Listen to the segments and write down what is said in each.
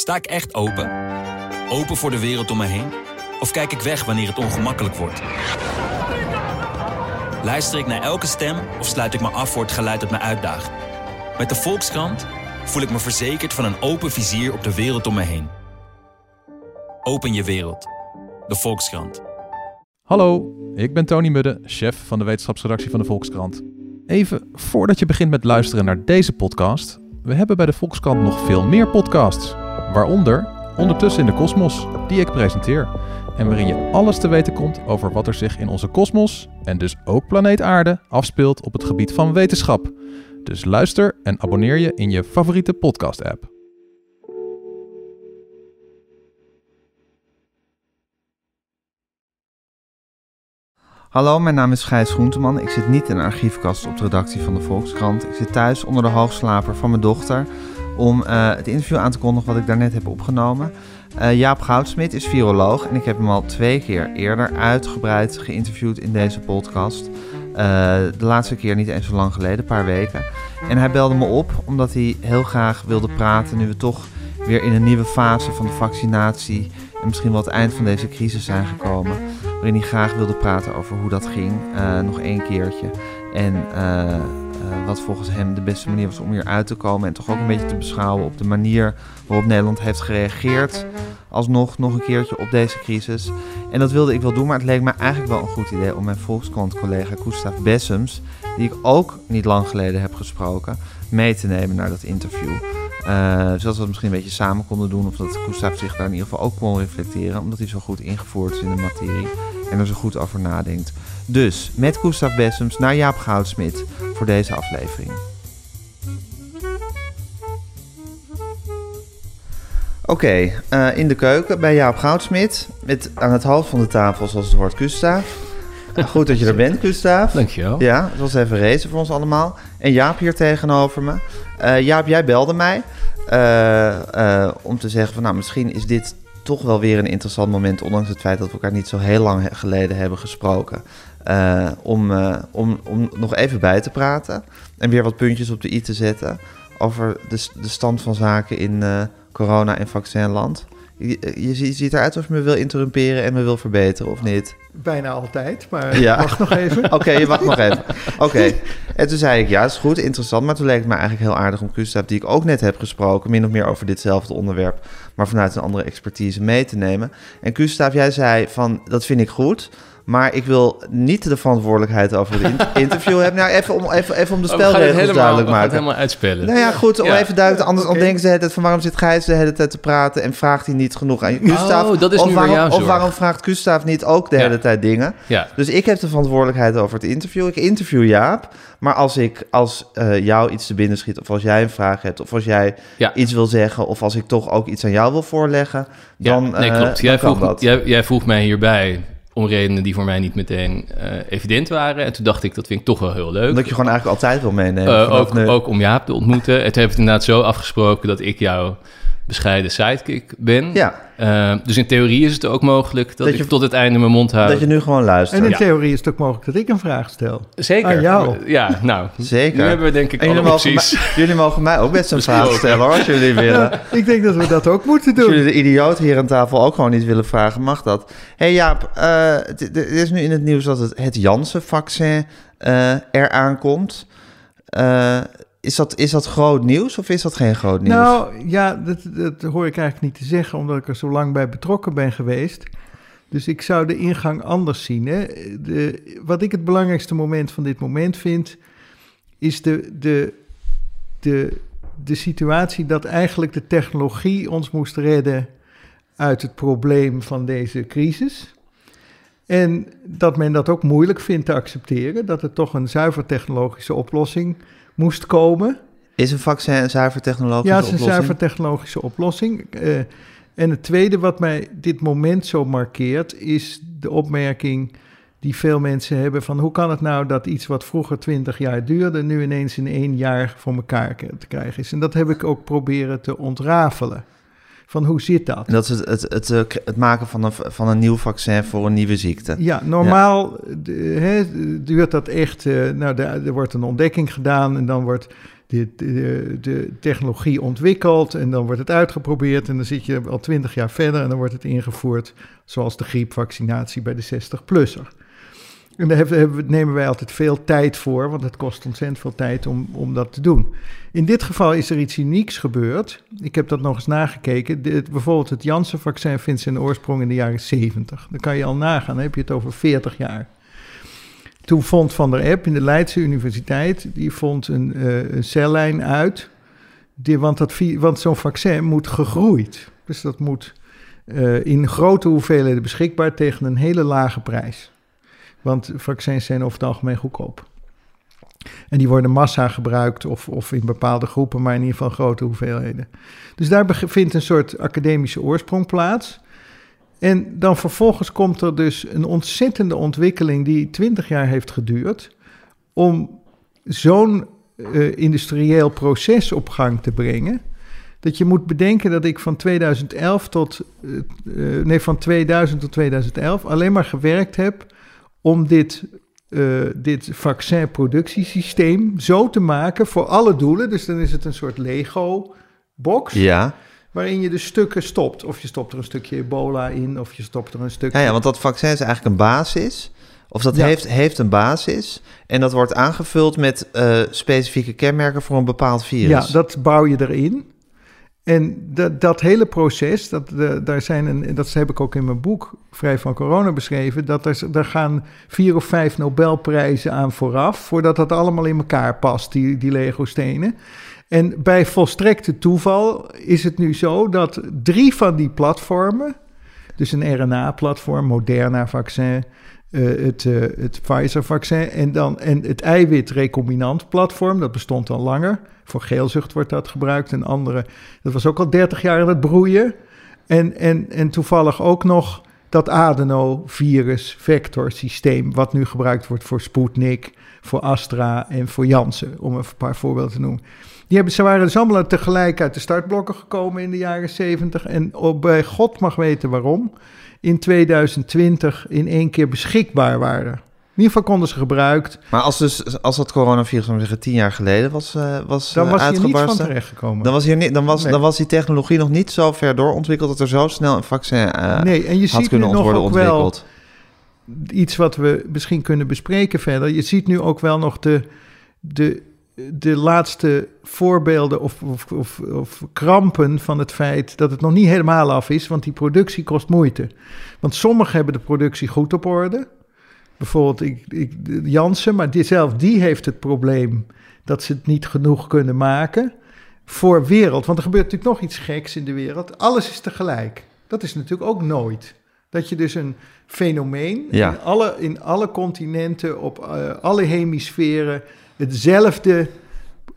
Sta ik echt open? Open voor de wereld om me heen? Of kijk ik weg wanneer het ongemakkelijk wordt? Luister ik naar elke stem of sluit ik me af voor het geluid dat me uitdaagt? Met de Volkskrant voel ik me verzekerd van een open vizier op de wereld om me heen. Open je wereld. De Volkskrant. Hallo, ik ben Tony Mudde, chef van de wetenschapsredactie van de Volkskrant. Even voordat je begint met luisteren naar deze podcast, we hebben bij de Volkskrant nog veel meer podcasts. Waaronder Ondertussen in de Kosmos, die ik presenteer. En waarin je alles te weten komt over wat er zich in onze kosmos, en dus ook planeet Aarde, afspeelt op het gebied van wetenschap. Dus luister en abonneer je in je favoriete podcast-app. Hallo, mijn naam is Gijs Groenteman. Ik zit niet in een archiefkast op de redactie van de Volkskrant. Ik zit thuis onder de hoogslaper van mijn dochter om uh, het interview aan te kondigen wat ik daarnet heb opgenomen. Uh, Jaap Goudsmit is viroloog en ik heb hem al twee keer eerder uitgebreid geïnterviewd in deze podcast. Uh, de laatste keer niet eens zo lang geleden, een paar weken. En hij belde me op omdat hij heel graag wilde praten nu we toch weer in een nieuwe fase van de vaccinatie en misschien wel het eind van deze crisis zijn gekomen. Waarin hij graag wilde praten over hoe dat ging, nog één keertje. En uh, wat volgens hem de beste manier was om hier uit te komen. En toch ook een beetje te beschouwen op de manier waarop Nederland heeft gereageerd. Alsnog nog een keertje op deze crisis. En dat wilde ik wel doen, maar het leek me eigenlijk wel een goed idee om mijn Volkskrant-collega Gustav Bessems, die ik ook niet lang geleden heb gesproken, mee te nemen naar dat interview. Uh, zodat we het misschien een beetje samen konden doen. Of dat Gustav zich daar in ieder geval ook kon reflecteren. Omdat hij zo goed ingevoerd is in de materie. En er zo goed over nadenkt. Dus met Gustav Bessems naar Jaap Goudsmit voor deze aflevering. Oké, okay, uh, in de keuken bij Jaap Goudsmit. Met aan het hoofd van de tafel, zoals het hoort, Gustav. Goed dat je er bent, Gustav. Dankjewel. Ja, het was even racen voor ons allemaal. En Jaap hier tegenover me. Uh, Jaap, jij belde mij uh, om te zeggen van... nou, misschien is dit toch wel weer een interessant moment... ondanks het feit dat we elkaar niet zo heel lang geleden hebben gesproken... om, om, om nog even bij te praten en weer wat puntjes op de i te zetten... over de, de stand van zaken in corona- en vaccinland. Je, je, je ziet eruit alsof je me wil interrumperen en me wil verbeteren, of niet? Bijna altijd, maar ja. wacht nog even. Oké, okay, je wacht nog even. Oké. Okay. En toen zei ik, ja, is goed, interessant. Maar toen leek het me eigenlijk heel aardig om Gustav, die ik ook net heb gesproken, min of meer over ditzelfde onderwerp, maar vanuit een andere expertise mee te nemen. En Gustav, jij zei van, dat vind ik goed. Maar ik wil niet de verantwoordelijkheid over het interview hebben. Nou, even om, even, even om de spelregels helemaal, duidelijk maken. Helemaal uitspellen. Nou ja, goed, om ja. even duidelijk... Anders okay. denken ze tijd van waarom zit Gijs de hele tijd te praten... en vraagt hij niet genoeg aan Gustav? Oh, dat is of, nu waarom, jouw of waarom vraagt Gustav niet ook de hele tijd dingen? Ja. Dus ik heb de verantwoordelijkheid over het interview. Ik interview Jaap. Maar als ik als uh, jou iets te binnen schiet... of als jij een vraag hebt... of als jij ja. iets wil zeggen... of als ik toch ook iets aan jou wil voorleggen... dan, nee, klopt. Uh, jij, vroeg, jij, jij vroeg mij hierbij om redenen die voor mij niet meteen uh, evident waren. En toen dacht ik, dat vind ik toch wel heel leuk. Omdat je gewoon eigenlijk altijd wil meenemen. Uh, ook, ook om Jaap te ontmoeten. Het inderdaad zo afgesproken dat ik jou bescheiden sidekick ben. Ja. Uh, dus in theorie is het ook mogelijk dat, dat ik je, tot het einde mijn mond houd. Dat je nu gewoon luistert. En in ja. theorie is het ook mogelijk dat ik een vraag stel. Zeker. Aan jou. Ja, nou. Zeker. Nu hebben we denk ik en jullie mogen, mij, jullie mogen mij ook best een vraag stellen hoor, als jullie willen. Ja, ik denk dat we dat ook moeten doen. Als jullie de idioot hier aan tafel ook gewoon niet willen vragen, mag dat. Hé hey Jaap, uh, er is nu in het nieuws dat het, het Janssen-vaccin uh, eraan komt. Is dat, is dat groot nieuws of is dat geen groot nieuws? Nou ja, dat, dat hoor ik eigenlijk niet te zeggen, omdat ik er zo lang bij betrokken ben geweest. Dus ik zou de ingang anders zien. Hè? De, wat ik het belangrijkste moment van dit moment vind, is de, de, de, de situatie dat eigenlijk de technologie ons moest redden uit het probleem van deze crisis. En dat men dat ook moeilijk vindt te accepteren, dat er toch een zuiver technologische oplossing moest komen. Is een vaccin een zuiver technologische oplossing? Ja, het is een zuiver technologische oplossing. Uh, en het tweede wat mij dit moment zo markeert, is de opmerking die veel mensen hebben van hoe kan het nou dat iets wat vroeger 20 jaar duurde, nu ineens in één jaar voor elkaar te krijgen is. En dat heb ik ook proberen te ontrafelen. Van hoe zit dat? Dat is het, het, het, het, maken van een, van een nieuw vaccin voor een nieuwe ziekte. Ja, normaal ja. De, he, duurt dat echt. Uh, nou, de, er wordt een ontdekking gedaan en dan wordt de, de, de technologie ontwikkeld en dan wordt het uitgeprobeerd en dan zit je al twintig jaar verder en dan wordt het ingevoerd, zoals de griepvaccinatie bij de 60-plusser. En daar hebben, nemen wij altijd veel tijd voor, want het kost ontzettend veel tijd om, om dat te doen. In dit geval is er iets unieks gebeurd. Ik heb dat nog eens nagekeken. bijvoorbeeld het Janssen-vaccin vindt zijn oorsprong in de jaren 70. Dan kan je al nagaan, dan heb je het over 40 jaar. Toen vond Van der Epp in de Leidse Universiteit, die vond een, uh, een cellijn uit. Die, want dat, want zo'n vaccin moet gegroeid. Dus dat moet uh, in grote hoeveelheden beschikbaar tegen een hele lage prijs. Want vaccins zijn over het algemeen goedkoop. En die worden massa gebruikt of, of in bepaalde groepen, maar in ieder geval grote hoeveelheden. Dus daar vindt een soort academische oorsprong plaats. En dan vervolgens komt er dus een ontzettende ontwikkeling die 20 jaar heeft geduurd om zo'n uh, industrieel proces op gang te brengen. Dat je moet bedenken dat ik van 2011 tot, uh, nee, van 2000 tot 2011 alleen maar gewerkt heb om dit, uh, dit vaccinproductiesysteem zo te maken voor alle doelen. Dus dan is het een soort Lego-box. Ja. Waarin je de stukken stopt. Of je stopt er een stukje ebola in, of je stopt er een stukje... Ja, ja want dat vaccin is eigenlijk een basis. Of dat heeft, heeft een basis. En dat wordt aangevuld met uh, specifieke kenmerken voor een bepaald virus. Ja, dat bouw je erin. En dat, dat hele proces, dat, daar zijn een, dat heb ik ook in mijn boek Vrij van Corona beschreven, dat er, daar gaan vier of vijf Nobelprijzen aan vooraf, voordat dat allemaal in elkaar past, die, die Lego-stenen. En bij volstrekte toeval is het nu zo dat drie van die platformen, dus een RNA-platform, Moderna-vaccin, uh, het, uh, het Pfizer-vaccin en, dan, en het eiwit-recombinant-platform, dat bestond al langer. Voor geelzucht wordt dat gebruikt en andere. Dat was ook al 30 jaar aan het broeien. En, en, en toevallig ook nog dat adenovirus-vector-systeem, wat nu gebruikt wordt voor Sputnik, voor Astra en voor Janssen, om een paar voorbeelden te noemen. Die hebben, ze waren dus allemaal tegelijk uit de startblokken gekomen in de jaren 70. En op, bij God mag weten waarom, in 2020 in één keer beschikbaar waren. In ieder geval konden ze gebruikt. Maar als, dus, als dat coronavirus, om zeggen, tien jaar geleden was, uh, was Dan was uh, hier niet van terechtgekomen. Dan was, hier niet, dan, was, nee. dan was die technologie nog niet zo ver doorontwikkeld... dat er zo snel een vaccin uh, nee, en je had ziet kunnen nu nog worden ook ontwikkeld. Wel iets wat we misschien kunnen bespreken verder. Je ziet nu ook wel nog de, de, de laatste voorbeelden of, of, of, of krampen van het feit dat het nog niet helemaal af is, want die productie kost moeite. Want sommigen hebben de productie goed op orde. Bijvoorbeeld ik, ik, Jansen, maar die, zelf die heeft het probleem dat ze het niet genoeg kunnen maken voor wereld. Want er gebeurt natuurlijk nog iets geks in de wereld. Alles is tegelijk. Dat is natuurlijk ook nooit. Dat je dus een fenomeen Ja. in, alle, in alle continenten, op eh, alle hemisferen, hetzelfde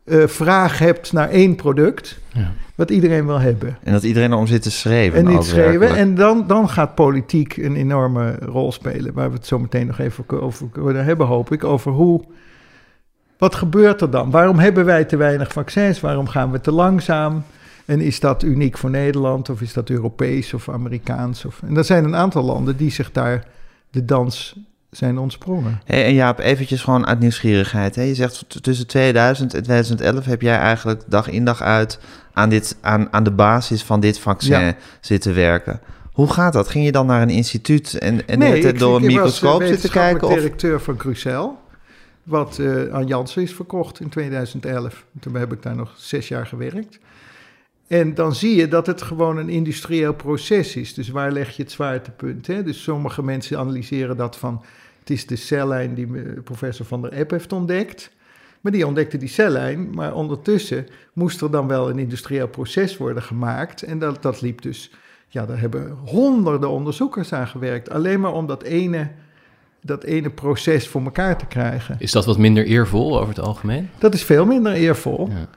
eh, vraag hebt naar één product, Ja. wat iedereen wil hebben. En dat iedereen erom zit te schreeuwen. En niet schreeuwen. werkelijk. En dan, dan gaat politiek een enorme rol spelen. Waar we het zo meteen nog even over kunnen hebben, hoop ik. Over hoe. Wat gebeurt er dan? Waarom hebben wij te weinig vaccins? Waarom gaan we te langzaam? En is dat uniek voor Nederland? Of is dat Europees of Amerikaans? Of, en er zijn een aantal landen die zich daar de dans zijn ontsprongen. Hey, en Jaap, eventjes gewoon uit nieuwsgierigheid. Hè? Je zegt tussen 2000 en 2011 heb jij eigenlijk dag in dag uit aan, dit, aan, aan de basis van dit vaccin Ja. zitten werken. Hoe gaat dat? Ging je dan naar een instituut en, en net ik- door een ik was, eh, microscoop zitten kijken? Of? directeur van Crucel. Wat eh, aan Janssen is verkocht in 2011. Toen heb ik daar nog zes jaar gewerkt. En dan zie je dat het gewoon een industrieel proces is. Dus waar leg je het zwaartepunt? Hè? Dus sommige mensen analyseren dat van... het is de cellijn die eh, professor Van der Epp heeft ontdekt. Maar die ontdekte die cellijn. Maar ondertussen moest er dan wel een industrieel proces worden gemaakt. En dat, dat liep dus... Ja, daar hebben honderden onderzoekers aan gewerkt. Alleen maar om dat ene, dat ene proces voor elkaar te krijgen. Is dat wat minder eervol over het algemeen? Dat is veel minder eervol. Ja.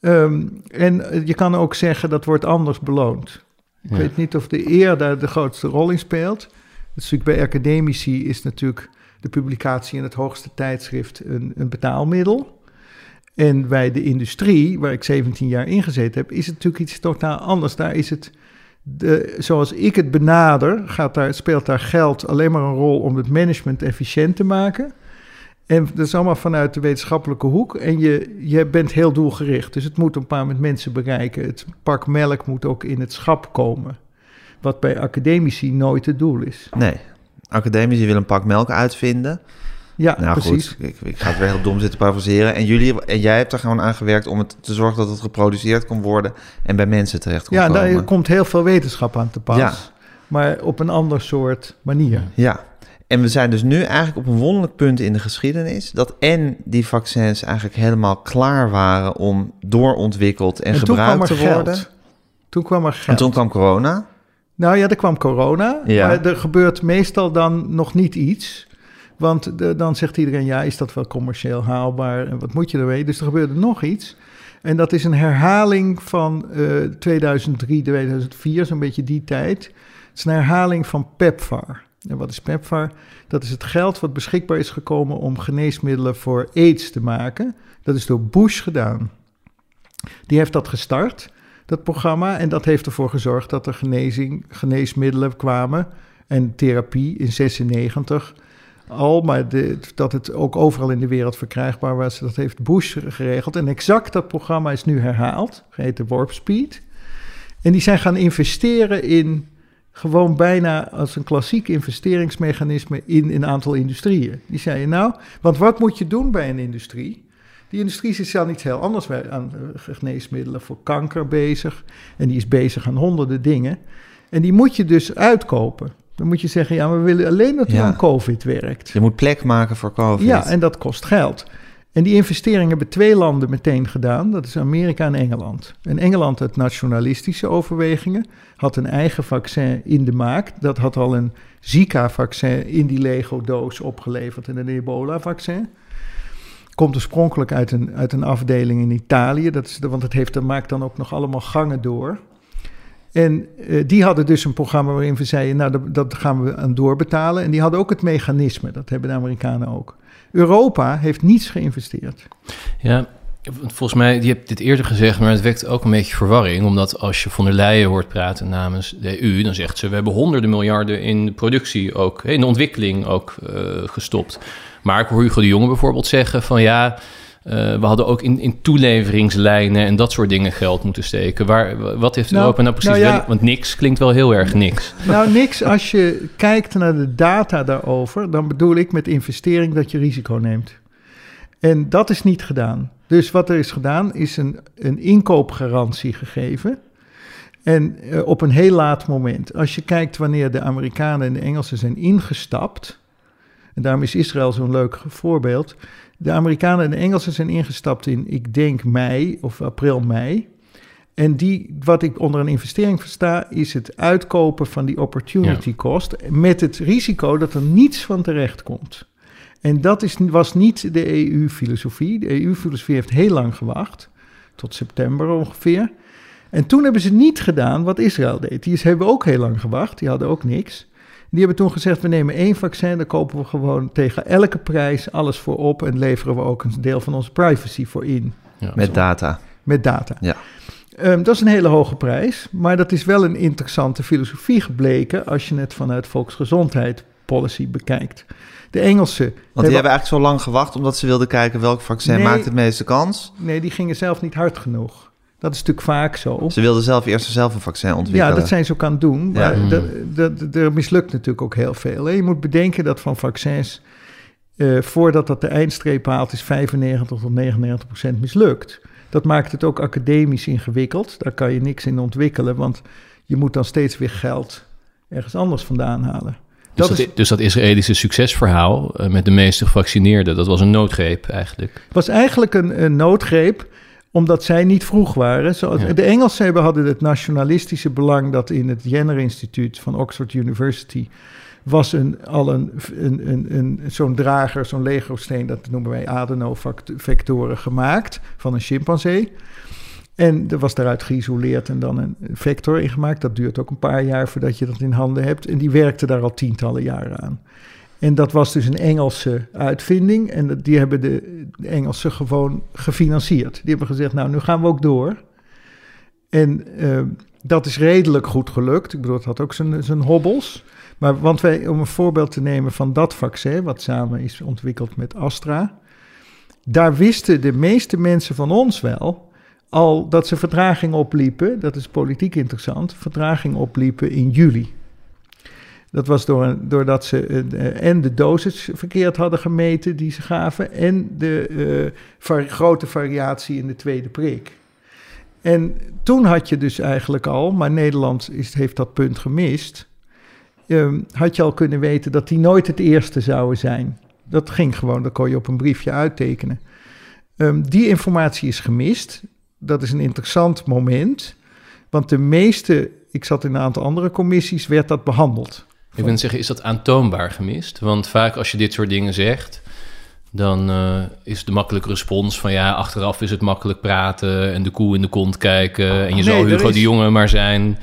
Ehm, en eh, je kan ook zeggen dat wordt anders beloond. Ik Ja. weet niet of de eer daar de grootste rol in speelt. Het is natuurlijk bij academici is natuurlijk de publicatie in het hoogste tijdschrift een, een betaalmiddel. En bij de industrie, waar ik 17 jaar in gezeten heb, is het natuurlijk iets totaal anders. Daar is het, de, zoals ik het benader, gaat daar, speelt daar geld alleen maar een rol om het management efficiënt te maken. En dat is allemaal vanuit de wetenschappelijke hoek. En je, je bent heel doelgericht. Dus het moet een paar met mensen bereiken. Het pak melk moet ook in het schap komen. Wat bij academici nooit het doel is. Nee, academici willen een pak melk uitvinden. Ja, nou precies. goed, ik, ik ga het weer heel dom zitten parafraseren. En, jullie, en jij hebt er gewoon aan gewerkt om het te zorgen dat het geproduceerd kon worden en bij mensen terecht kon Ja, komen. daar komt heel veel wetenschap aan te pas. Ja. Maar op een ander soort manier. Ja, en we zijn dus nu eigenlijk op een wonderlijk punt in de geschiedenis... dat en die vaccins eigenlijk helemaal klaar waren om doorontwikkeld en, gebruikt te worden. geld. Toen kwam er geld. En toen kwam corona. Nou ja, er kwam corona. Ja. Maar er gebeurt meestal dan nog niet iets. Want de- dan zegt iedereen, ja, is dat wel commercieel haalbaar? En wat moet je ermee? Dus er gebeurde nog iets. En dat is een herhaling van eh 2003, 2004, zo'n beetje die tijd. Het is een herhaling van PEPFAR. En wat is PEPFAR? Dat is het geld wat beschikbaar is gekomen om geneesmiddelen voor AIDS te maken. Dat is door Bush gedaan. Die heeft dat gestart, dat programma. En dat heeft ervoor gezorgd dat er genezing, geneesmiddelen kwamen en therapie in 96 al, maar dat het ook overal in de wereld verkrijgbaar was, dat heeft Bush geregeld. En exact dat programma is nu herhaald, geheten Warp Speed. En die zijn gaan investeren in gewoon bijna als een klassiek investeringsmechanisme in een aantal industrieën. Die zeiden nou, want wat moet je doen bij een industrie? Die industrie is al iets heel anders aan eh, geneesmiddelen voor kanker bezig. En die is bezig aan honderden dingen. En die moet je dus uitkopen. Dan moet je zeggen, ja, we willen alleen dat Ja. aan COVID werkt. Je moet plek maken voor COVID. Ja, en dat kost geld. En die investeringen hebben twee landen meteen gedaan. Dat is Amerika en Engeland. En Engeland uit nationalistische overwegingen had een eigen vaccin in de maak. Dat had al een Zika-vaccin in die Lego-doos opgeleverd en een Ebola-vaccin. Komt oorspronkelijk uit een, uit een afdeling in Italië. Dat is de, want het heeft, dat maakt dan ook nog allemaal gangen door. En eh, die hadden dus een programma waarin we zeiden, nou, dat, dat gaan we aan doorbetalen. En die hadden ook het mechanisme, dat hebben de Amerikanen ook. Europa heeft niets geïnvesteerd. Ja, volgens mij, je hebt dit eerder gezegd, maar het wekt ook een beetje verwarring. Omdat als je von der Leyen hoort praten namens de EU, dan zegt ze: we hebben honderden miljarden in de productie ook, in de ontwikkeling ook eh, gestopt. Maar ik hoor Hugo de Jonge bijvoorbeeld zeggen: van ja. eh, we hadden ook in, in toeleveringslijnen en dat soort dingen geld moeten steken. Waar, wat heeft Nou, Europa nou precies... nou ja. want niks klinkt wel heel erg niks. Nou, niks als je kijkt naar de data daarover, dan bedoel ik met investering dat je risico neemt. En dat is niet gedaan. Dus wat er is gedaan, is een, een inkoopgarantie gegeven. En eh, op een heel laat moment. Als je kijkt wanneer de Amerikanen en de Engelsen zijn ingestapt. En daarom is Israël zo'n leuk voorbeeld. De Amerikanen en de Engelsen zijn ingestapt in, ik denk, mei of april, mei. En die, wat ik onder een investering versta, is het uitkopen van die opportunity cost. Met het risico dat er niets van terecht komt. En dat is, was niet de EU-filosofie. De EU-filosofie heeft heel lang gewacht, tot september ongeveer. En toen hebben ze niet gedaan wat Israël deed. Die hebben ook heel lang gewacht, die hadden ook niks. Die hebben toen gezegd, we nemen één vaccin, daar kopen we gewoon tegen elke prijs alles voor op... en leveren we ook een deel van onze privacy voor in, Ja, Met data. met data. Ja. Ehm, dat is een hele hoge prijs, maar dat is wel een interessante filosofie gebleken... als je het vanuit volksgezondheid policy bekijkt. De Engelsen... Want die hebben eigenlijk zo lang gewacht omdat ze wilden kijken welk vaccin Nee. maakt het meeste kans. Nee, die gingen zelf niet hard genoeg. Dat is natuurlijk vaak zo. Ze wilden zelf eerst zelf een vaccin ontwikkelen. Ja, dat zijn ze ook aan het doen. Ja. Maar Mm. dat, dat, er mislukt natuurlijk ook heel veel. Hè. Je moet bedenken dat van vaccins, eh, voordat dat de eindstreep haalt, is 95 tot 99 procent mislukt. Dat maakt het ook academisch ingewikkeld. Daar kan je niks in ontwikkelen, want je moet dan steeds weer geld ergens anders vandaan halen. Dus Dat dat, is- dus dat Israëlische succesverhaal eh, met de meeste gevaccineerden, dat was een noodgreep eigenlijk. Het was eigenlijk een, een noodgreep, omdat zij niet vroeg waren. Zoals, Ja. De Engelsen hebben- hadden het nationalistische belang dat in het Jenner Instituut van Oxford University was een, al een, een, een, een, zo'n drager, zo'n Lego-steen, dat noemen wij adenovectoren, gemaakt van een chimpansee. En er was daaruit geïsoleerd en dan een vector ingemaakt. Dat duurt ook een paar jaar voordat je dat in handen hebt. En die werkte daar al tientallen jaren aan. En dat was dus een Engelse uitvinding. En die hebben de, de Engelsen gewoon gefinancierd. Die hebben gezegd, nou, nu gaan we ook door. En eh, dat is redelijk goed gelukt. Ik bedoel, het had ook zijn, zijn hobbels. Maar want wij, om een voorbeeld te nemen van dat vaccin, wat samen is ontwikkeld met Astra. Daar wisten de meeste mensen van ons wel al dat ze vertraging opliepen. Dat is politiek interessant. Vertraging opliepen in juli. Dat was door doordat ze uh, en de dosis verkeerd hadden gemeten die ze gaven. en de var grote variatie in de tweede prik. En toen had je dus eigenlijk al, maar Nederland is, heeft dat punt gemist. Um, had je al kunnen weten dat die nooit het eerste zouden zijn. Dat ging gewoon, dat kon je op een briefje uittekenen. Um, die informatie is gemist. Dat is een interessant moment. Want de meeste, ik zat in een aantal andere commissies, werd dat behandeld. Ik wil zeggen, is dat aantoonbaar gemist? Want vaak als je dit soort dingen zegt, dan uh, is de makkelijke respons van ja, achteraf is het makkelijk praten en de koe in de kont kijken en je nee, zal Hugo is... de Jonge maar zijn.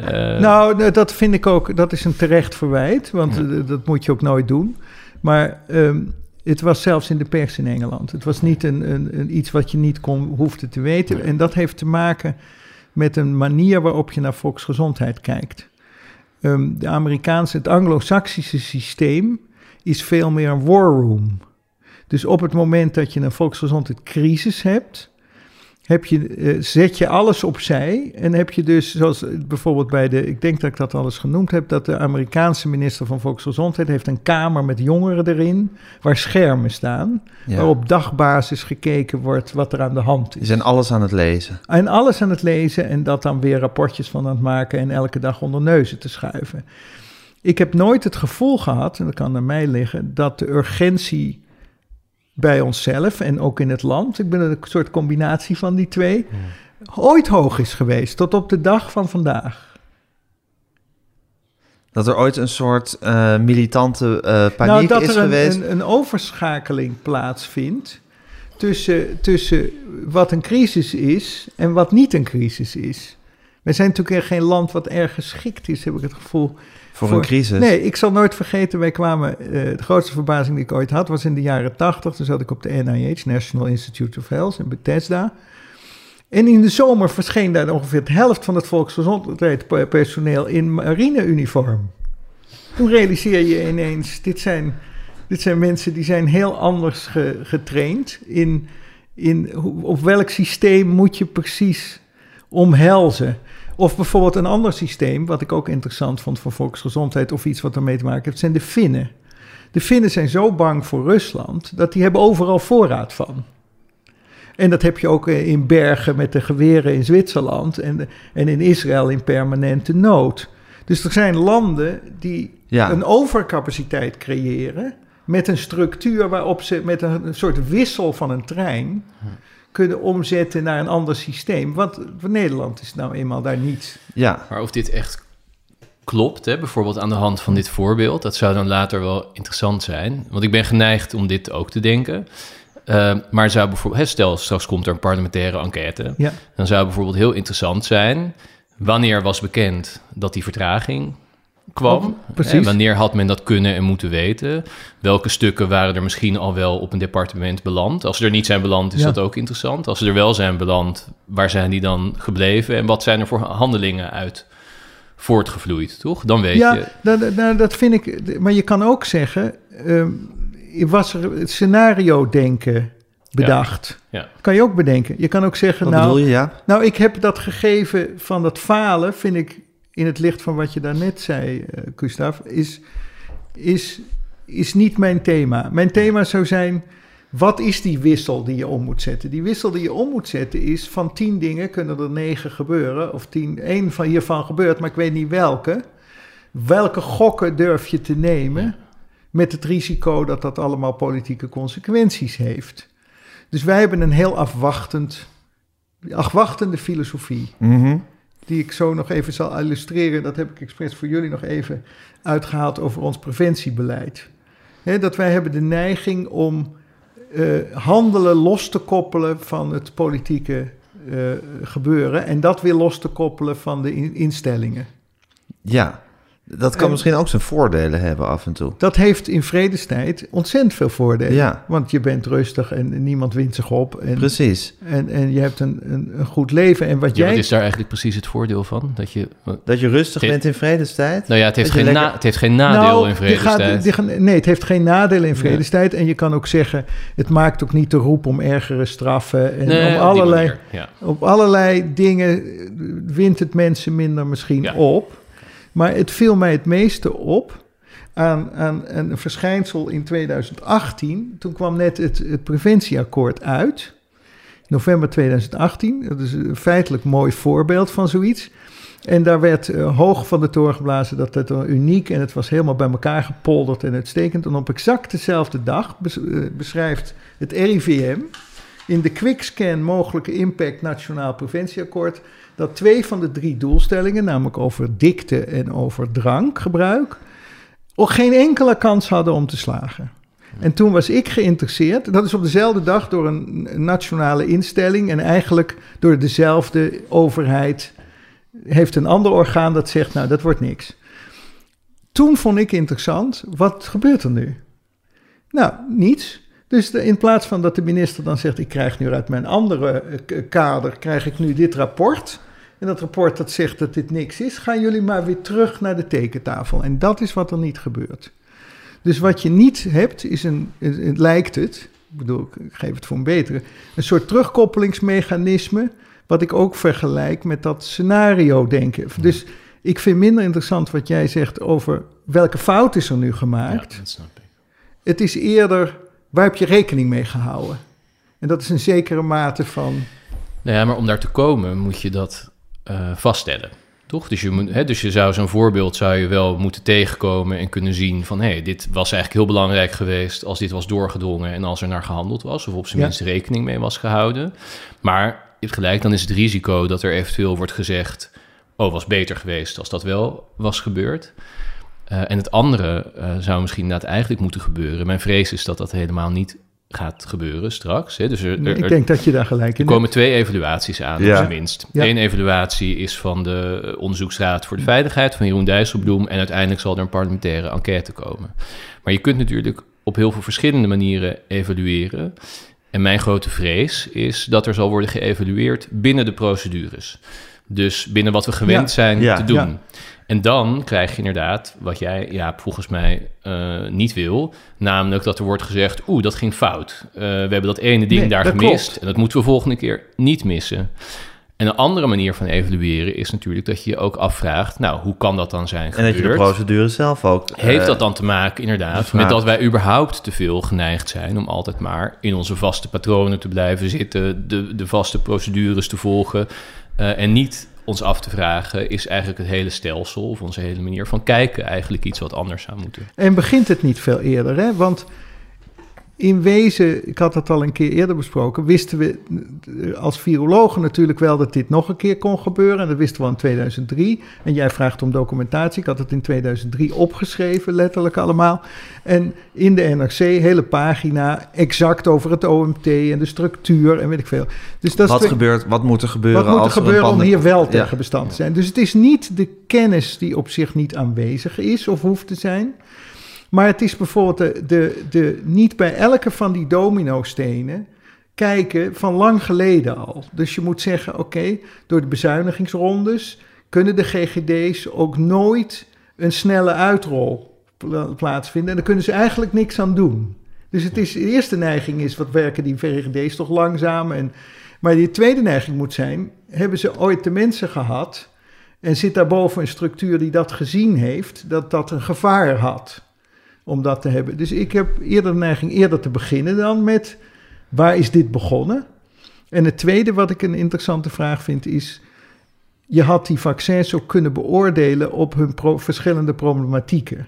Uh... Nou, dat vind ik ook, dat is een terecht verwijt, want ja. dat moet je ook nooit doen. Maar um, het was zelfs in de pers in Engeland. Het was niet een, een, een iets wat je niet kon, hoefde te weten. Nee. En dat heeft te maken met een manier waarop je naar volksgezondheid kijkt. Um, de Amerikaanse, het Anglo-Saxische systeem is veel meer een war room. Dus op het moment dat je een volksgezondheidscrisis hebt, heb je, uh, zet je alles opzij. En heb je dus, zoals bijvoorbeeld bij de, ik denk dat ik dat alles genoemd heb, dat de Amerikaanse minister van Volksgezondheid heeft een kamer met jongeren erin, waar schermen staan, ja. waar op dagbasis gekeken wordt wat er aan de hand is. Die zijn alles aan het lezen. En alles aan het lezen en dat dan weer rapportjes van aan het maken en elke dag onder neuzen te schuiven. Ik heb nooit het gevoel gehad, en dat kan aan mij liggen, dat de urgentie bij onszelf en ook in het land. Ik ben een soort combinatie van die twee. Ooit hoog is geweest, tot op de dag van vandaag. Dat er ooit een soort uh, militante uh, paniek nou, is dat er geweest? Een, een, een overschakeling plaatsvindt tussen, tussen wat een crisis is en wat niet een crisis is. We zijn natuurlijk geen land wat erg geschikt is, heb ik het gevoel, voor, voor, een crisis? Nee, ik zal nooit vergeten, wij kwamen, uh, de grootste verbazing die ik ooit had, was in de jaren 80. Toen zat ik op de NIH, National Institute of Health, in Bethesda. En in de zomer verscheen daar ongeveer de helft van het volksgezondheidspersoneel in marineuniform. Toen realiseer je ineens, dit zijn, dit zijn mensen die zijn heel anders ge, getraind. In, in op welk systeem moet je precies omhelzen? Of bijvoorbeeld een ander systeem, wat ik ook interessant vond voor volksgezondheid of iets wat ermee te maken heeft, zijn de Finnen. De Finnen zijn zo bang voor Rusland dat die hebben overal voorraad van. En dat heb je ook eh, in Bergen met de geweren in Zwitserland en, en in Israël in permanente nood. Dus er zijn landen die ja. een overcapaciteit creëren met een structuur waarop ze met een soort wissel van een trein kunnen omzetten naar een ander systeem. Want Nederland is nou eenmaal daar niet. Ja. Maar of dit echt klopt, hè, bijvoorbeeld aan de hand van dit voorbeeld, dat zou dan later wel interessant zijn. Want ik ben geneigd om dit ook te denken. Uh, maar zou bijvoorbeeld, stel straks komt er een parlementaire enquête, ja. dan zou bijvoorbeeld heel interessant zijn. Wanneer was bekend dat die vertraging kwam. Oh, precies. En wanneer had men dat kunnen en moeten weten? Welke stukken waren er misschien al wel op een departement beland? Als ze er niet zijn beland, is ja. dat ook interessant. Als ze er wel zijn beland, waar zijn die dan gebleven? En wat zijn er voor handelingen uit voortgevloeid, toch? Dan weet ja, je... Ja, dat, dat, dat, vind ik... Maar je kan ook zeggen... Um, was er het scenario denken bedacht. Ja. Ja. Kan je ook bedenken. Je kan ook zeggen, Wat nou, je, ja? nou, ik heb dat gegeven van dat falen, vind ik in het licht van wat je daarnet zei, uh, Gustav, is, is, is niet mijn thema. Mijn thema zou zijn, wat is die wissel die je om moet zetten? Die wissel die je om moet zetten is, van tien dingen kunnen er negen gebeuren, of tien, één van hiervan gebeurt, maar ik weet niet welke. Welke gokken durf je te nemen, met het risico dat dat allemaal politieke consequenties heeft? Dus wij hebben een heel afwachtend, afwachtende filosofie. Mm die ik zo nog even zal illustreren. Dat heb ik expres voor jullie nog even uitgehaald over ons preventiebeleid. Dat wij hebben de neiging om uh, handelen los te koppelen van het politieke uh, gebeuren en dat weer los te koppelen van de in instellingen. Ja, Dat kan En- misschien ook zijn voordelen hebben af en toe. Dat heeft in vredestijd ontzettend veel voordelen. Ja. Want je bent rustig en niemand wint zich op. En, Precies. en, en je hebt een, een, een goed leven. En wat Ja, jij... wat is daar eigenlijk precies het voordeel van? Dat je, Dat je rustig Dit- bent in vredestijd. nou ja, het heeft, geen, lekker- na, het heeft geen nadeel Nou, in je vredestijd. gaat- je gaat- nee, het heeft geen nadelen in vredestijd. En je kan ook zeggen, het maakt ook niet de roep om ergere straffen. En Nee, om allerlei, manier, ja. op allerlei dingen wint het mensen minder misschien Ja. op. Maar het viel mij het meeste op aan, een verschijnsel in 2018. Toen kwam net het, preventieakkoord uit. November 2018. Dat is een feitelijk mooi voorbeeld van zoiets. En daar werd eh, hoog van de toren geblazen dat het uniek en het was helemaal bij elkaar gepolderd en uitstekend. En op exact dezelfde dag eh, beschrijft het RIVM in de quickscan mogelijke impact nationaal preventieakkoord dat twee van de drie doelstellingen, namelijk over dikte en over drankgebruik, ook geen enkele kans hadden om te slagen. En toen was ik geïnteresseerd, dat is op dezelfde dag door een nationale instelling en eigenlijk door dezelfde overheid heeft een ander orgaan dat zegt, nou dat wordt niks. Toen vond ik interessant, wat gebeurt er nu? Nou, niets. Dus de- in plaats van dat de minister dan zegt, ik krijg nu uit mijn andere eh, kader, krijg ik nu dit rapport. En dat rapport dat zegt dat dit niks is, gaan jullie maar weer terug naar de tekentafel. En dat is wat er niet gebeurt. Dus wat je niet hebt, is een, het het lijkt het, ik bedoel, ik geef het voor een betere, een soort terugkoppelingsmechanisme, wat ik ook vergelijk met dat scenario denken. Dus ik vind minder interessant wat jij zegt over welke fout is er nu gemaakt. Ja, dat snap ik. Het is eerder, waar heb je rekening mee gehouden? En dat is een zekere mate van, Nou ja, maar om daar te komen moet je dat eh, vaststellen. Toch? Dus je, moet, hè, dus je zou zo'n voorbeeld zou je wel moeten tegenkomen en kunnen zien van hé, hey, dit was eigenlijk heel belangrijk geweest als dit was doorgedrongen en als er naar gehandeld was, of op zijn Ja. minst rekening mee was gehouden. Maar gelijk, dan is het risico dat er eventueel wordt gezegd, oh, was beter geweest als dat wel was gebeurd. Eh, en het andere eh, zou misschien inderdaad eigenlijk moeten gebeuren. Mijn vrees is dat dat helemaal niet gaat gebeuren straks. Hè? Dus er, er- ik er- denk dat je daar gelijk er in komen twee evaluaties aan, Ja. op zijn minst. Ja. Eén evaluatie is van de Onderzoeksraad voor de Veiligheid van Jeroen Dijsselbloem. En uiteindelijk zal er een parlementaire enquête komen. Maar je kunt natuurlijk op heel veel verschillende manieren evalueren. En mijn grote vrees is dat er zal worden geëvalueerd binnen de procedures. Dus binnen wat we gewend Ja. zijn Ja. te doen. Ja. En dan krijg je inderdaad wat jij, ja, volgens mij eh, niet wil. Namelijk dat er wordt gezegd, oeh, dat ging fout. Eh, we hebben dat ene ding Nee, daar gemist. klopt. En dat moeten we volgende keer niet missen. En een andere manier van evalueren is natuurlijk dat je je ook afvraagt... nou, hoe kan dat dan zijn En dat je de gebeurd? procedure zelf ook... Heeft eh, dat dan te maken, inderdaad, met dat wij überhaupt te veel geneigd zijn om altijd maar in onze vaste patronen te blijven zitten, de, de vaste procedures te volgen eh, en niet ons af te vragen, is eigenlijk het hele stelsel of onze hele manier van kijken eigenlijk iets wat anders zou moeten. En begint het niet veel eerder, hè? Want in wezen, ik had dat al een keer eerder besproken, wisten we als virologen natuurlijk wel dat dit nog een keer kon gebeuren. En dat wisten we al in 2003. En jij vraagt om documentatie. Ik had het in 2003 opgeschreven, letterlijk allemaal. En in de NRC, hele pagina, exact over het OMT en de structuur en weet ik veel. Dus dat Wat, gebeurt, wat moet er gebeuren wat moet er als er gebeuren om hier wel Ja. tegen bestand te zijn? Dus het is niet de kennis die op zich niet aanwezig is of hoeft te zijn. Maar het is bijvoorbeeld de, de, de, niet bij elke van die dominostenen kijken van lang geleden al. Dus je moet zeggen, oké, door de bezuinigingsrondes kunnen de GGD's ook nooit een snelle uitrol pla- plaatsvinden. En daar kunnen ze eigenlijk niks aan doen. Dus het is, de eerste neiging is, wat werken die GGD's toch langzaam? En, maar die tweede neiging moet zijn, hebben ze ooit de mensen gehad... en zit daarboven een structuur die dat gezien heeft... dat dat een gevaar had om dat te hebben. Dus ik heb eerder de neiging eerder te beginnen dan met... waar is dit begonnen? En het tweede wat ik een interessante vraag vind is... je had die vaccins ook kunnen beoordelen op hun verschillende problematieken.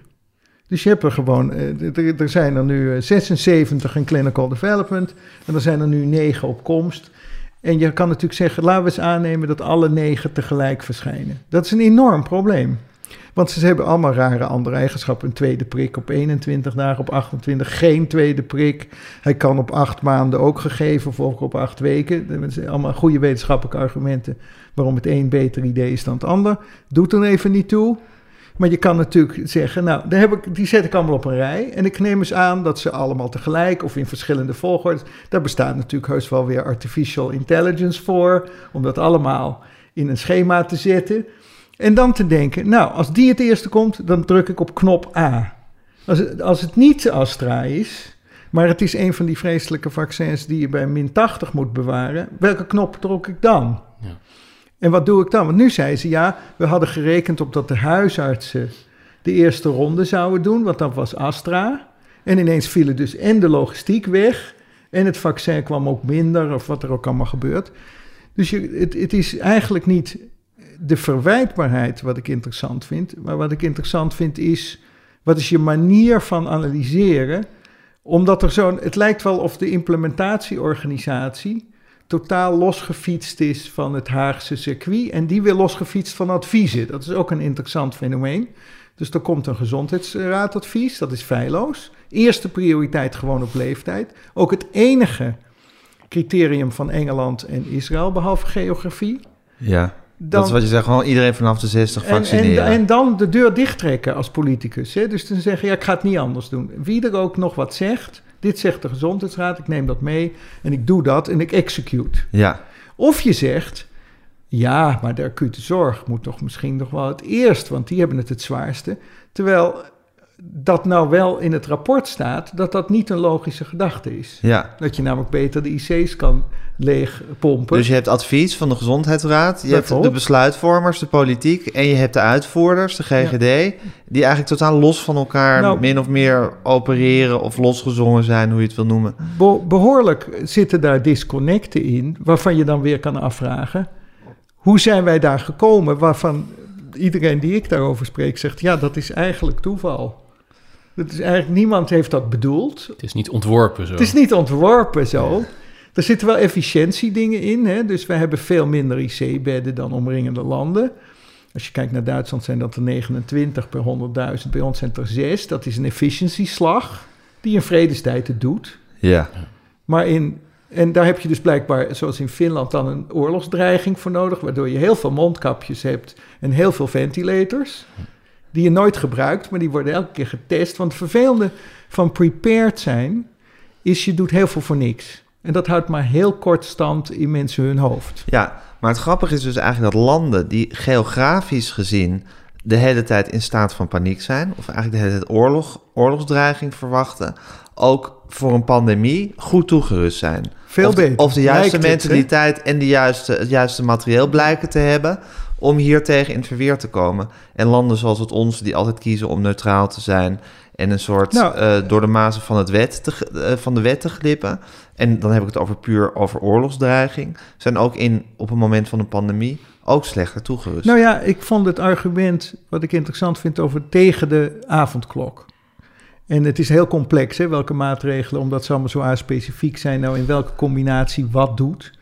Dus je hebt er gewoon, eh, er, zijn er nu eh, 76 in clinical development en er zijn er nu 9 op komst. En je kan natuurlijk zeggen, laten we eens aannemen dat alle negen tegelijk verschijnen. Dat is een enorm probleem. Want ze hebben allemaal rare andere eigenschappen. Een tweede prik op 21 dagen, op 28 geen tweede prik. Hij kan op acht maanden ook gegeven, of op acht weken. Dat zijn allemaal goede wetenschappelijke argumenten waarom het een beter idee is dan het ander. Doet er even niet toe. Maar je kan natuurlijk zeggen, nou, heb ik, die zet ik allemaal op een rij. En ik neem eens aan dat ze allemaal tegelijk of in verschillende volgorde. Daar bestaat natuurlijk heus wel weer artificial intelligence voor. Om dat allemaal in een schema te zetten. En dan te denken, nou, als die het eerste komt, dan druk ik op knop A. Als het, als het niet Astra is, maar het is een van die vreselijke vaccins die je bij min 80 moet bewaren, welke knop druk ik dan? Ja. En wat doe ik dan? Want nu zei ze, ja, we hadden gerekend op dat de huisartsen de eerste ronde zouden doen, want dat was Astra. En ineens vielen dus en de logistiek weg en het vaccin kwam ook minder, of wat er ook allemaal gebeurt. Dus je, het, het is eigenlijk niet de verwijtbaarheid wat ik interessant vind, maar wat ik interessant vind is, wat is je manier van analyseren? Omdat er zo'n, het lijkt wel of de implementatieorganisatie totaal losgefietst is van het Haagse circuit en die weer losgefietst van adviezen. Dat is ook een interessant fenomeen. Dus er komt een gezondheidsraadadvies, dat is feilloos. Eerste prioriteit gewoon op leeftijd. Ook het enige criterium van Engeland en Israël, behalve geografie. Ja, Dan, dat is wat je zegt, gewoon iedereen vanaf de 60 en, vaccineren. en, en dan de deur dichttrekken als politicus. Hè? Dus dan zeggen, ja, ik ga het niet anders doen. Wie er ook nog wat zegt, dit zegt de gezondheidsraad, ik neem dat mee en ik doe dat en ik execute. ja, Of je zegt, ja, maar de acute zorg moet toch misschien nog wel het eerst, want die hebben het het zwaarste. Terwijl dat nou wel in het rapport staat, dat dat niet een logische gedachte is. ja. Dat je namelijk beter de IC's kan leegpompen. Dus je hebt advies van de Gezondheidsraad, je hebt de besluitvormers, de politiek en je hebt de uitvoerders, de GGD, die eigenlijk totaal los van elkaar Nou- min of meer opereren of losgezongen zijn, hoe je het wil noemen. Be- behoorlijk zitten daar disconnecten in, waarvan je dan weer kan afvragen: hoe zijn wij daar gekomen? Waarvan iedereen die ik daarover spreek zegt: ja, dat is eigenlijk toeval. Dat is eigenlijk, niemand heeft dat bedoeld. Het is niet ontworpen zo. Het is niet ontworpen zo. Er zitten wel efficiëntiedingen in. Hè? Dus we hebben veel minder IC-bedden dan omringende landen. Als je kijkt naar Duitsland zijn dat er 29 per 100.000. Bij ons zijn het er 6. Dat is een efficiëntieslag die in vredestijd het doet. Ja, Maar in, en daar heb je dus blijkbaar, zoals in Finland, dan een oorlogsdreiging voor nodig. Waardoor je heel veel mondkapjes hebt en heel veel ventilators. Die je nooit gebruikt, maar die worden elke keer getest. Want het vervelende van prepared zijn, is je doet heel veel voor niks. En dat houdt maar heel kort stand in mensen hun hoofd. ja. Maar het grappige is dus eigenlijk dat landen die geografisch gezien de hele tijd in staat van paniek zijn, of eigenlijk de hele tijd oorlog, oorlogsdreiging verwachten, ook voor een pandemie goed toegerust zijn. Veel of, de- beter. Of de juiste het, mentaliteit en de juiste, het juiste materieel blijken te hebben om hier tegen in het verweer te komen. En landen zoals het onze, die altijd kiezen om neutraal te zijn en een soort Nou. eh, door de mazen van, het wet te, eh, van de wet te glippen. En dan heb ik het over puur over oorlogsdreiging. Zijn ook in, op een moment van een pandemie ook slechter toegerust. Nou ja, ik vond het argument wat ik interessant vind over tegen de avondklok. En het is heel complex, hè, welke maatregelen, omdat ze allemaal zo specifiek zijn, nou in welke combinatie wat doet.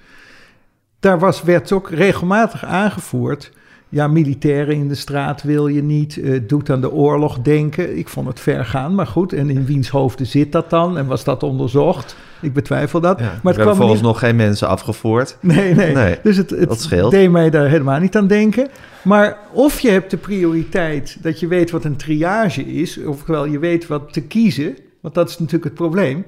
Daar was, werd ook regelmatig aangevoerd. Ja, militairen in de straat wil je niet. eh, doet aan de oorlog denken. Ik vond het ver gaan, maar goed. En in wiens hoofden zit dat dan? En was dat onderzocht? Ik betwijfel dat. Ja, maar het hebben kwam volgens niet... nog geen mensen afgevoerd. Nee, nee. Nee, dus het, het dat scheelt. deed mij daar helemaal niet aan denken. Maar of je hebt de prioriteit dat je weet wat een triage is, ofwel je weet wat te kiezen, want dat is natuurlijk het probleem.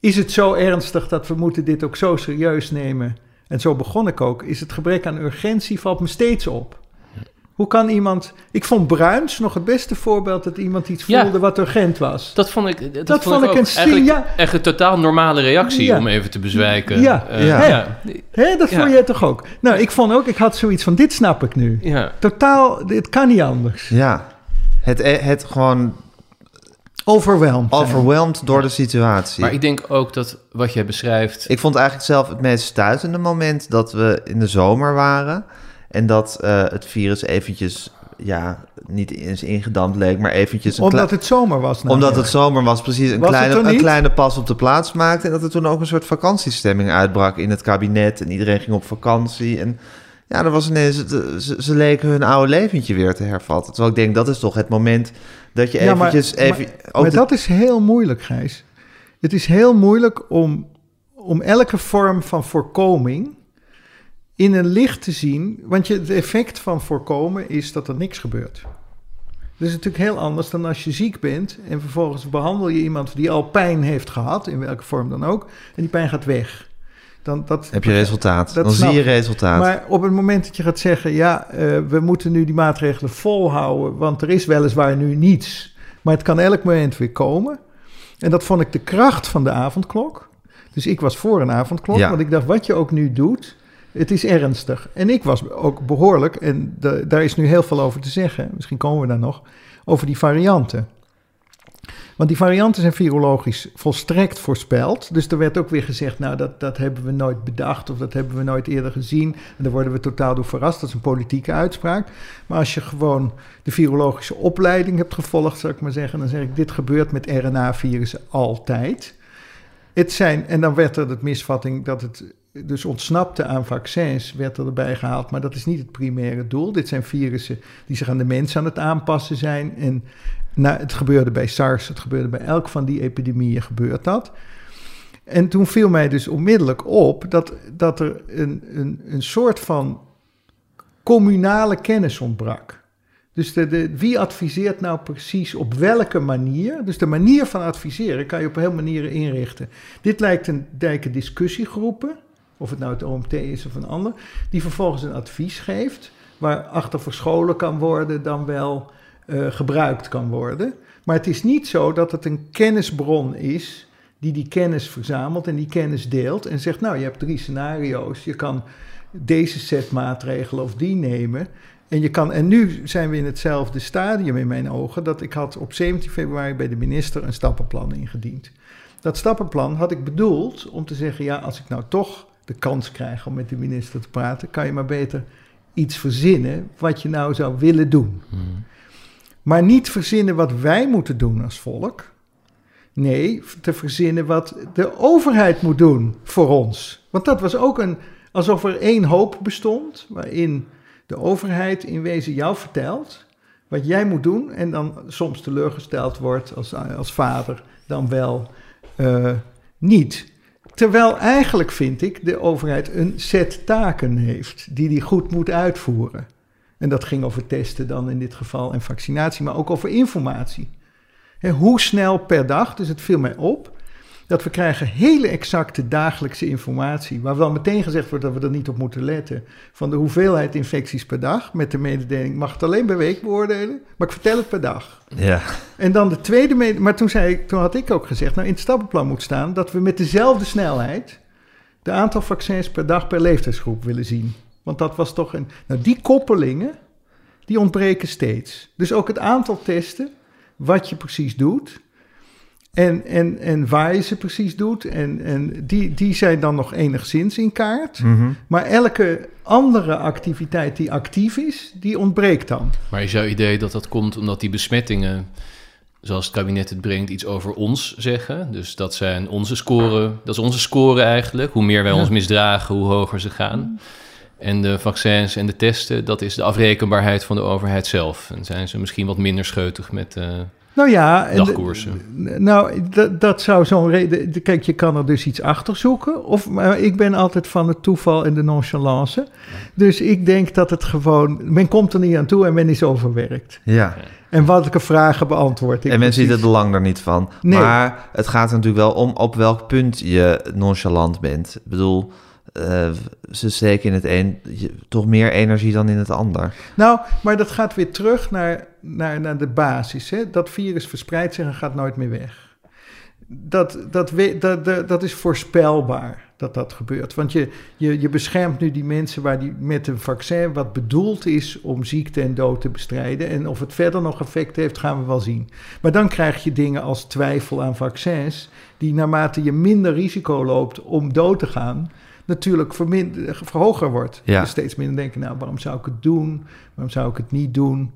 Is het zo ernstig dat we moeten dit ook zo serieus nemen? En zo begon ik ook. Is het gebrek aan urgentie valt me steeds op. Hoe kan iemand... Ik vond Bruins nog het beste voorbeeld dat iemand iets Ja. voelde wat urgent was. Dat vond ik, dat Dat vond vond ik, ook een eigenlijk signaal- echt een totaal normale reactie Ja. om even te bezwijken. Ja. Eh, Ja. ja. Hè, dat Ja. vond jij toch ook? Nou, ik vond ook, ik had zoiets van, dit snap ik nu. Ja. Totaal, dit kan niet anders. Ja, het, het gewoon Overwhelmed. zijn. overwhelmed door de situatie. Maar ik denk ook dat wat jij beschrijft... Ik vond eigenlijk zelf het meest stuitende moment dat we in de zomer waren. En dat eh, het virus eventjes, ja, niet eens ingedampt leek, maar eventjes een Omdat het zomer was. namelijk. omdat het zomer was, precies een Was kleine, een kleine pas op de plaats maakte. En dat er toen ook een soort vakantiestemming uitbrak in het kabinet. En iedereen ging op vakantie. En ja, er was ineens, het- ze, ze leken hun oude leventje weer te hervatten. Terwijl ik denk, dat is toch het moment dat je Ja, maar- eventjes... even, Maar dat is heel moeilijk, Gijs. Het is heel moeilijk om, om elke vorm van voorkoming in een licht te zien. Want je, het effect van voorkomen is dat er niks gebeurt. Dat is natuurlijk heel anders dan als je ziek bent en vervolgens behandel je iemand die al pijn heeft gehad, in welke vorm dan ook, en die pijn gaat weg. Dan, dat, Heb je resultaat. Dan snap zie je resultaat. Maar op het moment dat je gaat zeggen, ja, eh, we moeten nu die maatregelen volhouden, want er is weliswaar nu niets, maar het kan elk moment weer komen. En dat vond ik de kracht van de avondklok. Dus ik was voor een avondklok, Ja. want ik dacht, wat je ook nu doet, het is ernstig. En ik was ook behoorlijk, en da- daar is nu heel veel over te zeggen, misschien komen we daar nog, over die varianten. Want die varianten zijn virologisch volstrekt voorspeld. Dus er werd ook weer gezegd, nou dat, dat hebben we nooit bedacht of dat hebben we nooit eerder gezien. En daar worden we totaal door verrast. Dat is een politieke uitspraak. Maar als je gewoon de virologische opleiding hebt gevolgd, zou ik maar zeggen, dan zeg ik, dit gebeurt met RNA-virussen altijd. Het zijn, en dan werd er de misvatting dat het dus ontsnapte aan vaccins, werd er erbij gehaald. Maar dat is niet het primaire doel. Dit zijn virussen die zich aan de mens aan het aanpassen zijn. En nou, het gebeurde bij SARS, het gebeurde bij elk van die epidemieën, gebeurt dat. En toen viel mij dus onmiddellijk op dat, dat er een, een, een soort van communale kennis ontbrak. Dus de, de, wie adviseert nou precies op welke manier? Dus de manier van adviseren kan je op heel manieren inrichten. Dit lijkt een dijke discussiegroepen, of het nou het OMT is of een ander, die vervolgens een advies geeft, waar achter verscholen kan worden dan wel eh, gebruikt kan worden. Maar het is niet zo dat het een kennisbron is die die kennis verzamelt en die kennis deelt en zegt, nou je hebt drie scenario's, je kan deze set maatregelen of die nemen. En, je kan, en nu zijn we in hetzelfde stadium in mijn ogen dat ik had op 17 februari bij de minister een stappenplan ingediend. Dat stappenplan had ik bedoeld om te zeggen, ja, als ik nou toch de kans krijg om met de minister te praten, kan je maar beter iets verzinnen wat je nou zou willen doen. Maar niet verzinnen wat wij moeten doen als volk. Nee, te verzinnen wat de overheid moet doen voor ons. Want dat was ook een, alsof er één hoop bestond, waarin de overheid in wezen jou vertelt wat jij moet doen en dan soms teleurgesteld wordt als, als vader, dan wel uh, niet. Terwijl eigenlijk vind ik de overheid een set taken heeft die die goed moet uitvoeren. En dat ging over testen dan in dit geval en vaccinatie, maar ook over informatie. He, hoe snel per dag, dus het viel mij op, dat we krijgen hele exacte dagelijkse informatie, waar wel meteen gezegd wordt dat we er niet op moeten letten, van de hoeveelheid infecties per dag, met de mededeling, mag het alleen per week beoordelen, maar ik vertel het per dag. Ja. En dan de tweede, mede- maar toen, zei ik, toen had ik ook gezegd, nou in het stappenplan moet staan dat we met dezelfde snelheid de aantal vaccins per dag per leeftijdsgroep willen zien. Want dat was toch een. Nou, die koppelingen, die ontbreken steeds. Dus ook het aantal testen, wat je precies doet. En, en, en waar je ze precies doet. En, en die, die zijn dan nog enigszins in kaart. Mhm. Maar elke andere activiteit die actief is, die ontbreekt dan. Maar is jouw idee dat dat komt omdat die besmettingen, zoals het kabinet het brengt, iets over ons zeggen? Dus dat zijn onze scoren, dat is onze score eigenlijk. Hoe meer wij Ja. ons misdragen, hoe hoger ze gaan. En de vaccins en de testen, dat is de afrekenbaarheid van de overheid zelf. En zijn ze misschien wat minder scheutig met... eh, Nou ja, en Dagkoersen. nou, dat, dat zou zo'n reden. de- Kijk, je kan er dus iets achter zoeken. Of, maar ik ben altijd van het toeval en de nonchalance. Dus ik denk dat het gewoon. Men komt er niet aan toe en men is overwerkt. ja. En welke vragen beantwoord ik? En men ziet precies? het belang er niet van. Nee. Maar het gaat er natuurlijk wel om op welk punt je nonchalant bent. Ik bedoel, eh, ze steken in het een toch meer energie dan in het ander. Nou, maar dat gaat weer terug naar, naar, naar de basis. Hè? Dat virus verspreidt zich en gaat nooit meer weg. Dat, dat, we- dat, dat, dat is voorspelbaar dat dat gebeurt. Want je, je, je beschermt nu die mensen waar die, met een vaccin wat bedoeld is om ziekte en dood te bestrijden. En of het verder nog effect heeft, gaan we wel zien. Maar dan krijg je dingen als twijfel aan vaccins, die naarmate je minder risico loopt om dood te gaan, natuurlijk verhoger wordt. Ja. Dus steeds minder denken, nou, waarom zou ik het doen? Waarom zou ik het niet doen?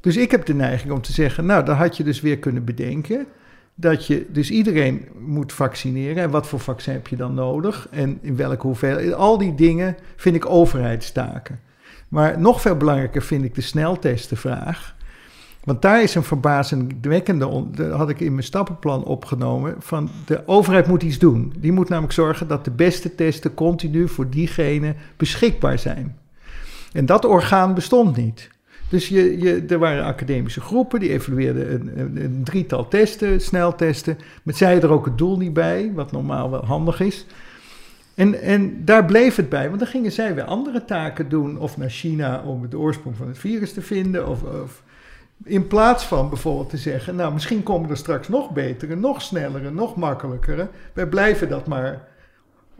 Dus ik heb de neiging om te zeggen, nou, dan had je dus weer kunnen bedenken dat je dus iedereen moet vaccineren. En wat voor vaccin heb je dan nodig? En in welke hoeveelheid? Al die dingen vind ik overheidstaken. Maar nog veel belangrijker vind ik de sneltestenvraag. Want daar is een verbazingwekkende, dat had ik in mijn stappenplan opgenomen, van de overheid moet iets doen. Die moet namelijk zorgen dat de beste testen continu voor diegene beschikbaar zijn. En dat orgaan bestond niet. Dus je, je, er waren academische groepen, die evalueerden een, een, drietal testen, sneltesten. Met zij er ook het doel niet bij, wat normaal wel handig is. En, en daar bleef het bij, want dan gingen zij weer andere taken doen. Of naar China om de oorsprong van het virus te vinden. Of in plaats van bijvoorbeeld te zeggen, nou misschien komen er straks nog betere, nog snellere, nog makkelijkere. Wij blijven dat maar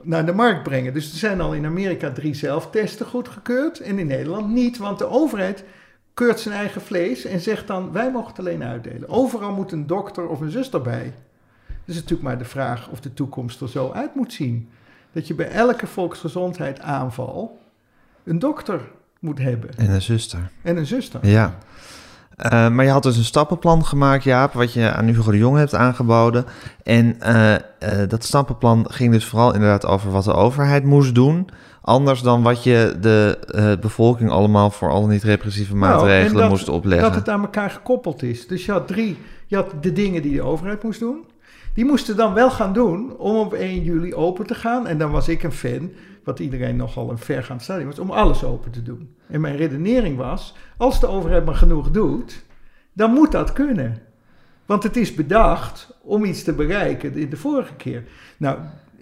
naar de markt brengen. Dus er zijn al in Amerika drie zelftesten goedgekeurd en in Nederland niet, want de overheid keurt zijn eigen vlees en zegt dan, wij mogen het alleen uitdelen. Overal moet een dokter of een zuster bij. Dus natuurlijk maar de vraag of de toekomst er zo uit moet zien. Dat je bij elke volksgezondheid aanval een dokter moet hebben. En een zuster. En een zuster. Ja. Uh, maar je had dus een stappenplan gemaakt, Jaap, wat je aan Hugo de Jong hebt aangeboden. En uh, uh, dat stappenplan ging dus vooral inderdaad over wat de overheid moest doen. Anders dan wat je de bevolking allemaal voor al niet repressieve Nou, maatregelen dat, moest opleggen. Dat het aan elkaar gekoppeld is. Dus je had drie, je had de dingen die de overheid moest doen. Die moesten dan wel gaan doen om op 1 juli open te gaan. En dan was ik een fan, wat iedereen nogal een vergaand stadium was, om alles open te doen. En mijn redenering was, als de overheid maar genoeg doet, dan moet dat kunnen. Want het is bedacht om iets te bereiken in de vorige keer. Nou,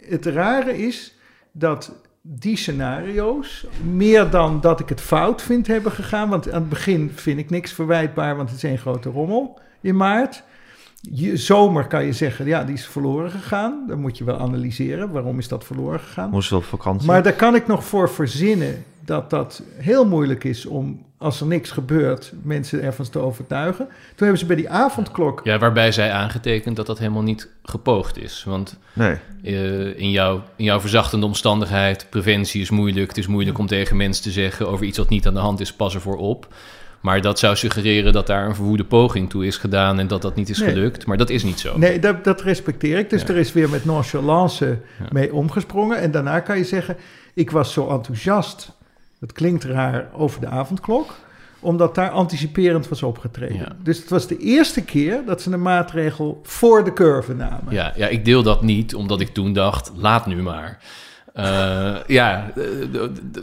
het rare is dat die scenario's, meer dan dat ik het fout vind hebben gegaan, want aan het begin vind ik niks verwijtbaar, want het is een grote rommel in maart. Je, zomer kan je zeggen, ja, die is verloren gegaan. Dan moet je wel analyseren, waarom is dat verloren gegaan. Moest op vakantie? Maar daar kan ik nog voor verzinnen dat dat heel moeilijk is om, als er niks gebeurt, mensen ervan te overtuigen. Toen hebben ze bij die avondklok... Ja, waarbij zij aangetekend dat dat helemaal niet gepoogd is. Want Nee. eh, in, jouw, in jouw verzachtende omstandigheid, preventie is moeilijk. Het is moeilijk om tegen mensen te zeggen over iets wat niet aan de hand is, pas ervoor op. Maar dat zou suggereren dat daar een verwoede poging toe is gedaan en dat dat niet is Nee. gelukt. Maar dat is niet zo. Nee, dat, dat respecteer ik. Dus Ja. er is weer met nonchalance Ja. mee omgesprongen. En daarna kan je zeggen, ik was zo enthousiast, dat klinkt raar, over de avondklok. Omdat daar anticiperend was opgetreden. Ja. Dus het was de eerste keer dat ze een maatregel voor de curve namen. Ja, ja, ik deel dat niet, omdat ik toen dacht, laat nu maar. Eh, ja, eh,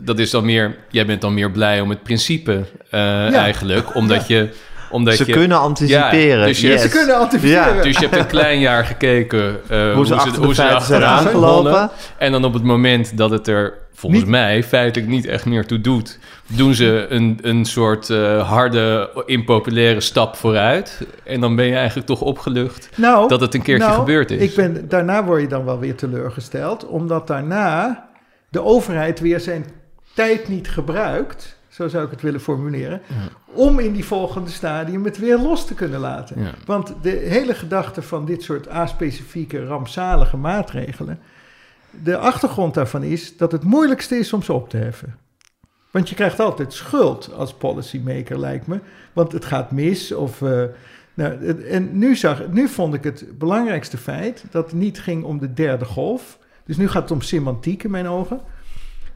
dat is dan meer, jij bent dan meer blij om het principe eh, eigenlijk, omdat je... Omdat Ze je, kunnen anticiperen. Ja, dus je- yes. Ze kunnen anticiperen. Ja. Dus je hebt een klein jaar gekeken Hoe ze feiten zijn achteraan aangelopen. rollen. En dan op het moment dat het er volgens Niet- mij feitelijk niet echt meer toe doet, doen ze een, een soort eh, harde, impopulaire stap vooruit. En dan ben je eigenlijk toch opgelucht Nou, dat het een keertje nou, gebeurd is. Ik ben, daarna word je dan wel weer teleurgesteld, omdat daarna de overheid weer zijn tijd niet gebruikt, zo zou ik het willen formuleren, om in die volgende stadium het weer los te kunnen laten. Ja. Want de hele gedachte van dit soort aspecifieke, rampzalige maatregelen, de achtergrond daarvan is dat het moeilijkste is om ze op te heffen. Want je krijgt altijd schuld als policymaker, lijkt me. Want het gaat mis. Of, eh, nou, en nu, zag, nu vond ik het belangrijkste feit dat het niet ging om de derde golf. Dus nu gaat het om semantiek in mijn ogen.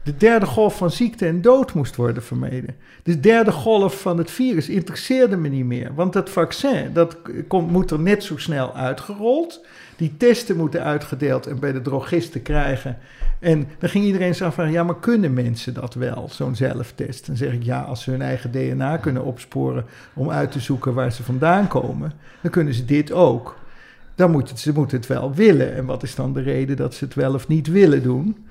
De derde golf van ziekte en dood moest worden vermeden. De derde golf van het virus interesseerde me niet meer. Want dat vaccin, dat komt, moet er net zo snel uitgerold. Die testen moeten uitgedeeld en bij de drogisten krijgen. En dan ging iedereen zich afvragen, ja, maar kunnen mensen dat wel, zo'n zelftest? Dan zeg ik, ja, als ze hun eigen DNA kunnen opsporen om uit te zoeken waar ze vandaan komen, dan kunnen ze dit ook. Dan moeten ze moeten het wel willen. En wat is dan de reden dat ze het wel of niet willen doen?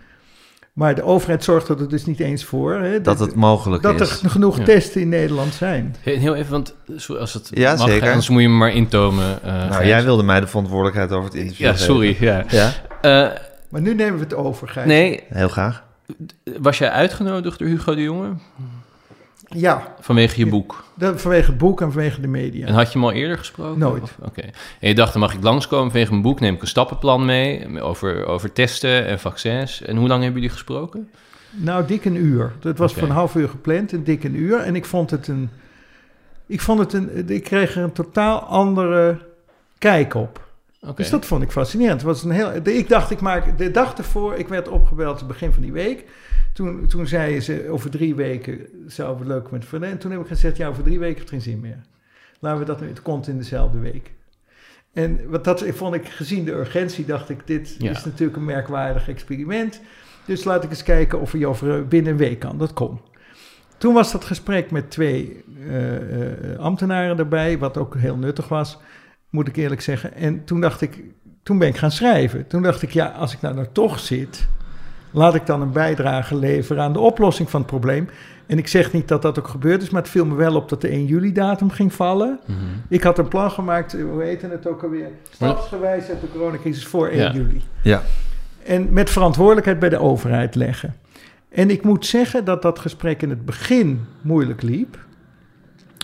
Maar de overheid zorgt er dus niet eens voor. Hè, Dat het mogelijk dat is. er genoeg Ja. testen in Nederland zijn. Heel even, want zo- als het Ja, mag, zeker. anders moet je me maar intomen. eh, Nou, Gijs. jij wilde mij de verantwoordelijkheid over het interview Ja, geven. sorry. Ja. Ja, Eh, Maar nu nemen we het over, Gijs. nee, heel graag. was jij uitgenodigd door Hugo de Jonge Ja, vanwege je boek? vanwege het boek en vanwege de media. En had je hem al eerder gesproken? Nooit. Oké. En je dacht, dan mag ik langskomen vanwege mijn boek, neem ik een stappenplan mee over, over testen en vaccins. En hoe lang hebben jullie gesproken? Nou, dik een uur. Dat was voor een half uur gepland, een dik een uur. En ik vond het een. Ik vond het een. Ik kreeg er een totaal andere kijk op. Dus dat vond ik fascinerend. Het was een heel, ik dacht, ik maak. De dag ervoor, ik werd opgebeld het begin van die week. Toen, toen zeiden ze, over drie weken zou het leuk met vrienden. En toen heb ik gezegd, ja, over drie weken heeft het geen zin meer. Laten we dat nu, het komt in dezelfde week. En wat dat vond ik, gezien de urgentie, dacht ik, dit Ja. is natuurlijk een merkwaardig experiment. Dus laat ik eens kijken of je over binnen een week kan. Dat kon. toen was dat gesprek met twee eh, eh, ambtenaren erbij, wat ook heel nuttig was, moet ik eerlijk zeggen. En toen dacht ik, toen ben ik gaan schrijven. Toen dacht ik, ja, als ik nou nou toch zit, laat ik dan een bijdrage leveren aan de oplossing van het probleem. En ik zeg niet dat dat ook gebeurd is, maar het viel me wel op dat de 1 juli datum ging vallen. Mhm. Ik had een plan gemaakt, hoe heette het ook alweer? Stapsgewijs uit de coronacrisis voor 1 Ja. juli. Ja. En met verantwoordelijkheid bij de overheid leggen. En ik moet zeggen dat dat gesprek in het begin moeilijk liep.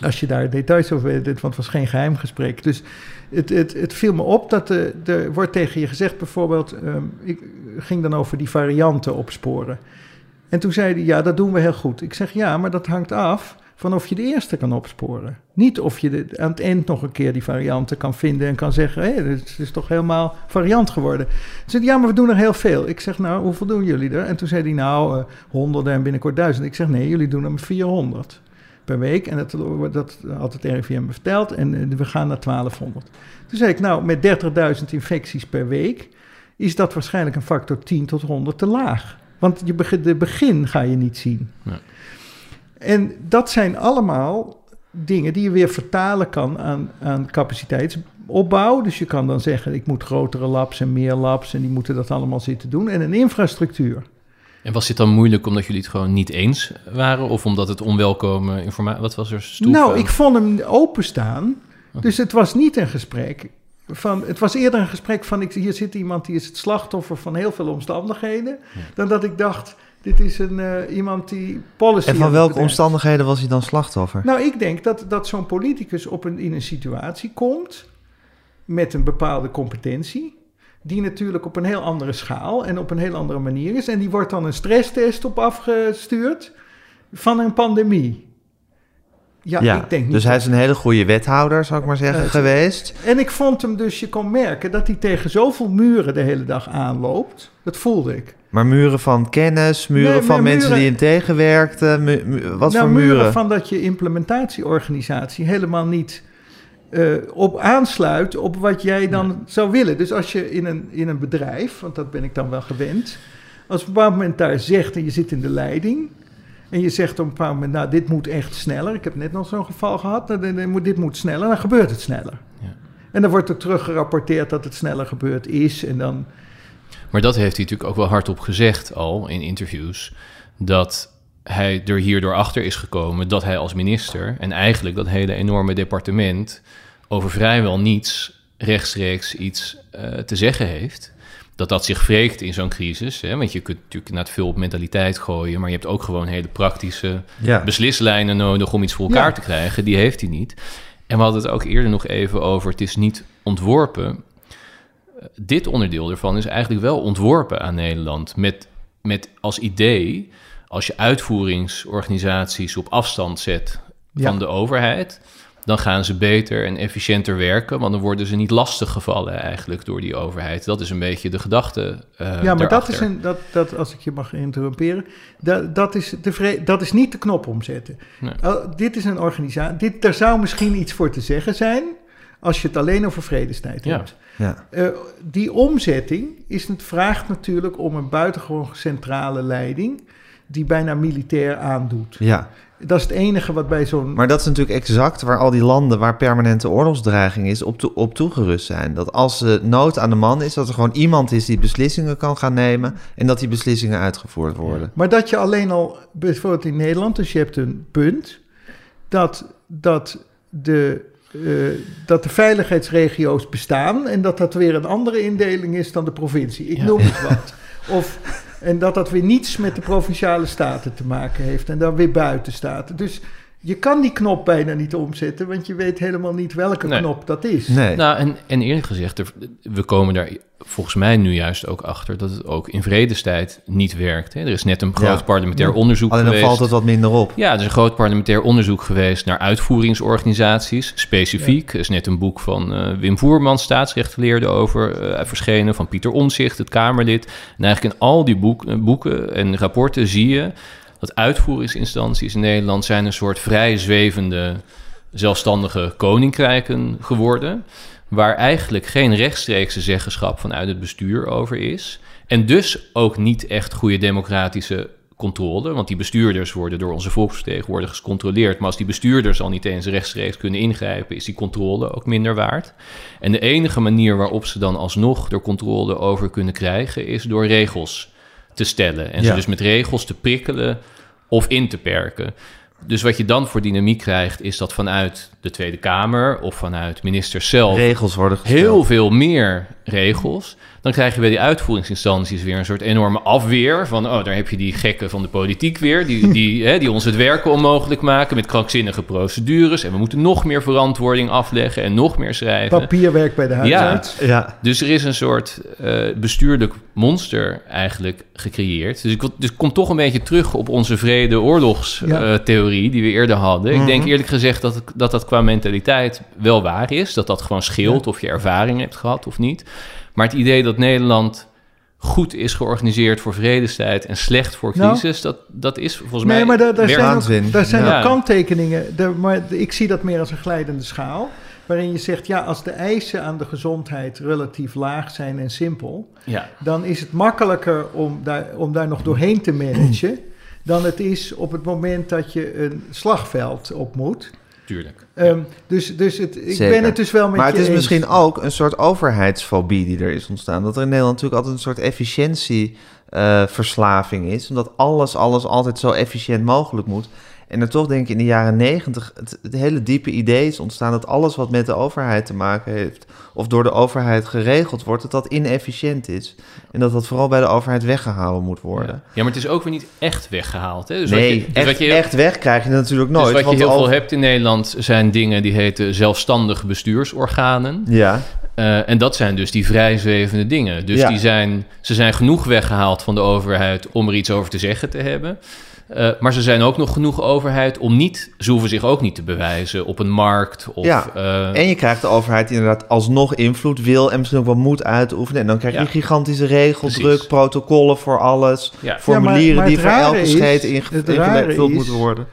Als je daar details over weet, want het was geen geheim gesprek. Dus het, het, het viel me op dat er, er wordt tegen je gezegd, bijvoorbeeld, ehm, ik ging dan over die varianten opsporen. En toen zei hij, ja, dat doen we heel goed. Ik zeg, ja, maar dat hangt af van of je de eerste kan opsporen. Niet of je aan het eind nog een keer die varianten kan vinden en kan zeggen, hé, het is toch helemaal variant geworden. Hij zei, ja, maar we doen er heel veel. Ik zeg, nou, hoeveel doen jullie er? En toen zei hij, nou, eh, honderden en binnenkort duizend. Ik zeg, nee, jullie doen er maar 400 per week. En dat, dat had het RIVM me verteld. En eh, we gaan naar 1200. Toen zei ik, nou, met 30.000 infecties per week... is dat waarschijnlijk een factor 10 tot 100 te laag. Want je begin, de begin ga je niet zien. Ja. En dat zijn allemaal dingen die je weer vertalen kan aan, aan capaciteitsopbouw. Dus je kan dan zeggen, ik moet grotere labs en meer labs... en die moeten dat allemaal zitten doen. En een infrastructuur. En was dit dan moeilijk omdat jullie het gewoon niet eens waren? Of omdat het onwelkome informatie... Wat was er Nou, ik vond hem openstaan. Dus het was niet een gesprek van... Het was eerder een gesprek van... Ik, hier zit iemand die is het slachtoffer van heel veel omstandigheden. Dan dat ik dacht, dit is een, eh, iemand die policy... En van welke omstandigheden was hij dan slachtoffer? Nou, ik denk dat, dat zo'n politicus op een, in een situatie komt... met een bepaalde competentie... die natuurlijk op een heel andere schaal en op een heel andere manier is. En die wordt dan een stresstest op afgestuurd van een pandemie. Ja, Ja, ik denk niet dus hij is een hele goede wethouder, zou ik maar zeggen, Eh, geweest. En ik vond hem dus, je kon merken dat hij tegen zoveel muren de hele dag aanloopt. Dat voelde ik. Maar muren van kennis, muren Nee, van mensen muren- die hem tegenwerkten. mu- mu- wat nou, voor muren? van dat je implementatieorganisatie helemaal niet eh, op aansluit op wat jij dan zou willen. Dus als je in een, in een bedrijf, want dat ben ik dan wel gewend, als op een bepaald moment daar zegt en je zit in de leiding. En je zegt op een bepaald moment, nou, dit moet echt sneller. Ik heb net nog zo'n geval gehad. nou, Dit moet sneller, dan gebeurt het sneller. Ja. En dan wordt er terug gerapporteerd dat het sneller gebeurd is. En dan Maar dat heeft hij natuurlijk ook wel hardop gezegd al in interviews. Dat hij er hierdoor achter is gekomen dat hij als minister en eigenlijk dat hele enorme departement over vrijwel niets rechtstreeks iets eh, te zeggen heeft. Dat dat zich wreekt in zo'n crisis. Hè? Want je kunt natuurlijk net veel op mentaliteit gooien, maar je hebt ook gewoon hele praktische Ja. beslislijnen nodig om iets voor elkaar Ja. te krijgen. Die heeft hij niet. En we hadden het ook eerder nog even over, het is niet ontworpen. Dit onderdeel ervan is eigenlijk wel ontworpen aan Nederland. Met, met als idee, als je uitvoeringsorganisaties op afstand zet van Ja. de overheid... dan gaan ze beter en efficiënter werken... want dan worden ze niet lastiggevallen eigenlijk door die overheid. Dat is een beetje de gedachte eh Ja, maar dat is, een, dat, dat, als ik je mag interromperen, dat, dat, is, de vre- dat is niet de knop omzetten. Nee. Oh, dit is een organisatie, dit, daar zou misschien iets voor te zeggen zijn, als je het alleen over vredestijd Ja. hebt. Ja. Eh, die omzetting is, het vraagt natuurlijk om een buitengewoon centrale leiding, die bijna militair aandoet. ja, Dat is het enige wat bij zo'n... maar dat is natuurlijk exact waar al die landen waar permanente oorlogsdreiging is op, toe- op toegerust zijn. Dat als er nood aan de man is, dat er gewoon iemand is die beslissingen kan gaan nemen en dat die beslissingen uitgevoerd worden. Maar dat je alleen al, bijvoorbeeld in Nederland, dus je hebt een punt, dat, dat, de, eh, dat de veiligheidsregio's bestaan en dat dat weer een andere indeling is dan de provincie. Ik Ja. noem het wat. Of, en dat dat weer niets met de provinciale staten te maken heeft en dan weer buiten staat. Dus je kan die knop bijna niet omzetten, want je weet helemaal niet welke Nee. knop dat is. Nee. Nou, en, en eerlijk gezegd, er- we komen daar volgens mij nu juist ook achter dat het ook in vredestijd niet werkt. Hè? Er is net een groot Ja. parlementair onderzoek Alleen dan geweest. valt het wat minder op. Ja, er is een groot parlementair onderzoek geweest naar uitvoeringsorganisaties. Specifiek Er is net een boek van eh, Wim Voerman, staatsrechtgeleerde, over eh, verschenen. Van Pieter Omzicht, het Kamerlid. En eigenlijk in al die boek, eh, boeken en rapporten zie je dat uitvoeringsinstanties in Nederland zijn een soort vrij zwevende, zelfstandige koninkrijken geworden. Waar eigenlijk geen rechtstreekse zeggenschap vanuit het bestuur over is. En dus ook niet echt goede democratische controle. Want die bestuurders worden door onze volksvertegenwoordigers gecontroleerd. Maar als die bestuurders al niet eens rechtstreeks kunnen ingrijpen, is die controle ook minder waard. En de enige manier waarop ze dan alsnog er controle over kunnen krijgen, is door regels te stellen. En Ja. ze dus met regels te prikkelen of in te perken. Dus wat je dan voor dynamiek krijgt, is dat vanuit de Tweede Kamer of vanuit ministers zelf Regels worden gesteld. heel veel meer regels. Dan krijg je bij die uitvoeringsinstanties weer een soort enorme afweer. Van, oh, daar heb je die gekken van de politiek weer. Die, die, hè, die ons het werken onmogelijk maken met krankzinnige procedures. En we moeten nog meer verantwoording afleggen en nog meer schrijven. Papierwerk bij de huisarts. Ja, Dus er is een soort eh, bestuurlijk monster eigenlijk gecreëerd. Dus ik, wil- dus ik kom toch een beetje terug op onze vrede-oorlogstheorie die we eerder hadden. Ik denk Mhm. eerlijk gezegd dat, dat dat qua mentaliteit wel waar is. Dat dat gewoon scheelt of je ervaring hebt gehad of niet. Maar het idee dat Nederland goed is georganiseerd voor vredestijd en slecht voor Nou. crisis, dat, dat is volgens mij... Nee, maar daar, daar zijn, ook, daar zijn Ja. ook kanttekeningen. Daar- maar ik zie dat meer als een glijdende schaal. Waarin je zegt, ja, als de eisen aan de gezondheid relatief laag zijn en simpel, Ja, dan is het makkelijker om daar, om daar nog doorheen te managen. dan het is op het moment dat je een slagveld op moet. Tuurlijk. Ehm, dus dus het, ik Zeker. ben het dus wel met maar je het is eens. misschien ook een soort overheidsfobie die er is ontstaan. Dat er in Nederland natuurlijk altijd een soort efficiëntieverslaving is. Omdat alles, alles altijd zo efficiënt mogelijk moet. En er toch denk ik in de jaren negentig het, het hele diepe idee is ontstaan... dat alles wat met de overheid te maken heeft... of door de overheid geregeld wordt, dat dat inefficiënt is. En dat dat vooral bij de overheid weggehouden moet worden. Ja. ja, maar het is ook weer niet echt weggehaald. Hè? Dus nee, wat je, dus echt, wat je, echt weg krijg je natuurlijk Dus nooit. wat je heel veel hebt in Nederland zijn dingen die heten zelfstandige bestuursorganen. Ja, Eh, en dat zijn dus die vrijzwevende dingen. Dus Ja. die zijn, ze zijn genoeg weggehaald van de overheid om er iets over te zeggen te hebben. Eh, maar ze zijn ook nog genoeg overheid om niet, ze hoeven zich ook niet te bewijzen op een markt. Of, Ja. eh, En je krijgt de overheid die inderdaad alsnog invloed wil en misschien ook wel moet uitoefenen. En dan krijg je Ja. een gigantische regeldruk, Precies. protocollen voor alles, ja. formulieren maar die voor elke scheet ingevuld moeten worden.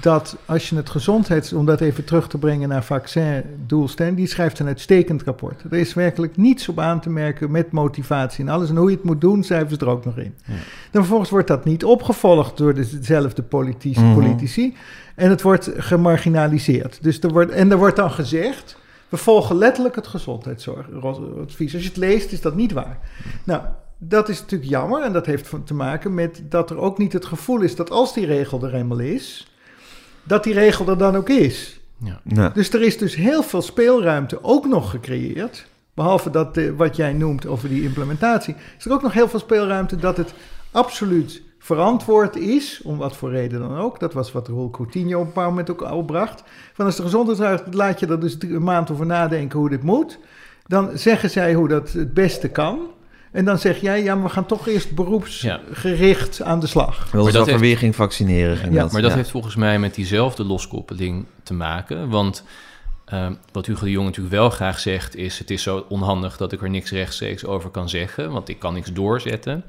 Dat als je het gezondheids... om dat even terug te brengen naar vaccin-doelstelling... die schrijft een uitstekend rapport. Er is werkelijk niets op aan te merken met motivatie en alles. En hoe je het moet doen, schrijven ze er ook nog in. Ja. Dan vervolgens wordt dat niet opgevolgd door dezelfde politici. Mhm. politici en het wordt gemarginaliseerd. Dus er wordt, en er wordt dan gezegd... we volgen letterlijk het gezondheidsadvies. Als je het leest, is dat niet waar. Nou... Dat is natuurlijk jammer en dat heeft te maken met dat er ook niet het gevoel is dat als die regel er eenmaal is, dat die regel er dan ook is. Ja. Ja. Dus er is dus heel veel speelruimte ook nog gecreëerd. Behalve dat eh, wat jij noemt over die implementatie. Is er ook nog heel veel speelruimte dat het absoluut verantwoord is, om wat voor reden dan ook. Dat was wat Roel Coutinho op een bepaald moment ook al bracht. Van als de gezondheidsraad laat je er dus een maand over nadenken hoe dit moet. Dan zeggen zij hoe dat het beste kan. En dan zeg jij, ja, maar we gaan toch eerst beroepsgericht aan de slag. Ze dat heeft- weer ging vaccineren. ging Ja, dat. Maar dat Ja. heeft volgens mij met diezelfde loskoppeling te maken. Want eh, wat Hugo de Jong natuurlijk wel graag zegt is... het is zo onhandig dat ik er niks rechtstreeks over kan zeggen... want ik kan niks doorzetten.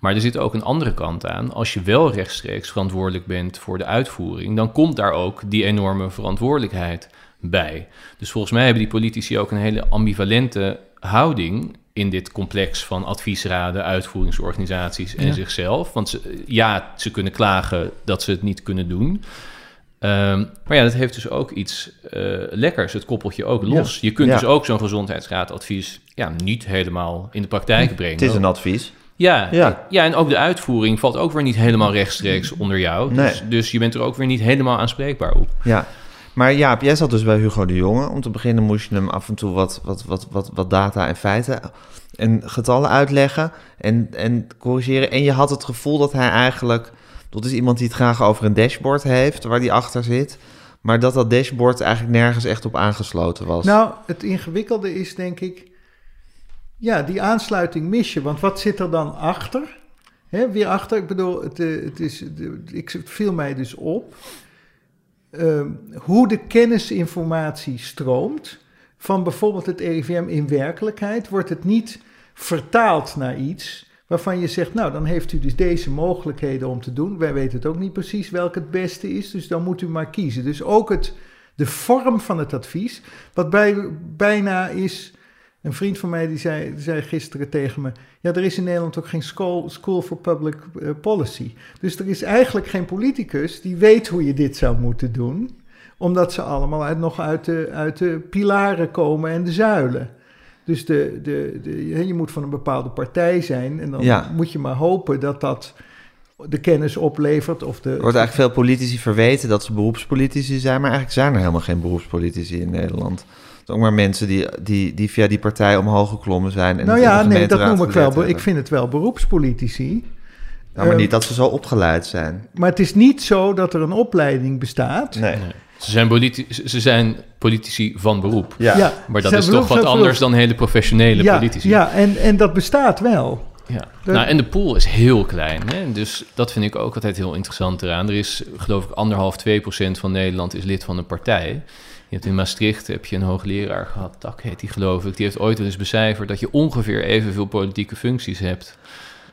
Maar er zit ook een andere kant aan. Als je wel rechtstreeks verantwoordelijk bent voor de uitvoering... dan komt daar ook die enorme verantwoordelijkheid bij. Dus volgens mij hebben die politici ook een hele ambivalente houding... in dit complex van adviesraden, uitvoeringsorganisaties en Ja. zichzelf. Want ze, ja, ze kunnen klagen dat ze het niet kunnen doen... Ehm, maar ja, dat heeft dus ook iets eh, lekkers. Het koppelt je ook los. Je kunt Ja. dus ook zo'n gezondheidsraadadvies ja, niet helemaal in de praktijk brengen. Het is een advies. ja, Ja. ja. en ook de uitvoering valt ook weer niet helemaal rechtstreeks onder jou. Dus, dus je bent er ook weer niet helemaal aanspreekbaar op. Ja. Maar Jaap, jij zat dus bij Hugo de Jonge. Om te beginnen moest je hem af en toe wat, wat, wat, wat, data en feiten en getallen uitleggen en, en corrigeren. En je had het gevoel dat hij eigenlijk... Dat is iemand die het graag over een dashboard heeft, waar die achter zit. Maar dat dat dashboard eigenlijk nergens echt op aangesloten was. Nou, het ingewikkelde is denk ik, ja, die aansluiting mis je. Want wat zit er dan achter? Hè, weer achter, ik bedoel, het, eh, is, ik, viel mij dus op ehm, hoe de kennisinformatie stroomt van bijvoorbeeld het RIVM in werkelijkheid. Wordt het niet vertaald naar iets waarvan je zegt, nou, dan heeft u dus deze mogelijkheden om te doen. Wij weten het ook niet precies welke het beste is, dus dan moet u maar kiezen. Dus ook het, de vorm van het advies, wat bij, bijna is Een vriend van mij die zei, die zei gisteren tegen me: Ja, er is in Nederland ook geen school, school for public eh, policy. Dus er is eigenlijk geen politicus die weet hoe je dit zou moeten doen, omdat ze allemaal uit, nog uit de, uit de pilaren komen en de zuilen. Dus de, de, de, je moet van een bepaalde partij zijn en dan Ja. moet je maar hopen dat dat de kennis oplevert. Of de, Er wordt eigenlijk veel politici verweten dat ze beroepspolitici zijn, maar eigenlijk zijn er helemaal geen beroepspolitici in Nederland. Ook maar mensen die, die, die via die partij omhoog geklommen zijn. En nou ja, nee, dat noem ik wel. Ik vind het wel beroepspolitici. Ja, maar Ehm, niet dat ze zo opgeleid zijn. Maar het is niet zo dat er een opleiding bestaat. Nee. Ze zijn, ze zijn politici van beroep. Ja. Maar dat is toch wat anders dan hele professionele ja, politici. Ja, en, en dat bestaat wel. Ja. De- Nou, en de pool is heel klein. Hè? Dus dat vind ik ook altijd heel interessant eraan. Er is, geloof ik, anderhalf, 2 procent van Nederland is lid van een partij. Je hebt in Maastricht heb je een hoogleraar gehad, Tak heet die geloof ik. Die heeft ooit wel eens becijferd dat je ongeveer evenveel politieke functies hebt.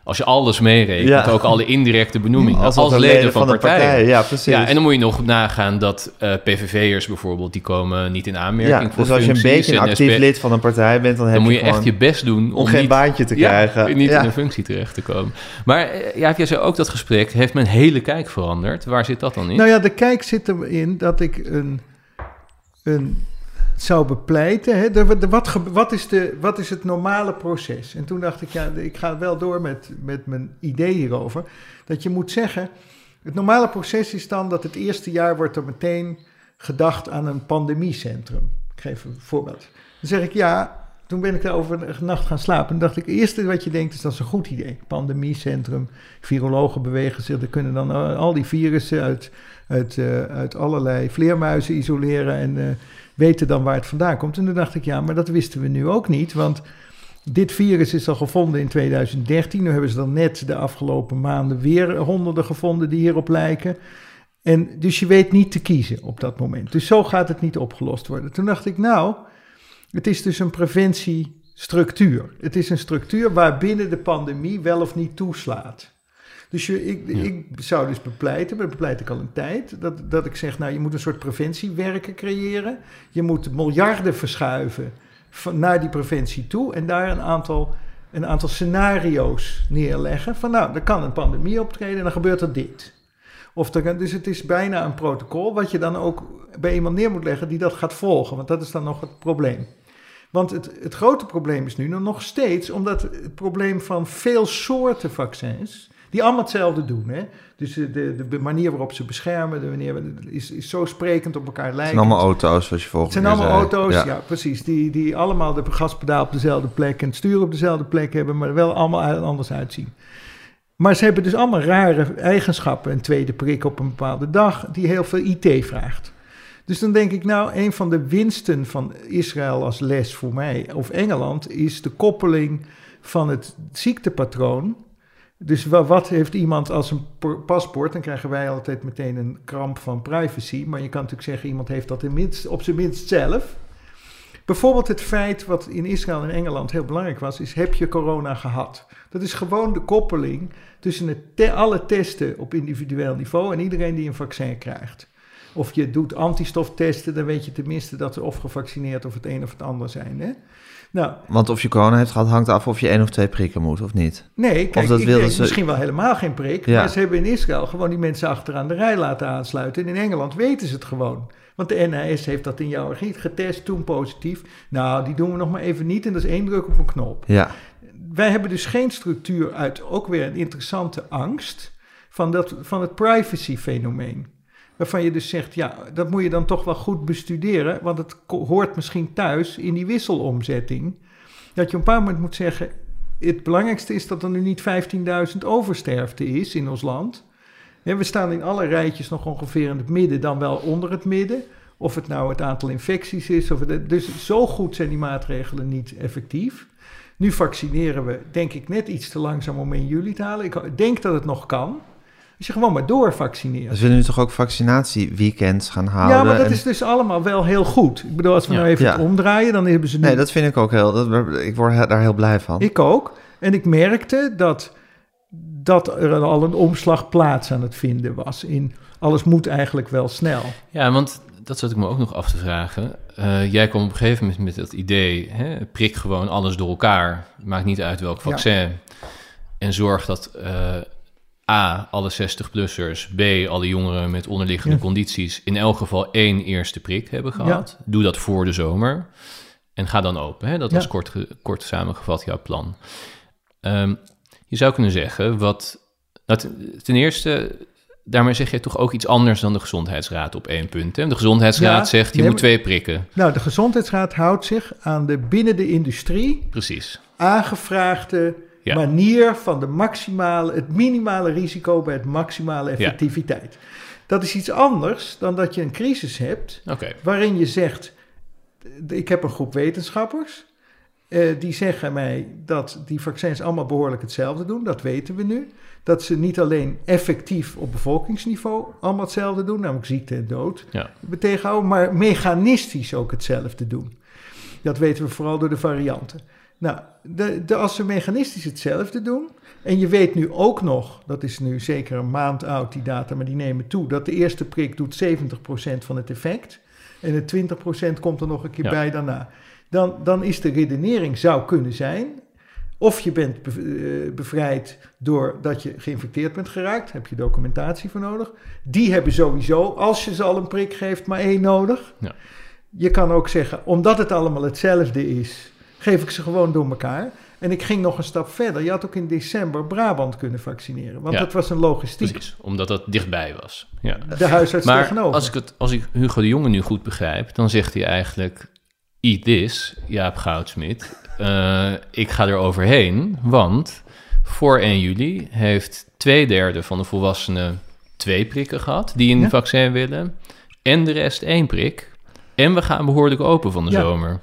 Als je alles meerekent, Ja. ook alle indirecte benoemingen, als, er leden van, de partijen. partij. Ja, precies. Ja, en dan moet je nog nagaan dat eh, PVV'ers bijvoorbeeld, die komen niet in aanmerking Ja, voor dus als je een beetje een En actief SP lid van een partij bent, dan heb dan moet je je echt je best doen om, om geen niet, baantje te ja, krijgen. niet Ja. in een functie terecht te komen. Maar eh, ja, jij zei ook dat gesprek heeft mijn hele kijk veranderd. Waar zit dat dan in? Nou ja, de kijk zit erin dat ik een, een zou bepleiten. Hè? Wat, wat, is de, wat is het normale proces? En toen dacht ik, ja, ik ga wel door met, met mijn idee hierover. Dat je moet zeggen, het normale proces is dan dat het eerste jaar wordt er meteen gedacht aan een pandemiecentrum. Ik geef een voorbeeld. Dan zeg ik, ja, toen ben ik daarover een nacht gaan slapen. En dacht ik, het eerste wat je denkt is, dat is een goed idee. Pandemiecentrum, virologen bewegen zich. Er kunnen dan eh, al die virussen uit, uit, eh, uit allerlei vleermuizen isoleren en eh, weten dan waar het vandaan komt. En toen dacht ik, ja, maar dat wisten we nu ook niet, want... Dit virus is al gevonden in 2013. Nu hebben ze dan net de afgelopen maanden weer honderden gevonden die hierop lijken. En dus je weet niet te kiezen op dat moment. Dus zo gaat het niet opgelost worden. Toen dacht ik, nou, het is dus een preventiestructuur. Het is een structuur waarbinnen de pandemie wel of niet toeslaat. Dus je, ik, ik zou dus bepleiten, maar dat bepleit ik al een tijd, dat, dat ik zeg, nou, je moet een soort preventiewerken creëren. Je moet miljarden verschuiven van, naar die preventie toe en daar een aantal, een aantal scenario's neerleggen. Van nou, er kan een pandemie optreden en dan gebeurt er dit. Of er, dus het is bijna een protocol wat je dan ook bij iemand neer moet leggen die dat gaat volgen. Want dat is dan nog het probleem. Want het, het grote probleem is nu nog steeds, omdat het probleem van veel soorten vaccins, die allemaal hetzelfde doen. Hè? Dus de, de, de manier waarop ze beschermen, de manier, is, is zo sprekend op elkaar Het lijken. zijn allemaal auto's, zoals je Het volgens zijn mij allemaal zei. auto's, ja, precies. Die, die allemaal de gaspedaal op dezelfde plek en het stuur op dezelfde plek hebben, maar wel allemaal anders uitzien. Maar ze hebben dus allemaal rare eigenschappen. Een tweede prik op een bepaalde dag, die heel veel IT vraagt. Dus dan denk ik, nou, een van de winsten van Israël als les voor mij, of Engeland, is de koppeling van het ziektepatroon. Dus wa- wat heeft iemand als een po- paspoort? Dan krijgen wij altijd meteen een kramp van privacy. Maar je kan natuurlijk zeggen, iemand heeft dat op zijn minst zelf. Bijvoorbeeld het feit wat in Israël en Engeland heel belangrijk was, is heb je corona gehad? Dat is gewoon de koppeling tussen het alle testen op individueel niveau en iedereen die een vaccin krijgt. Of je doet antistoftesten, dan weet je tenminste dat ze of gevaccineerd of het een of het ander zijn. Hè? Nou, Want of je corona heeft gehad, hangt af of je één of twee prikken moet, of niet? nee, kijk, dat ik denk ze- misschien wel helemaal geen prik. Ja. Maar ze hebben in Israël gewoon die mensen achteraan de rij laten aansluiten. En in Engeland weten ze het gewoon. Want de NHS heeft dat in jouw regie getest, toen positief. Nou, die doen we nog maar even niet en dat is één druk op een knop. Ja, Wij hebben dus geen structuur uit ook weer een interessante angst van, dat, van het privacy-fenomeen. Waarvan je dus zegt, ja, dat moet je dan toch wel goed bestuderen, want het hoort misschien thuis in die wisselomzetting. Dat je op een bepaald moment moet zeggen, het belangrijkste is dat er nu niet 15.000 oversterfte is in ons land. We staan in alle rijtjes nog ongeveer in het midden, dan wel onder het midden. Of het nou het aantal infecties is. Of dus zo goed zijn die maatregelen niet effectief. Nu vaccineren we, denk ik, net iets te langzaam om in juli te halen. Ik denk dat het nog kan. Als je gewoon maar doorvaccineert. dus we willen nu toch ook vaccinatieweekends gaan houden? Ja, maar dat en- is dus allemaal wel heel goed. Ik bedoel, als we Ja. nou even Ja. het omdraaien, dan hebben ze nu... Nee, dat vind ik ook heel... Dat, ik word daar heel blij van. Ik ook. En ik merkte dat, dat er al een omslag plaats aan het vinden was. In alles moet eigenlijk wel snel. Ja, want dat zat ik me ook nog af te vragen. Eh, jij kwam op een gegeven moment met dat idee, hè, prik gewoon alles door elkaar. Maakt niet uit welk vaccin. En zorg dat eh, A, alle 60-plussers, B, alle jongeren met onderliggende Ja. condities... in elk geval één eerste prik hebben gehad. Doe dat voor de zomer. En ga dan open. Hè? Dat Ja. was kort, kort samengevat jouw plan. Ehm, je zou kunnen zeggen, wat... Nou, ten- eerste, daarmee zeg je toch ook iets anders dan de Gezondheidsraad op één punt. Hè? De Gezondheidsraad zegt, je nee, moet twee prikken. Nou, de Gezondheidsraad houdt zich aan de binnen de industrie Precies. aangevraagde Ja. manier van de maximale, het minimale risico bij het maximale effectiviteit. Dat is iets anders dan dat je een crisis hebt waarin je zegt, ik heb een groep wetenschappers, eh, die zeggen mij dat die vaccins allemaal behoorlijk hetzelfde doen, dat weten we nu. Dat ze niet alleen effectief op bevolkingsniveau allemaal hetzelfde doen, namelijk ziekte en dood Ja. tegenhouden, maar mechanistisch ook hetzelfde doen. Dat weten we vooral door de varianten. Nou, de, de, als ze mechanistisch hetzelfde doen, en je weet nu ook nog, dat is nu zeker een maand oud die data, maar die nemen toe, dat de eerste prik doet 70% van het effect en de 20% komt er nog een keer Ja. bij daarna. Dan, dan is de redenering zou kunnen zijn, of je bent be- eh, bevrijd doordat je geïnfecteerd bent geraakt, heb je documentatie voor nodig. Die hebben sowieso, als je ze al een prik geeft, maar één nodig. Ja. Je kan ook zeggen, omdat het allemaal hetzelfde is, geef ik ze gewoon door elkaar. En ik ging nog een stap verder. Je had ook in december Brabant kunnen vaccineren, want Ja. dat was een logistiek. Precies, omdat dat dichtbij was. Ja. De huisarts Maar tegenover. als ik, het, als ik Hugo de Jonge nu goed begrijp, dan zegt hij eigenlijk... Eat this, Jaap Goudsmit. Eh, ik ga er overheen, want voor 1 juli heeft twee derde van de volwassenen twee prikken gehad... die een Ja. vaccin willen, en de rest één prik. En we gaan behoorlijk open van de Ja. zomer.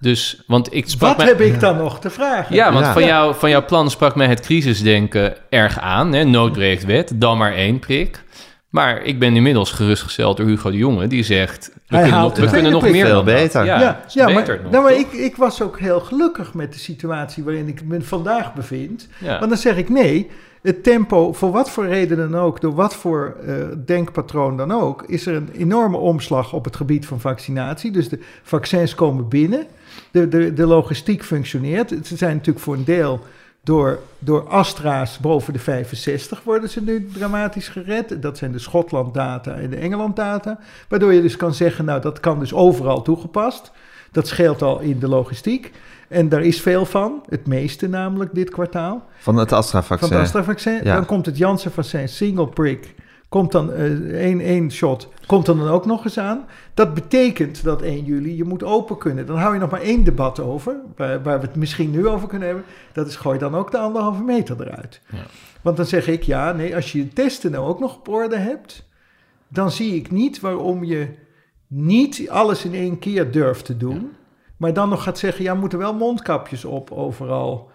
Dus, want ik sprak Wat mij- heb ik dan nog te vragen? Ja, want Ja. Van, jou, van jouw plan sprak mij het crisisdenken erg aan. Hè? Nood breekt wet, dan maar één prik. Maar ik ben inmiddels gerustgesteld door Hugo de Jonge. Die zegt, we Hij kunnen nog, we kunnen nog meer Veel beter. Ja, ja, beter maar, nog, nou, maar ik, ik was ook heel gelukkig met de situatie waarin ik me vandaag bevind. Ja. Want dan zeg ik nee, het tempo, voor wat voor reden dan ook, door wat voor eh, denkpatroon dan ook, is er een enorme omslag op het gebied van vaccinatie. Dus de vaccins komen binnen, de, de, de logistiek functioneert. Ze zijn natuurlijk voor een deel door, door Astra's boven de 65 worden ze nu dramatisch gered. Dat zijn de Schotland-data en de Engeland-data. Waardoor je dus kan zeggen, nou dat kan dus overal toegepast. Dat scheelt al in de logistiek. En daar is veel van, het meeste namelijk dit kwartaal. Van het Van Astra-vaccin. het AstraVaccin. Ja. Dan komt het Janssen-vaccin, single prick. Komt dan eh, één, één shot, komt er dan ook nog eens aan. Dat betekent dat 1 juli je moet open kunnen. Dan hou je nog maar één debat over, waar, waar we het misschien nu over kunnen hebben. Dat is gooi dan ook de anderhalve meter eruit. Ja. Want dan zeg ik, ja, nee, als je je testen nou ook nog op orde hebt... dan zie ik niet waarom je niet alles in één keer durft te doen... maar dan nog gaat zeggen, ja, moeten wel mondkapjes op overal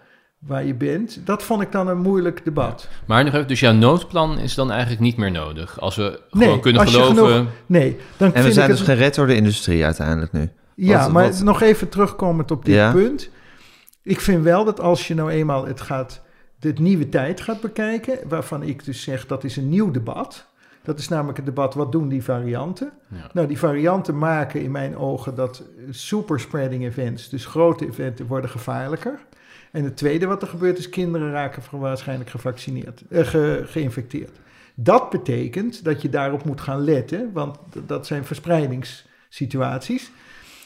waar je bent. Dat vond ik dan een moeilijk debat. Maar nog even, dus jouw noodplan is dan eigenlijk niet meer nodig. Als we gewoon kunnen geloven... genoeg- Nee, dan En we zijn ik dus het... gered door de industrie uiteindelijk nu. Ja, wat- maar wat- nog even terugkomend op dit Ja. punt. Ik vind wel dat als je nou eenmaal het gaat, de nieuwe tijd gaat bekijken, waarvan ik dus zeg dat is een nieuw debat. Dat is namelijk het debat, wat doen die varianten? Ja. Nou, die varianten maken in mijn ogen dat superspreading events, dus grote eventen, worden gevaarlijker. En het tweede wat er gebeurt is, kinderen raken waarschijnlijk gevaccineerd, eh, ge- geïnfecteerd. Dat betekent dat je daarop moet gaan letten, want dat zijn verspreidingssituaties.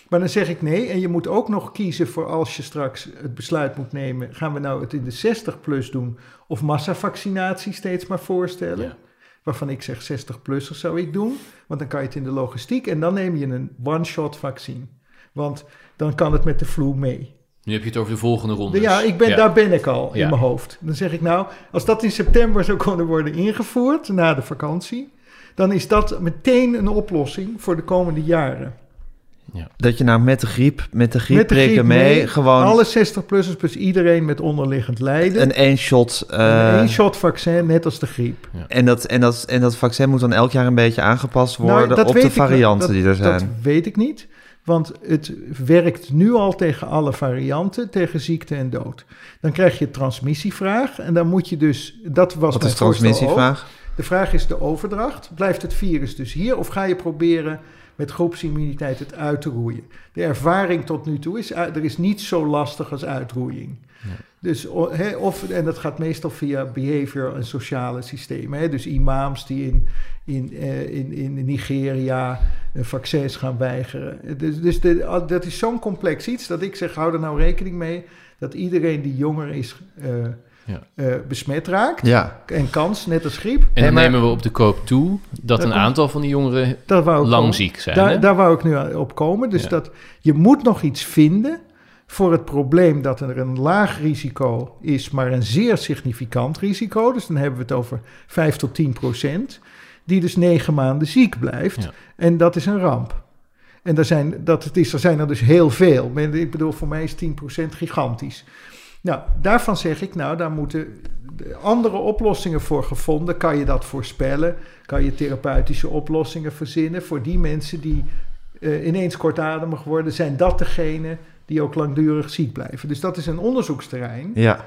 Maar dan zeg ik nee, en je moet ook nog kiezen voor als je straks het besluit moet nemen, gaan we nou het in de 60-plus doen of massavaccinatie steeds maar voorstellen? Ja. Waarvan ik zeg 60-plussers zou ik doen, want dan kan je het in de logistiek en dan neem je een one-shot vaccin. Want dan kan het met de flu mee. Nu heb je het over de volgende ronde. Ja, ik ben, daar ben ik al Ja. in mijn hoofd. Dan zeg ik nou, als dat in september zou kunnen worden ingevoerd, na de vakantie, dan is dat meteen een oplossing voor de komende jaren. Dat je nou met de griep, met de griep Met de griep prikken mee, gewoon Alle 60-plussers plus iedereen met onderliggend lijden. een één shot. eh, een één-shot vaccin, net als de griep. en, dat, en, dat, en dat vaccin moet dan elk jaar een beetje aangepast Nou, worden op de varianten Dat- die er zijn. Dat weet ik niet. Want het werkt nu al tegen alle varianten, tegen ziekte en dood. Dan krijg je transmissievraag en dan moet je dus... Dat was Wat is transmissievraag? De vraag is de overdracht. Blijft het virus dus hier of ga je proberen met groepsimmuniteit het uit te roeien. De ervaring tot nu toe is, uh, er is niet zo lastig als uitroeiing. Dus, of, en dat gaat meestal via behavior en sociale systemen. Dus imams die in, in, eh, in, in Nigeria vaccins gaan weigeren. Dus, dus de, dat is zo'n complex iets dat ik zeg, hou er nou rekening mee dat iedereen die jonger is eh, Ja. eh, besmet raakt. Ja, En kans, net als griep. En dan maar- nemen we op de koop toe dat een aantal van die jongeren lang ziek zijn. Daar, daar wou ik nu op komen. Dus Ja. dat je moet nog iets vinden voor het probleem dat er een laag risico is, maar een zeer significant risico. Dus dan hebben we het over 5 tot 10 procent, die dus negen maanden ziek blijft. Ja. En dat is een ramp. En daar zijn, dat het is, er zijn er dus heel veel. Ik bedoel, voor mij is 10 procent gigantisch. Nou, daarvan zeg ik, nou, daar moeten andere oplossingen voor gevonden. Kan je dat voorspellen? Kan je therapeutische oplossingen verzinnen voor die mensen die eh, ineens kortademig worden? Zijn dat degenen die ook langdurig ziek blijven? Dus dat is een onderzoeksterrein. ja.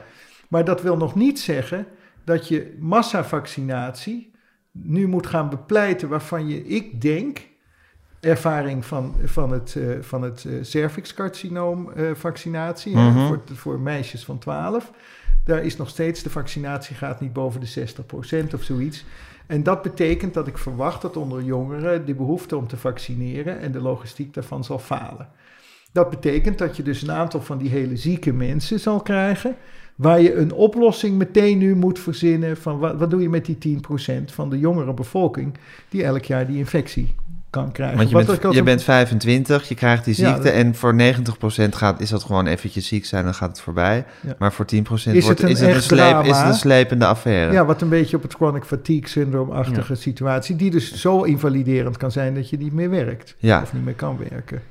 Maar dat wil nog niet zeggen dat je massavaccinatie nu moet gaan bepleiten waarvan je, ik denk, ervaring van, van het, eh, van het eh, cervixcarcinoom eh, vaccinatie Mhm. voor, voor meisjes van 12. Daar is nog steeds de vaccinatiegraad niet boven de 60% of zoiets. En dat betekent dat ik verwacht dat onder jongeren de behoefte om te vaccineren en de logistiek daarvan zal falen. Dat betekent dat je dus een aantal van die hele zieke mensen zal krijgen, waar je een oplossing meteen nu moet verzinnen van wat, wat doe je met die 10% van de jongere bevolking die elk jaar die infectie kan krijgen. Want je Wat bent, ik als je een- bent 25, je krijgt die Ja, ziekte dat- en voor 90% gaat, is dat gewoon eventjes ziek zijn, dan gaat het voorbij. Ja. Maar voor 10% Is wordt, het een is, het een echt sleep, is het een slepende affaire. Ja, wat een beetje op het chronic fatigue syndroom-achtige situatie, die dus zo invaliderend kan zijn dat je niet meer werkt. Of niet meer kan werken.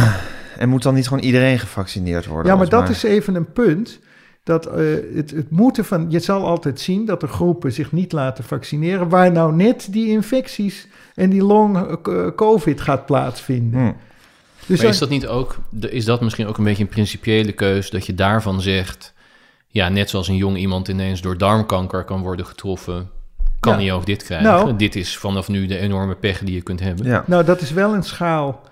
En moet dan niet gewoon iedereen gevaccineerd worden? Ja, maar dat is even een punt. Dat eh, het, het moeten van. Je zal altijd zien dat er groepen zich niet laten vaccineren. waar nou net die infecties en die long eh, COVID gaat plaatsvinden. Hm. Dus Maar is dat niet ook, is dat misschien ook een beetje een principiële keus dat je daarvan zegt, ja, net zoals een jong iemand ineens door darmkanker kan worden getroffen, kan Ja. hij ook dit krijgen. Nou. dit is vanaf nu de enorme pech die je kunt hebben. Ja. Nou, dat is wel een schaal.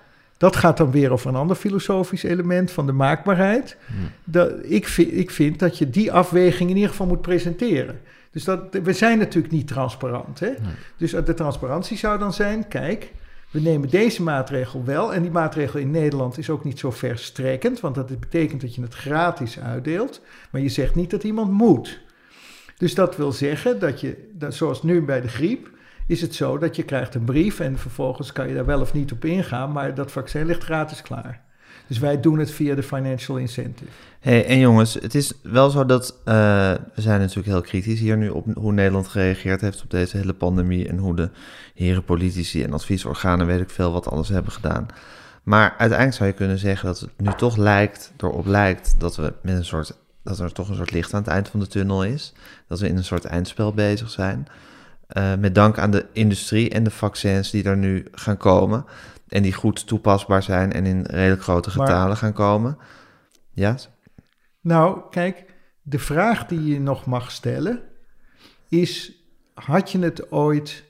Dat gaat dan weer over een ander filosofisch element van de maakbaarheid. Dat, ik, vind, ik vind dat je die afweging in ieder geval moet presenteren. Dus dat, we zijn natuurlijk niet transparant. Hè? Dus de transparantie zou dan zijn: kijk, we nemen deze maatregel wel. En die maatregel in Nederland is ook niet zo verstrekkend, want dat betekent dat je het gratis uitdeelt. Maar je zegt niet dat iemand moet. Dus dat wil zeggen dat je, dat, zoals nu bij de griep, is het zo dat je krijgt een brief en vervolgens kan je daar wel of niet op ingaan, maar dat vaccin ligt gratis klaar. Dus wij doen het via de financial incentive. Hey, en jongens, het is wel zo dat eh, we zijn natuurlijk heel kritisch hier nu op hoe Nederland gereageerd heeft op deze hele pandemie en hoe de heren politici en adviesorganen, weet ik veel, wat alles hebben gedaan. Maar uiteindelijk zou je kunnen zeggen dat het nu toch lijkt, erop lijkt, dat we met een soort, dat er toch een soort licht aan het eind van de tunnel is. Dat we in een soort eindspel bezig zijn. Eh, met dank aan de industrie en de vaccins die er nu gaan komen. En die goed toepasbaar zijn en in redelijk grote Maar- getalen gaan komen. Ja, Nou, kijk, de vraag die je nog mag stellen is: had je het ooit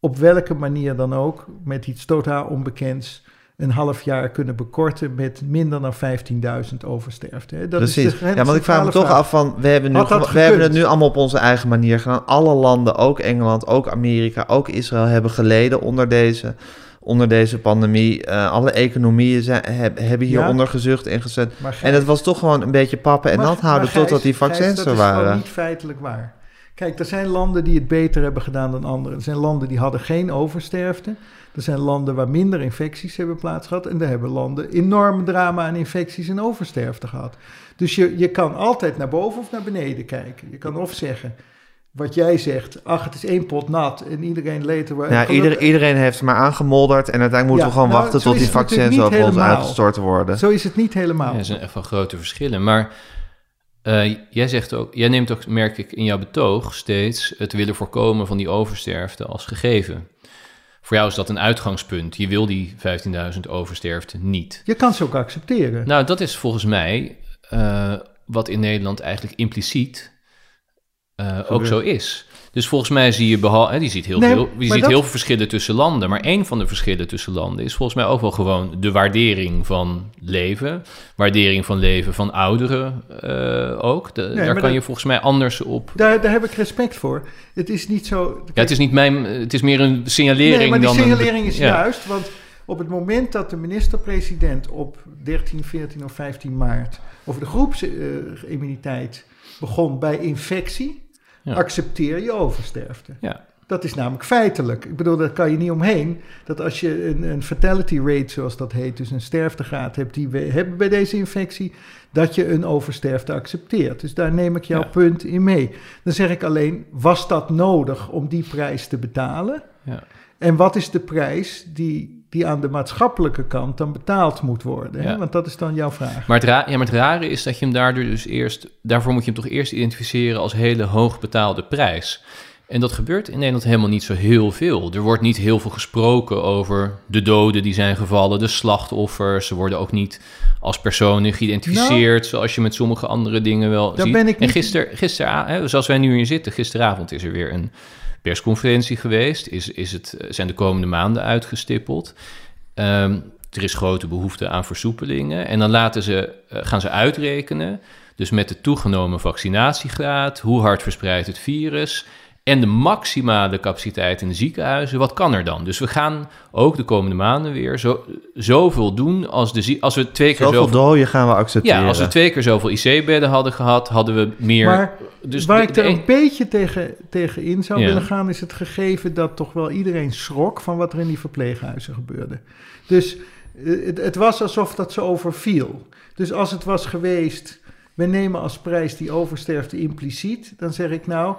op welke manier dan ook met iets totaal onbekends een half jaar kunnen bekorten met minder dan 15.000 oversterfte? Hè? Dat is Precies. de ja, want ik vraag me toch vraag. af van, we hebben, nu, dat we hebben het nu allemaal op onze eigen manier gedaan. Alle landen, ook Engeland, ook Amerika, ook Israël hebben geleden onder deze, onder deze pandemie. Eh, alle economieën zijn, heb- hebben Ja. hieronder gezucht en gezet. En het was toch gewoon een beetje pappen en Maar- nat houden Gijs, totdat die Gijs, vaccins dat er is gewoon waren. niet feitelijk waar. Kijk, er zijn landen die het beter hebben gedaan dan anderen. Er zijn landen die hadden geen oversterfte. Er zijn landen waar minder infecties hebben plaatsgehad. En daar hebben landen enorm drama aan infecties en oversterfte gehad. Dus je, je kan altijd naar boven of naar beneden kijken. Je kan of zeggen, wat jij zegt, ach, het is één pot nat en iedereen leed er wel. Ja, ieder, iedereen heeft maar aangemodderd en uiteindelijk moeten Ja, we gewoon nou, wachten tot die vaccins over ons uitgestort worden. Zo is het niet helemaal. Ja, er zijn echt wel grote verschillen. Maar eh, jij zegt ook, jij neemt ook, merk ik in jouw betoog, steeds het willen voorkomen van die oversterfte als gegeven. Voor jou is dat een uitgangspunt. Je wil die 15.000 oversterfte niet. Je kan ze ook accepteren. Nou, dat is volgens mij eh, wat in Nederland eigenlijk impliciet eh, ook zo is. Dus volgens mij zie je, behal, hè, die ziet, heel, Nee, veel, je ziet dat- heel veel verschillen tussen landen. Maar één van de verschillen tussen landen is volgens mij ook wel gewoon de waardering van leven. Waardering van leven van ouderen eh, ook. De- daar kan dat- je volgens mij anders op. Daar, daar heb ik respect voor. Het is niet zo... Ja, het is niet mijn, het is meer een signalering Nee, maar die dan een- signalering is ja. juist, want op het moment dat de minister-president op 13, 14 of 15 maart over de groepsimmuniteit begon bij infectie. Accepteer je oversterfte. Ja. Dat is namelijk feitelijk. Ik bedoel, daar kan je niet omheen. Dat als je een, een fatality rate, zoals dat heet, dus een sterftegraad hebt die we hebben bij deze infectie, dat je een oversterfte accepteert. Dus daar neem ik jouw Ja. punt in mee. Dan zeg ik alleen, was dat nodig om die prijs te betalen? Ja. En wat is de prijs die, die aan de maatschappelijke kant dan betaald moet worden? Hè? Ja. Want dat is dan jouw vraag. Maar het, ja, maar het rare is dat je hem daardoor dus eerst... Daarvoor moet je hem toch eerst identificeren als hele hoog betaalde prijs. En dat gebeurt in Nederland helemaal niet zo heel veel. Er wordt niet heel veel gesproken over de doden die zijn gevallen, de slachtoffers. Ze worden ook niet als personen geïdentificeerd, zoals je met sommige andere dingen wel Daar ziet. ben ik En gister, gisteren, hè, zoals wij nu hier zitten, gisteravond is er weer een persconferentie geweest. Is, is het, zijn de komende maanden uitgestippeld. Ehm, er is grote behoefte aan versoepelingen. En dan laten ze, eh, gaan ze uitrekenen, dus met de toegenomen vaccinatiegraad, hoe hard verspreidt het virus en de maximale capaciteit in de ziekenhuizen, wat kan er dan? Dus we gaan ook de komende maanden weer zo, zoveel doen als, de, zie- als we twee keer Zoveel zoveel... dooien gaan we accepteren. Ja, als we twee keer zoveel IC-bedden hadden gehad, hadden we meer... Maar dus waar de- ik er een beetje tegen, tegen in zou Ja. willen gaan, is het gegeven dat toch wel iedereen schrok van wat er in die verpleeghuizen gebeurde. Dus eh, het, het was alsof dat ze overviel. Dus als het was geweest, we nemen als prijs die oversterfte impliciet, dan zeg ik nou,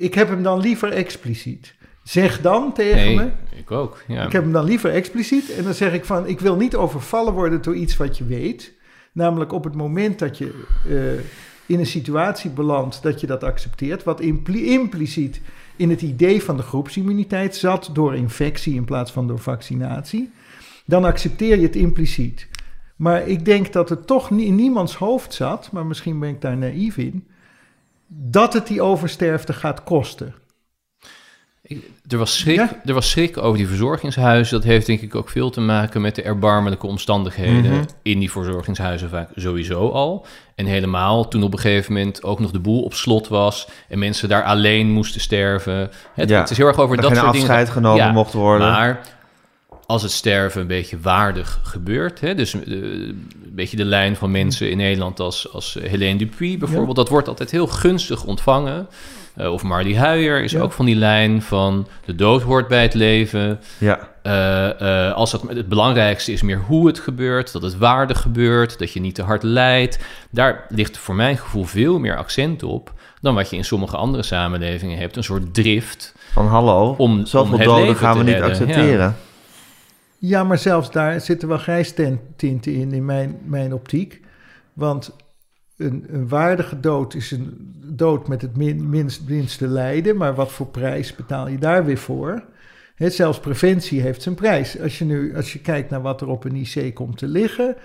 ik heb hem dan liever expliciet. Zeg dan tegen Nee, me, ik ook. Ja. ik heb hem dan liever expliciet. En dan zeg ik van, ik wil niet overvallen worden door iets wat je weet. Namelijk op het moment dat je eh, in een situatie belandt dat je dat accepteert. Wat impli- impliciet in het idee van de groepsimmuniteit zat door infectie in plaats van door vaccinatie. Dan accepteer je het impliciet. Maar ik denk dat het toch in niemands hoofd zat, maar misschien ben ik daar naïef in, dat het die oversterfte gaat kosten. Er was, schrik, Ja. er was schrik over die verzorgingshuizen. Dat heeft denk ik ook veel te maken met de erbarmelijke omstandigheden Mhm. in die verzorgingshuizen vaak sowieso al. En helemaal toen op een gegeven moment ook nog de boel op slot was en mensen daar alleen moesten sterven. Het, Ja. het is heel erg over er dat geen soort dingen. afscheid genomen Ja, mocht worden. Maar als het sterven een beetje waardig gebeurt, hè, dus eh, een beetje de lijn van mensen in Nederland als, als Helene Dupuy bijvoorbeeld, dat wordt altijd heel gunstig ontvangen. Eh, of Marlie Huijer is Ja. ook van die lijn van de dood hoort bij het leven. ja. Eh, eh, als dat, het belangrijkste is meer hoe het gebeurt, dat het waardig gebeurt, dat je niet te hard lijdt. Daar ligt voor mijn gevoel veel meer accent op dan wat je in sommige andere samenlevingen hebt. Een soort drift. Van hallo, Om- zoveel om doden leven gaan we niet redden, accepteren. Ja, maar zelfs daar zitten wel grijstinten in, in mijn, mijn optiek. Want een, een waardige dood is een dood met het min, minst, minste lijden. Maar wat voor prijs betaal je daar weer voor? Hè, zelfs preventie heeft zijn prijs. Als je nu als je kijkt naar wat er op een IC komt te liggen.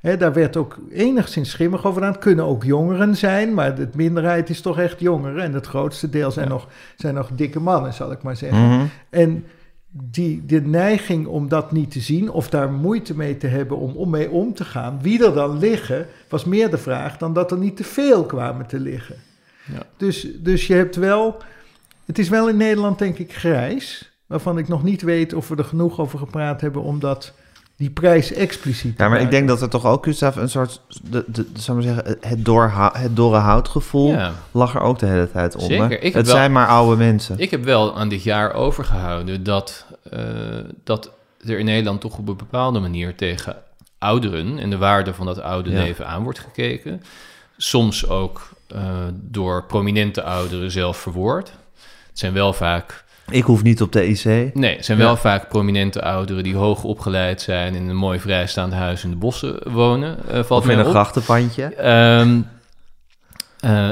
Hè, daar werd ook enigszins schimmig over aan. Het kunnen ook jongeren zijn, maar de minderheid is toch echt jongeren. En het grootste deel zijn, Ja. nog, zijn nog dikke mannen, zal ik maar zeggen. Mhm. En die, de neiging om dat niet te zien of daar moeite mee te hebben om, om mee om te gaan, wie er dan liggen, was meer de vraag dan dat er niet te veel kwamen te liggen. Ja. Dus, dus je hebt wel, het is wel in Nederland denk ik grijs, waarvan ik nog niet weet of we er genoeg over gepraat hebben om dat, die prijs expliciet Ja, maar ik denk dat er toch ook, Gustav, een soort, de, de, zou ik maar zeggen, het, doorha het dorre houtgevoel Ja. lag er ook de hele tijd onder. Zeker. Ik het wel- zijn maar oude mensen. Ik heb wel aan dit jaar overgehouden dat, eh, dat er in Nederland toch op een bepaalde manier tegen ouderen en de waarde van dat oude Ja. leven aan wordt gekeken. Soms ook eh, door prominente ouderen zelf verwoord. Het zijn wel vaak, Ik hoef niet op de IC. nee, het zijn Ja. wel vaak prominente ouderen die hoog opgeleid zijn in een mooi vrijstaand huis in de bossen wonen. eh, valt Of in een op. grachtenpandje. Ehm, eh,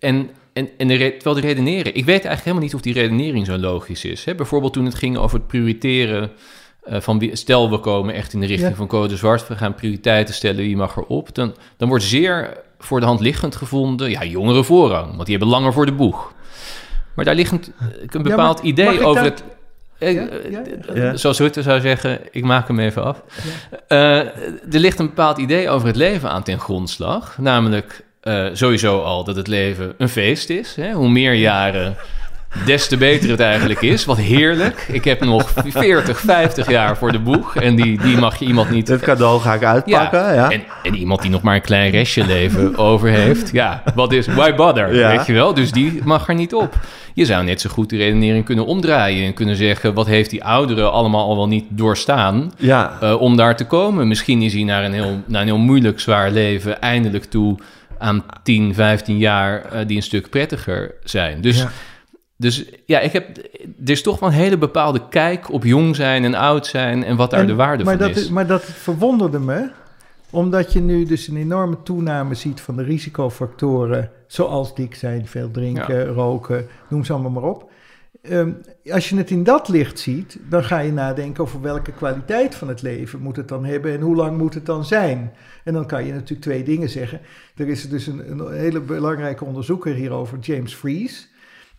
en, en, en de terwijl de redenering... Ik weet eigenlijk helemaal niet of die redenering zo logisch is. Hè? Bijvoorbeeld toen het ging over het prioriteren eh, van... Wie, stel, we komen echt in de richting Ja. van code zwart... we gaan prioriteiten stellen, wie mag erop... Dan, dan wordt zeer voor de hand liggend gevonden... ja, jongeren voorrang, want die hebben langer voor de boeg. Maar daar ligt een, een bepaald idee over het... eh, Ja? eh, Ja? eh, Ja. Zoals Rutte zou zeggen, ik maak hem even af. Eh, er ligt een bepaald idee over het leven aan ten grondslag. Namelijk eh, sowieso al dat het leven een feest is. Hè? Hoe meer jaren, des te beter het eigenlijk is. Wat heerlijk. Ik heb nog 40, 50 jaar voor de boeg. En die, die mag je iemand niet Het cadeau ga ik uitpakken, ja. En, en iemand die nog maar een klein restje leven over heeft. Ja, wat is, why bother, Ja. weet je wel? Dus die mag er niet op. Je zou net zo goed de redenering kunnen omdraaien... en kunnen zeggen, wat heeft die ouderen allemaal al wel niet doorstaan... Ja, eh, om daar te komen. Misschien is hij naar een heel, naar een heel moeilijk, zwaar leven... eindelijk toe aan 10, 15 jaar eh, die een stuk prettiger zijn. Dus... Ja. Dus ja, ik heb, er is toch wel een hele bepaalde kijk op jong zijn en oud zijn en wat daar En- de waarde maar van dat, is. Maar dat verwonderde me, omdat je nu dus een enorme toename ziet van de risicofactoren, zoals dik zijn, veel drinken, roken, noem ze allemaal maar op. Ehm, als je het in dat licht ziet, dan ga je nadenken over welke kwaliteit van het leven moet het dan hebben en hoe lang moet het dan zijn. En dan kan je natuurlijk twee dingen zeggen. Er is dus een, een hele belangrijke onderzoeker hierover, James Fries.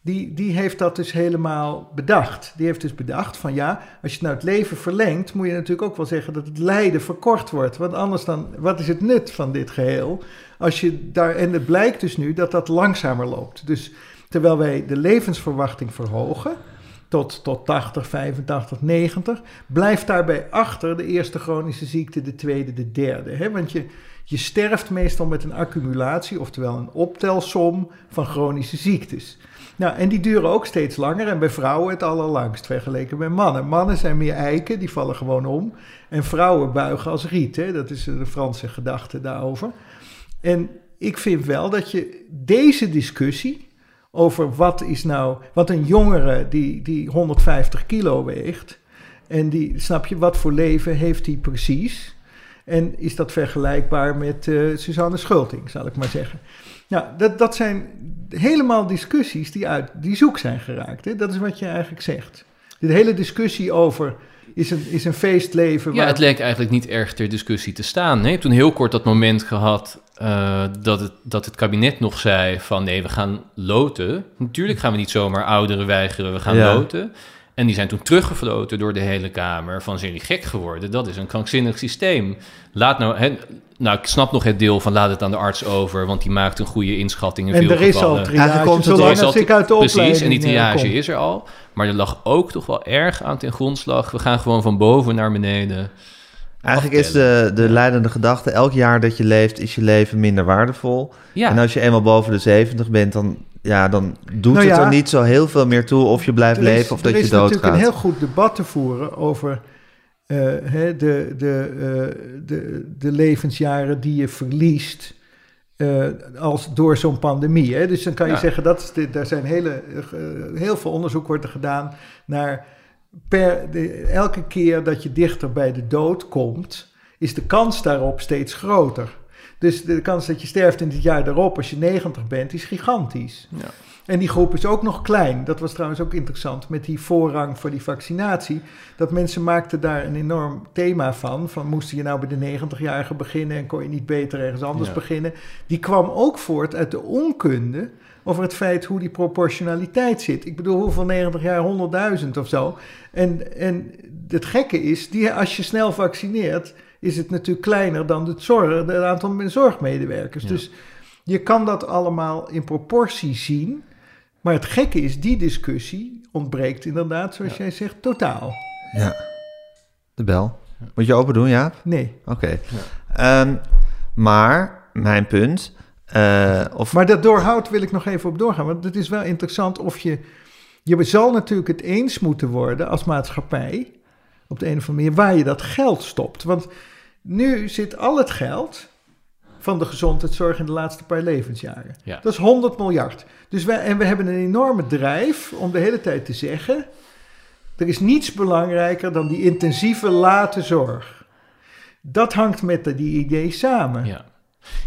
Die, die heeft dat dus helemaal bedacht. Die heeft dus bedacht van ja, als je nou het leven verlengt, moet je natuurlijk ook wel zeggen dat het lijden verkort wordt. Want anders dan, wat is het nut van dit geheel? Als je daar, en het blijkt dus nu dat dat langzamer loopt. Dus terwijl wij de levensverwachting verhogen, tot, tot 80, 85, 90, blijft daarbij achter de eerste chronische ziekte, de tweede, de derde. Hè? Want je, je sterft meestal met een accumulatie, oftewel een optelsom van chronische ziektes. Nou, en die duren ook steeds langer en bij vrouwen het allerlangst vergeleken met mannen. Mannen zijn meer eiken, die vallen gewoon om. En vrouwen buigen als riet, hè? dat is de Franse gedachte daarover. En ik vind wel dat je deze discussie over wat is nou, wat een jongere die, die 150 kilo weegt, en die, snap je, wat voor leven heeft hij precies? En is dat vergelijkbaar met eh Suzanne Schulting, zal ik maar zeggen. Nou, dat, dat zijn helemaal discussies die uit die zoek zijn geraakt. Hè? Dat is wat je eigenlijk zegt. De hele discussie over is een, is een feestleven. Ja, waar- het leek eigenlijk niet erg ter discussie te staan. Nee, je hebt toen heel kort dat moment gehad eh, dat, het, dat het kabinet nog zei van nee, we gaan loten. Natuurlijk gaan we niet zomaar ouderen weigeren, we gaan Ja. loten. En die zijn toen teruggefloten door de hele Kamer van zijn jullie gek geworden? Dat is een krankzinnig systeem. Laat nou, hè, nou, ik snap nog het deel van laat het aan de arts over, want die maakt een goede inschatting in en veel er is al triage, komt het- zolang Er is als al- ik uit de Precies, en die eh, triage kom. is er al. Maar er lag ook toch wel erg aan ten grondslag. We gaan gewoon van boven naar beneden. Eigenlijk is de, de leidende gedachte... elk jaar dat je leeft, is je leven minder waardevol. Ja, En als je eenmaal boven de 70 bent, dan, ja, dan doet Nou het er niet zo heel veel meer toe... of je blijft Er is- leven of dat er je is natuurlijk doodgaat. een heel goed debat te voeren over eh, hè, de, de, eh, de, de levensjaren die je verliest eh, als door zo'n pandemie. Hè? Dus dan kan je Ja. zeggen, dat is de, daar zijn hele, heel veel onderzoek wordt er gedaan naar per, de, elke keer dat je dichter bij de dood komt, is de kans daarop steeds groter. Dus de kans dat je sterft in het jaar daarop, als je 90 bent, is gigantisch. Ja. En die groep is ook nog klein. Dat was trouwens ook interessant met die voorrang voor die vaccinatie. Dat mensen maakten daar een enorm thema van. Van moesten je nou bij de 90-jarigen beginnen en kon je niet beter ergens anders Ja. beginnen. Die kwam ook voort uit de onkunde over het feit hoe die proportionaliteit zit. Ik bedoel, hoeveel 90 jaar? 100.000 of zo. En, en het gekke is, die, als je snel vaccineert, is het natuurlijk kleiner dan het, zorg, het aantal zorgmedewerkers. Ja. Dus je kan dat allemaal in proportie zien. Maar het gekke is, die discussie ontbreekt inderdaad, zoals jij zegt, totaal. Ja. De bel. Moet je open doen, ja? Nee. Oké. Ehm, maar, mijn punt... eh, of, Maar dat doorhoud wil ik nog even op doorgaan. Want het is wel interessant of je... Je zal natuurlijk het eens moeten worden als maatschappij... op de een of andere manier waar je dat geld stopt. Want nu zit al het geld van de gezondheidszorg in de laatste paar levensjaren. Ja. Dat is 100 miljard. Dus wij, en we hebben een enorme drijf om de hele tijd te zeggen... er is niets belangrijker dan die intensieve late zorg. Dat hangt met die idee samen. Ja.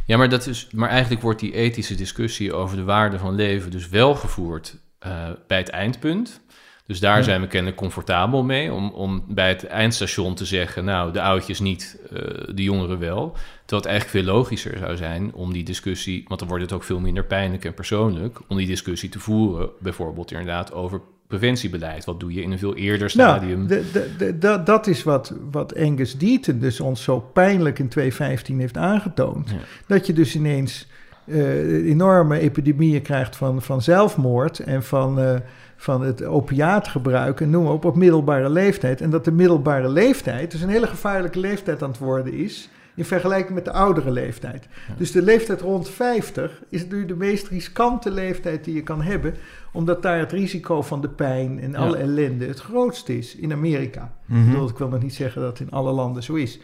Ja, maar, dat is, maar eigenlijk wordt die ethische discussie over de waarde van leven dus wel gevoerd eh, bij het eindpunt. Dus daar Ja. zijn we kennelijk comfortabel mee om, om bij het eindstation te zeggen, nou, de oudjes niet, eh, de jongeren wel. Terwijl het eigenlijk veel logischer zou zijn om die discussie, want dan wordt het ook veel minder pijnlijk en persoonlijk, om die discussie te voeren, bijvoorbeeld inderdaad over preventiebeleid. Wat doe je in een veel eerder stadium? Nou, de, de, de- dat- is wat, wat Angus Deaton dus ons zo pijnlijk in 2015 heeft aangetoond. Ja. Dat je dus ineens eh, enorme epidemieën krijgt van, van zelfmoord en van, eh, van het opiaatgebruik en noem maar op, op middelbare leeftijd. En dat de middelbare leeftijd dus een hele gevaarlijke leeftijd aan het worden is in vergelijking met de oudere leeftijd. Dus de leeftijd rond 50 is nu de meest riskante leeftijd die je kan hebben, omdat daar het risico van de pijn en alle Ja. ellende het grootst is in Amerika. Mhm. Ik, bedoel, ik wil nog niet zeggen dat het in alle landen zo is.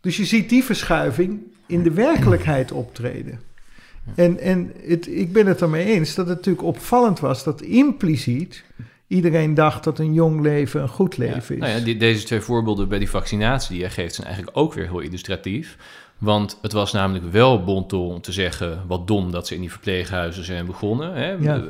Dus je ziet die verschuiving in de werkelijkheid optreden. En, en het, ik ben het ermee eens dat het natuurlijk opvallend was dat impliciet iedereen dacht dat een jong leven een goed Ja. leven is. Nou ja, die- deze twee voorbeelden bij die vaccinatie die jij geeft zijn eigenlijk ook weer heel illustratief. Want het was namelijk wel bonton om te zeggen wat dom dat ze in die verpleeghuizen zijn begonnen. Hè? Ja.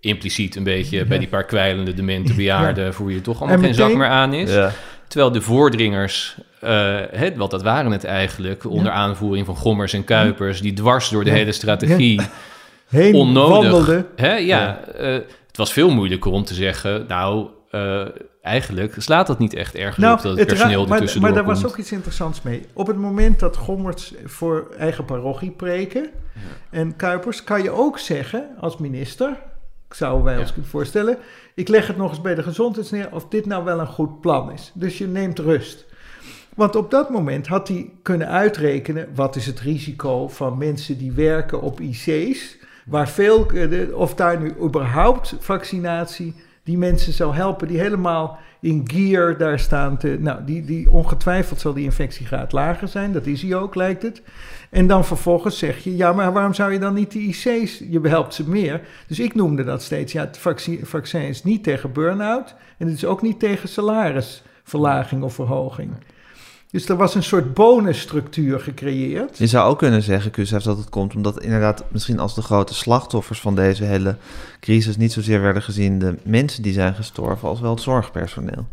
Impliciet een beetje bij die paar kwijlende demente bejaarden voor wie er toch allemaal En geen zak meer aan is. Ja. Terwijl de voordringers, eh hè, wat dat waren het eigenlijk, onder aanvoering van Gommers en Kuipers, die dwars door de Ja. hele strategie Heen onnodig. wandelde. Hè? Ja, eh, het was veel moeilijker om te zeggen, nou, eh, eigenlijk slaat dat niet echt ergens op dat het Nou, personeel maar, ertussen maar daar was ook iets interessants mee. Op het moment dat Gommerts voor eigen parochie preken en Kuipers, kan je ook zeggen als minister, zouden wij ons kunnen voorstellen, ik leg het nog eens bij de gezondheids neer of dit nou wel een goed plan is. Dus je neemt rust. Want op dat moment had hij kunnen uitrekenen wat is het risico van mensen die werken op IC's, waar veel, eh, of daar nu überhaupt vaccinatie die mensen zou helpen, die helemaal in gear daar staan. Te, nou, die, die ongetwijfeld zal die infectiegraad lager zijn, dat is hij ook, lijkt het. En dan vervolgens zeg je, ja, maar waarom zou je dan niet de IC's, je helpt ze meer. Dus ik noemde dat steeds, ja, het vaccin, vaccin is niet tegen burn-out en het is ook niet tegen salarisverlaging of verhoging. Dus er was een soort bonusstructuur gecreëerd. Je zou ook kunnen zeggen, Kusef, dat het komt omdat inderdaad misschien als de grote slachtoffers van deze hele crisis niet zozeer werden gezien de mensen die zijn gestorven, als wel het zorgpersoneel.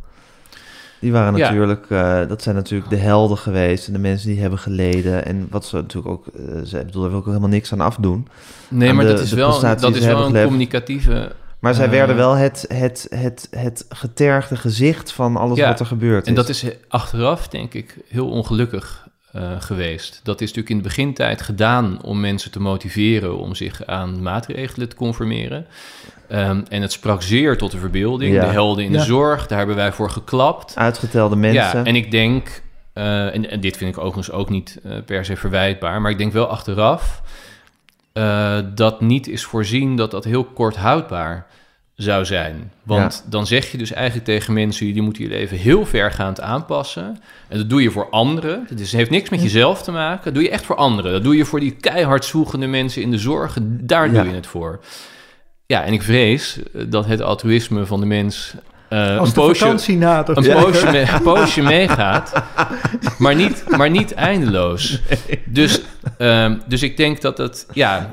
Die waren Ja. natuurlijk, eh, dat zijn natuurlijk de helden geweest en de mensen die hebben geleden. En wat ze natuurlijk ook, eh, ze bedoel, daar wil ik ook helemaal niks aan afdoen. Nee, aan maar de- dat is wel, dat is wel een geleverd. communicatieve... Maar zij Eh. werden wel het, het, het, het getergde gezicht van alles Ja, wat er gebeurd is. En dat is achteraf, denk ik, heel ongelukkig eh, geweest. Dat is natuurlijk in de begintijd gedaan om mensen te motiveren om zich aan maatregelen te conformeren. Ehm, en het sprak zeer tot de verbeelding. Ja. De helden in Ja. de zorg, daar hebben wij voor geklapt. Uitgetelde mensen. Ja, en ik denk, eh, en, en dit vind ik overigens ook niet eh, per se verwijtbaar, maar ik denk wel achteraf eh, dat niet is voorzien dat dat heel kort houdbaar zou zijn. Want dan zeg je dus eigenlijk tegen mensen, jullie moeten je leven heel vergaand aanpassen. En dat doe je voor anderen. Het heeft niks met jezelf te maken. Dat doe je echt voor anderen. Dat doe je voor die keihard zwoegende mensen in de zorg. Daar Ja. doe je het voor. Ja, en ik vrees dat het altruïsme van de mens eh, Als een poosje vakantie nadert. een Ja. poosje, mee- een poosje meegaat, maar niet, maar niet eindeloos. Dus, ehm, dus ik denk dat het ja,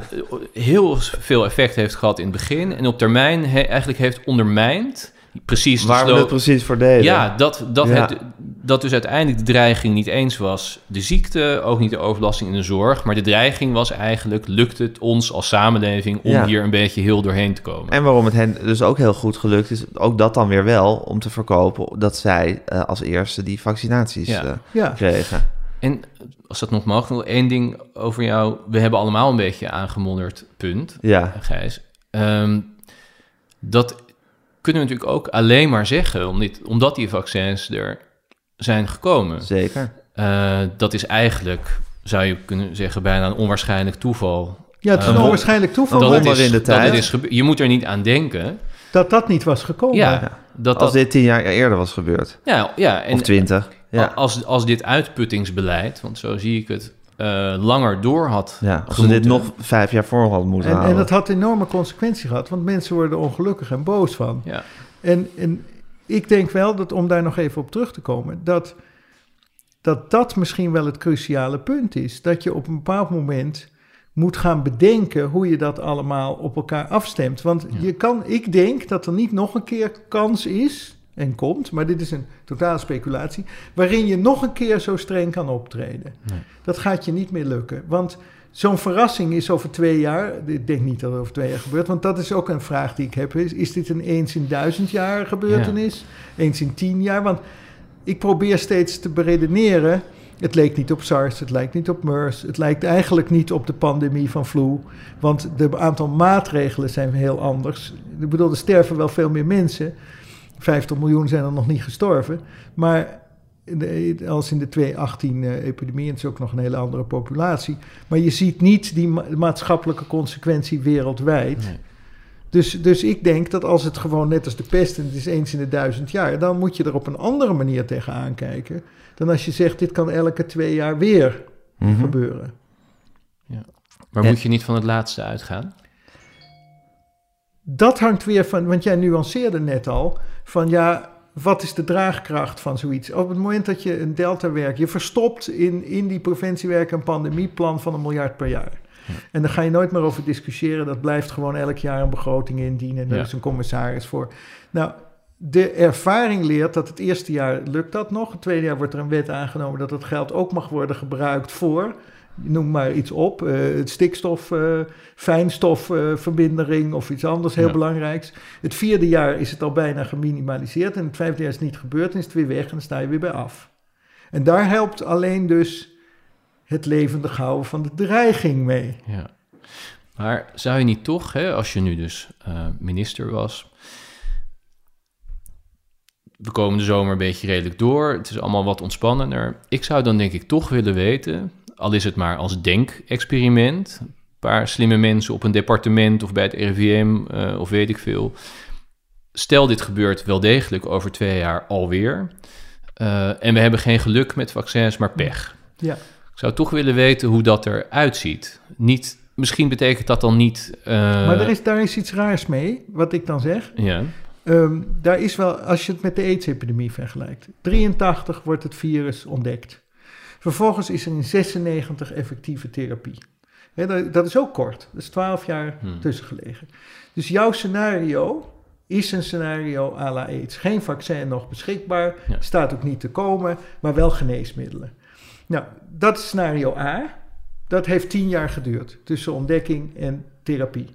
heel veel effect heeft gehad in het begin en op termijn he- eigenlijk heeft ondermijnd precies Waar we het precies voor deden. ja, dat, dat, Ja. Het, dat dus uiteindelijk de dreiging niet eens was de ziekte, ook niet de overbelasting in de zorg, maar de dreiging was eigenlijk, lukt het ons als samenleving om Ja. hier een beetje heel doorheen te komen? En waarom het hen dus ook heel goed gelukt is, ook dat dan weer wel, om te verkopen dat zij eh, als eerste die vaccinaties Ja. eh, Ja. kregen. En als dat nog mag, nog één ding over jou. We hebben allemaal een beetje aangemodderd, punt, Ja, Gijs. Ehm, dat kunnen we natuurlijk ook alleen maar zeggen, om dit, omdat die vaccins er zijn gekomen. zeker. Eh, dat is eigenlijk, zou je kunnen zeggen, bijna een onwaarschijnlijk toeval. Ja, het is Eh, een onwaarschijnlijk toeval dat, het is, in de dat tijd. het is Je moet er niet aan denken. dat dat niet was gekomen. Ja, Ja. dat Als dat... dit tien jaar eerder was gebeurd. Ja, ja, en of twintig. Ja. als, als dit uitputtingsbeleid, want zo zie ik het, eh, langer door had ja, als we dit nog vijf jaar voor hadden moeten En, halen. en dat had enorme consequentie gehad, want mensen worden ongelukkig en boos van. Ja. En, en ik denk wel dat, om daar nog even op terug te komen, dat, dat dat misschien wel het cruciale punt is. Dat je op een bepaald moment moet gaan bedenken hoe je dat allemaal op elkaar afstemt. Want je kan, ik denk dat er niet nog een keer kans is en komt, maar dit is een totale speculatie, waarin je nog een keer zo streng kan optreden. Nee. Dat gaat je niet meer lukken. Want zo'n verrassing is over twee jaar, ik denk niet dat het over twee jaar gebeurt, want dat is ook een vraag die ik heb. Is, is dit een eens in duizend jaar gebeurtenis? Eens in tien jaar? Want ik probeer steeds te beredeneren. Het leek niet op SARS, het lijkt niet op MERS, het lijkt eigenlijk niet op de pandemie van flu. Want de aantal maatregelen zijn heel anders. Ik bedoel, er sterven wel veel meer mensen. 50 miljoen zijn er nog niet gestorven. Maar de, als in de 2018-epidemie, en het is ook nog een hele andere populatie. Maar je ziet niet die ma- maatschappelijke consequentie wereldwijd. Nee. Dus, dus ik denk dat als het gewoon net als de pest en het is eens in de duizend jaar, dan moet je er op een andere manier tegenaan kijken. Dan als je zegt, dit kan elke twee jaar weer Mhm. gebeuren. Maar Ja. moet je niet van het laatste uitgaan? Dat hangt weer van, want jij nuanceerde net al, van ja, wat is de draagkracht van zoiets? Op het moment dat je een delta-werk, je verstopt in, in die preventiewerk een pandemieplan van een miljard per jaar. En daar ga je nooit meer over discussiëren. Dat blijft gewoon elk jaar een begroting indienen. En er Ja. is een commissaris voor. Nou, de ervaring leert dat het eerste jaar lukt dat nog. Het tweede jaar wordt er een wet aangenomen dat het geld ook mag worden gebruikt voor. Noem maar iets op. eh, het stikstof, eh fijnstofverbindering of iets anders heel Ja. belangrijks. Het vierde jaar is het al bijna geminimaliseerd. En het vijfde jaar is het niet gebeurd. En is het weer weg en dan sta je weer bij af. En daar helpt alleen dus het levendig houden van de dreiging mee. Ja. Maar zou je niet toch, hè, als je nu dus eh, minister was... We komen de zomer een beetje redelijk door. Het is allemaal wat ontspannender. Ik zou dan denk ik toch willen weten, al is het maar als denkexperiment... een paar slimme mensen op een departement of bij het RIVM eh, of weet ik veel... Stel dit gebeurt wel degelijk over twee jaar alweer... eh, en we hebben geen geluk met vaccins, maar pech. Ja. Ik zou toch willen weten hoe dat eruit ziet. Niet, misschien betekent dat dan niet. eh, Maar er is, daar is iets raars mee, wat ik dan zeg. Ja, Ehm, daar is wel, als je het met de AIDS-epidemie vergelijkt. 83 wordt het virus ontdekt. Vervolgens is er in 96 effectieve therapie. Dat, dat is ook kort. Dat is 12 jaar Hmm. tussen gelegen. Dus jouw scenario is een scenario à la AIDS. Geen vaccin nog beschikbaar, Ja. staat ook niet te komen, maar wel geneesmiddelen. Nou, dat is scenario A. Dat heeft 10 jaar geduurd tussen ontdekking en therapie.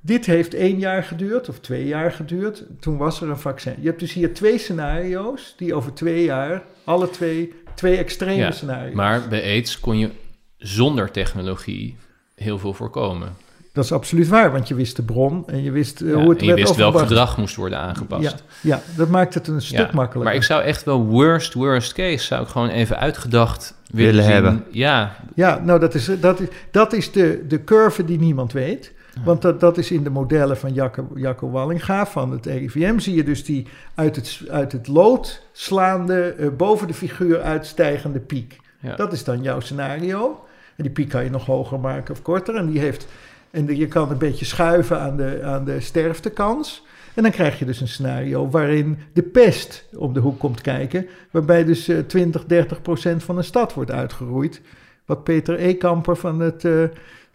Dit heeft één jaar geduurd of twee jaar geduurd. Toen was er een vaccin. Je hebt dus hier twee scenario's die over twee jaar, alle twee, twee extreme Ja, scenario's. maar bij AIDS kon je zonder technologie heel veel voorkomen. Dat is absoluut waar, want je wist de bron en je wist eh, Ja, hoe het en je wist welk gedrag moest worden aangepast. Ja, ja, dat maakt het een stuk Ja, makkelijker. Maar ik zou echt wel worst, worst case, zou ik gewoon even uitgedacht willen, Willen zien. hebben. Ja, Ja, nou dat is, dat is, dat is de, de curve die niemand weet. Want dat, dat is in de modellen van Jacco, Jacco Wallinga van het RIVM. Zie je dus die uit het, uit het lood slaande, eh, boven de figuur uitstijgende piek. Ja. Dat is dan jouw scenario. En die piek kan je nog hoger maken of korter. En, die heeft, en de- je kan een beetje schuiven aan de, aan de sterftekans. En dan krijg je dus een scenario waarin de pest op de hoek komt kijken. Waarbij dus eh, 20, 30 procent van een stad wordt uitgeroeid. Wat Peter Ekamper van het, eh,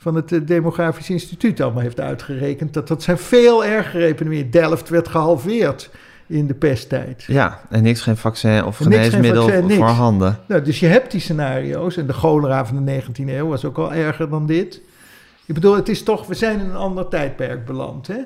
van het eh, Demografisch Instituut allemaal heeft uitgerekend. Dat, dat zijn veel ergere epidemieën. Delft werd gehalveerd in de pesttijd. Ja, en niks, geen vaccin of geneesmiddel voorhanden. Nou, dus je hebt die scenario's. En de cholera van de 19e eeuw was ook al erger dan dit. Ik bedoel, het is toch, we zijn in een ander tijdperk beland, hè?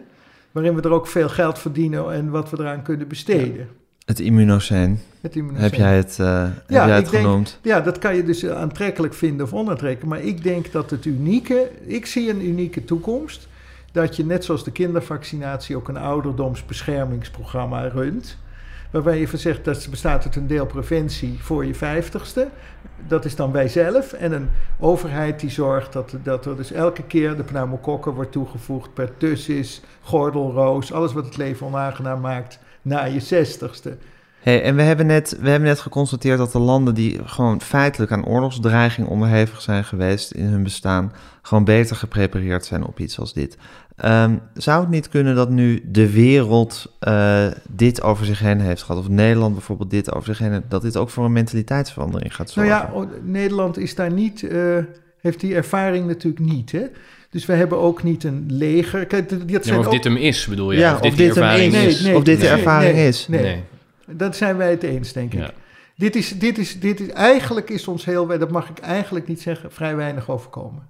Waarin we er ook veel geld verdienen en wat we eraan kunnen besteden. Het immunoceen, Het heb jij het, heb Ja, jij het ik denk- genoemd? Ja, dat kan je dus eh, aantrekkelijk vinden of onaantrekkelijk. Maar ik denk dat het unieke, ik zie een unieke toekomst. Dat je net zoals de kindervaccinatie ook een ouderdomsbeschermingsprogramma runt. Waarbij je zegt dat bestaat uit een deel preventie voor je vijftigste. Dat is dan wij zelf. En een overheid die zorgt dat, dat er dus elke keer de pneumokokken wordt toegevoegd. Pertussis, gordelroos, alles wat het leven onaangenaam maakt na je zestigste. Hey, en we hebben, net, we hebben net geconstateerd dat de landen die gewoon feitelijk aan oorlogsdreiging onderhevig zijn geweest in hun bestaan, gewoon beter geprepareerd zijn op iets als dit. Ehm, zou het niet kunnen dat nu de wereld eh, dit over zich heen heeft gehad, of Nederland bijvoorbeeld dit over zich heen, heeft, dat dit ook voor een mentaliteitsverandering gaat Nou zorgen? ja, o- Nederland is daar niet, eh, heeft die ervaring natuurlijk niet. Hè? Dus we hebben ook niet een leger. Kijk, dat Ja, zijn maar of ook- dit hem is, bedoel je? Ja, of dit, of dit ervaring is. is. Nee, Of dit de nee, ervaring nee, is. Nee, Nee. Dat zijn wij het eens, denk ik. Ja. Dit is, dit is, dit is, eigenlijk is ons heel, dat mag ik eigenlijk niet zeggen, vrij weinig overkomen.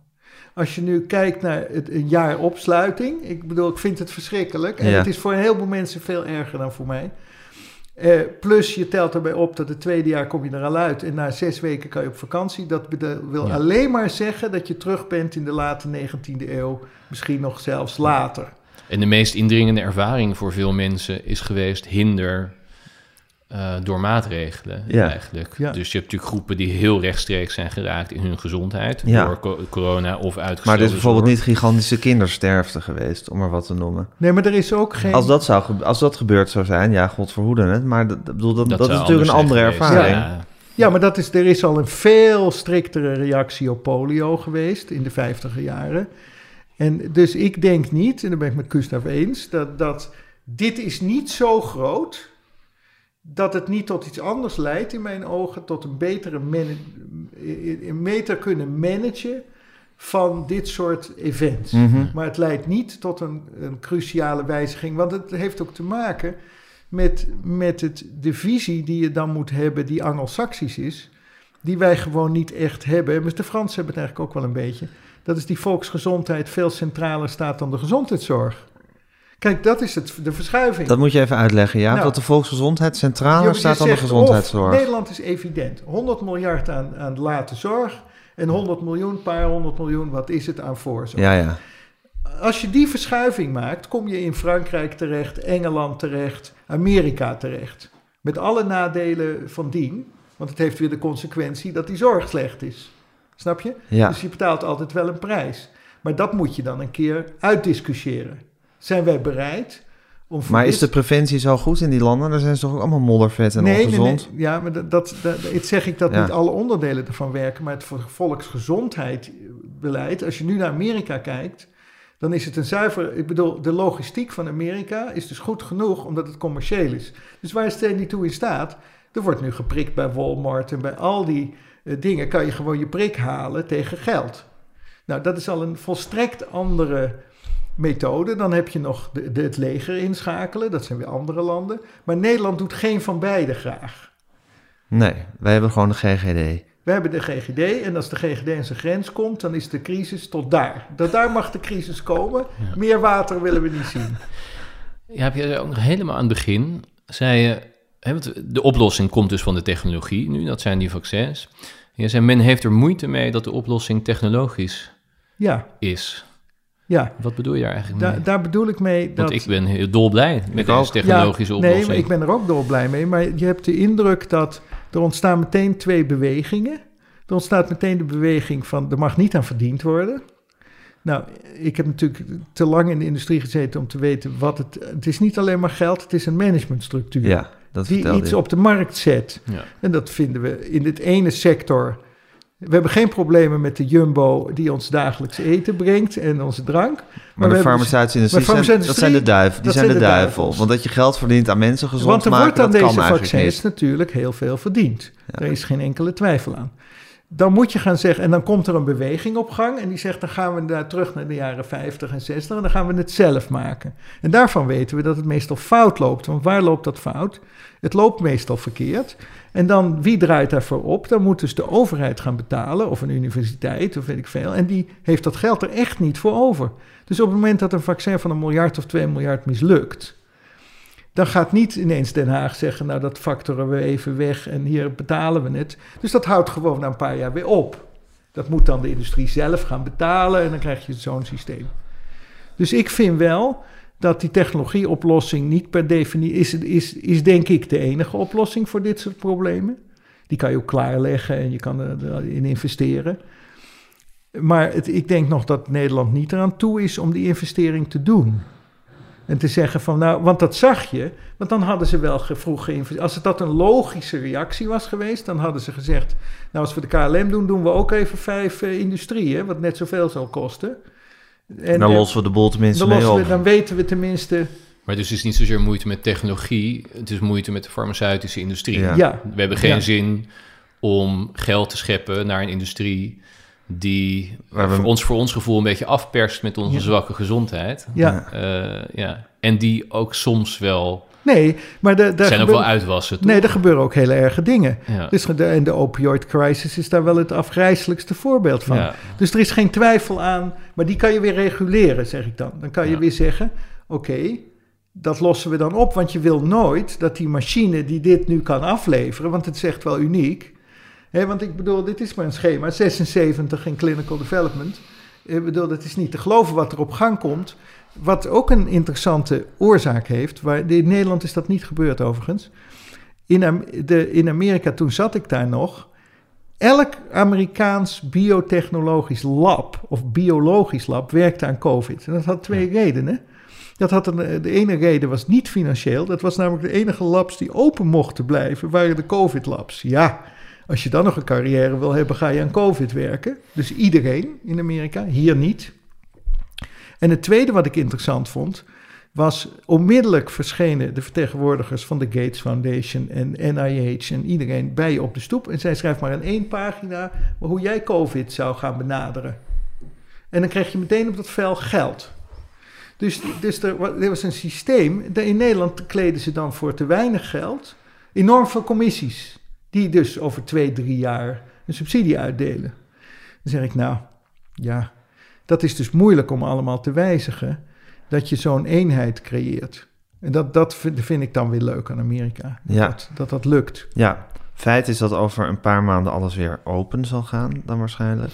Als je nu kijkt naar het, een jaar opsluiting, ik bedoel, ik vind het verschrikkelijk. En Ja. het is voor een heleboel mensen veel erger dan voor mij. Eh, plus je telt erbij op dat het tweede jaar kom je er al uit en na zes weken kan je op vakantie. Dat wil Ja. alleen maar zeggen dat je terug bent in de late 19e eeuw, misschien nog zelfs later. En de meest indringende ervaring voor veel mensen is geweest hinder eh, door maatregelen Ja. eigenlijk. Ja. Dus je hebt natuurlijk groepen die heel rechtstreeks zijn geraakt in hun gezondheid Ja. door co- corona of uitgestelde Maar er is bijvoorbeeld zorg. niet gigantische kindersterfte geweest, om maar wat te noemen. Nee, maar er is ook geen... Als dat, zou, ge- als dat gebeurd zou zijn, ja, god verhoede het. Maar dat, dat, bedoel, dat, dat, is natuurlijk een andere ervaring. Ja. Ja, maar dat is, er is al een veel striktere reactie op polio geweest in de vijftiger jaren. En dus ik denk niet, en daar ben ik met Gustav eens, dat, dat dit is niet zo groot dat het niet tot iets anders leidt in mijn ogen, tot een betere een beter kunnen managen van dit soort events. Mhm. Maar het leidt niet tot een, een cruciale wijziging, want het heeft ook te maken met, met het, de visie die je dan moet hebben, die Anglo-Saxisch is, die wij gewoon niet echt hebben. Maar de Fransen hebben het eigenlijk ook wel een beetje. Dat is die volksgezondheid veel centraler staat dan de gezondheidszorg. Kijk, dat is het, de verschuiving. Dat moet je even uitleggen, ja. Nou. dat de volksgezondheid je staat dan de gezondheidszorg. Nederland is evident. 100 miljard aan, aan late zorg en 100 miljoen, paar honderd miljoen, wat is het aan voorzorg? Ja, ja. Als je die verschuiving maakt, kom je in Frankrijk terecht, Engeland terecht, Amerika terecht. Met alle nadelen van dien, want het heeft weer de consequentie dat die zorg slecht is. Snap je? ja. Dus je betaalt altijd wel een prijs. Maar dat moet je dan een keer uitdiscussiëren. Zijn wij bereid om... Maar dit- is de preventie zo goed in die landen? Daar zijn ze toch ook allemaal moddervet en nee, nee, ongezond? nee. Ja, maar dat, dat, zeg ik dat Ja. niet alle onderdelen ervan werken, maar het volksgezondheidsbeleid, als je nu naar Amerika kijkt, dan is het een zuiver. Ik bedoel, de logistiek van Amerika is dus goed genoeg omdat het commercieel is. Dus waar stel niet toe in staat? Er wordt nu geprikt bij Walmart en bij al die eh, dingen kan je gewoon je prik halen tegen geld. Nou, dat is al een volstrekt andere methode. Dan heb je nog de, de- het leger inschakelen, dat zijn weer andere landen. Maar Nederland doet geen van beide graag. Nee, wij hebben gewoon de GGD. We hebben de GGD en als de GGD aan zijn grens komt, dan is de crisis tot daar. Dat daar mag de crisis komen. Ja. Meer water willen we niet zien. Ja, heb je ook nog helemaal aan het begin, zei je, hè, want de oplossing komt dus van de technologie nu, dat zijn die vaccins. Je zei, men heeft er moeite mee dat de oplossing technologisch Ja, is. Ja. Wat bedoel je daar eigenlijk Da- mee? daar bedoel ik mee dat... Want ik ben heel dolblij met deze technologische ja, oplossing. Nee, maar ik ben er ook door blij mee. Maar je hebt de indruk dat er ontstaan meteen twee bewegingen. Er ontstaat meteen de beweging van er mag niet aan verdiend worden. Nou, ik heb natuurlijk te lang in de industrie gezeten om te weten wat het... Het is niet alleen maar geld, het is een managementstructuur. Ja, dat die iets je. op de markt zet. Ja. En dat vinden we in het ene sector. We hebben geen problemen met de Jumbo die ons dagelijks eten brengt en onze drank. Maar, de hebben- farmaceutische industrie, dat zijn de duiven. Die zijn de, duivel. duivels. Want dat je geld verdient aan mensen gezond Want er maken, wordt aan dat deze vaccins natuurlijk heel veel verdiend. Ja. Daar is geen enkele twijfel aan. Dan moet je gaan zeggen, en dan komt er een beweging op gang. En die zegt, dan gaan we daar terug naar de jaren 50 en 60. En dan gaan we het zelf maken. En daarvan weten we dat het meestal fout loopt. Want waar loopt dat fout? Het loopt meestal verkeerd. En dan, wie draait daarvoor op? Dan moet dus de overheid gaan betalen, of een universiteit, of weet ik veel. En die heeft dat geld er echt niet voor over. Dus op het moment dat een vaccin van een miljard of twee miljard mislukt, dan gaat niet ineens Den Haag zeggen, nou dat factoren we even weg en hier betalen we het. Dus dat houdt gewoon na een paar jaar weer op. Dat moet dan de industrie zelf gaan betalen en dan krijg je zo'n systeem. Dus ik vind wel dat die technologieoplossing niet per definitie is, is, is denk ik de enige oplossing voor dit soort problemen. Die kan je ook klaarleggen en je kan erin investeren. Maar het, ik denk nog dat Nederland niet eraan toe is om die investering te doen. En te zeggen van, nou, want dat zag je, want dan hadden ze wel vroeg geïnvesteerd. Als het dat een logische reactie was geweest, dan hadden ze gezegd, nou, als we de KLM doen, doen we ook even vijf eh, industrieën, wat net zoveel zal kosten. En dan eh, lossen we de boel tenminste dan, mee op. we, dan weten we tenminste, Maar dus het is niet zozeer moeite met technologie, het is moeite met de farmaceutische industrie. Ja. ja, We hebben geen Ja. zin om geld te scheppen naar een industrie die Waar we- voor, ons, voor ons gevoel een beetje afperst met onze Ja. zwakke gezondheid. Ja, Eh, ja. En die ook soms wel, nee, maar de, daar zijn ook wel uitwassen. toch? Nee, er gebeuren ook hele erge dingen. ja. Dus de, en de opioid crisis is daar wel het afgrijzelijkste voorbeeld van. Ja. Dus er is geen twijfel aan, maar die kan je weer reguleren, zeg ik dan. Dan kan je Ja. weer zeggen, oké, dat lossen we dan op. Want je wil nooit dat die machine die dit nu kan afleveren, want het is echt wel uniek. Hè, want ik bedoel, dit is maar een schema, 76 in clinical development. Ik bedoel, het is niet te geloven wat er op gang komt. Wat ook een interessante oorzaak heeft. Waar, in Nederland is dat niet gebeurd overigens. In, de, in Amerika, toen zat ik daar nog. Elk Amerikaans biotechnologisch lab of biologisch lab werkte aan COVID. En dat had twee redenen. Dat had een, de ene reden was niet financieel. Dat was namelijk de enige labs die open mochten blijven, waren de COVID-labs. Ja, als je dan nog een carrière wil hebben, ga je aan COVID werken. Dus iedereen in Amerika, hier niet. En het tweede wat ik interessant vond, was onmiddellijk verschenen de vertegenwoordigers van de Gates Foundation en NIH en iedereen bij je op de stoep. En zij schrijft maar in één pagina hoe jij COVID zou gaan benaderen. En dan krijg je meteen op dat vel geld. Dus, dus er, er was een systeem. In Nederland kleden ze dan voor te weinig geld enorm veel commissies. Die dus over twee, drie jaar een subsidie uitdelen. Dan zeg ik, nou ja, dat is dus moeilijk om allemaal te wijzigen. Dat je zo'n eenheid creëert. En dat, dat vind, vind ik dan weer leuk aan Amerika. Dat, Ja. dat, dat dat lukt. Ja, feit is dat over een paar maanden alles weer open zal gaan, dan waarschijnlijk.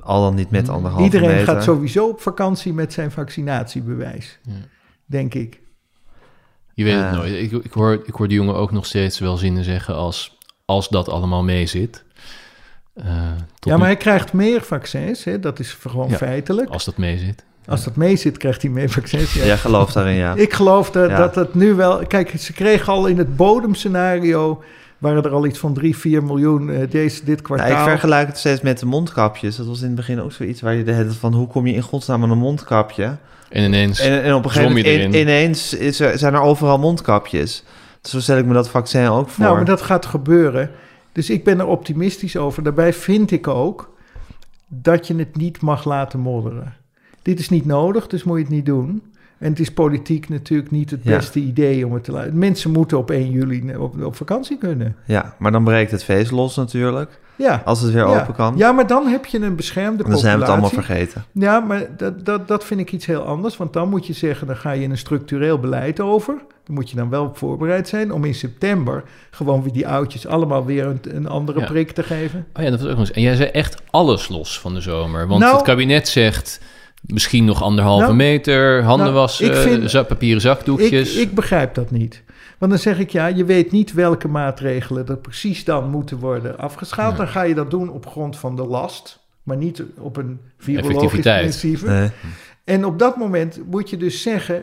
Al dan niet met anderhalve Iedereen meter. gaat sowieso op vakantie met zijn vaccinatiebewijs. Ja. Denk ik. Je weet het Ja. nooit. Ik, ik, hoor, ik hoor die jongen ook nog steeds wel zinnen zeggen als, als dat allemaal mee Eh, ja, maar nu- hij krijgt meer vaccins. Hè? Dat is gewoon Ja. feitelijk. als dat mee zit. Als dat mee zit, krijgt hij meer vaccins. Ja. Jij gelooft daarin, ja. Ik geloof dat, Ja. dat het nu wel... Kijk, ze kregen al in het bodemscenario... waren er al iets van 3, 4 miljoen eh, deze, dit Ja, kwartaal. ik vergelijk het steeds met de mondkapjes. Dat was in het begin ook zoiets waar je de hele van... hoe kom je in godsnaam aan een mondkapje? En ineens, En, en op een gegeven moment in- ineens is er, zijn er overal mondkapjes. Dus zo stel ik me dat vaccin ook voor. Nou, maar dat gaat gebeuren. Dus ik ben er optimistisch over. Daarbij vind ik ook dat je het niet mag laten modderen. Dit is niet nodig, dus moet je het niet doen. En het is politiek natuurlijk niet het Ja. beste idee om het te laten. Mensen moeten op 1 juli op, op vakantie kunnen. Ja, maar dan breekt het feest los natuurlijk. Ja. Als het weer ja. open kan. Ja, maar dan heb je een beschermde dan zijn we het allemaal populatie. vergeten. Ja, maar dat, dat, dat vind ik iets heel anders. Want dan moet je zeggen, dan ga je in een structureel beleid over. Dan moet je dan wel voorbereid zijn om in september gewoon weer die oudjes allemaal weer een, een andere Ja. prik te geven. Oh ja, dat was ook nog eens. En jij zei echt alles los van de zomer. Want Nou- het kabinet zegt misschien nog anderhalve Nou, meter, handen nou, wassen, ik vind- za- papieren Ik, zakdoekjes. ik begrijp dat niet. Want dan zeg ik ja, je weet niet welke maatregelen er precies dan moeten worden afgeschaald. Ja. Dan ga je dat doen op grond van de last, maar niet op een virologisch principe. Nee. En op dat moment moet je dus zeggen: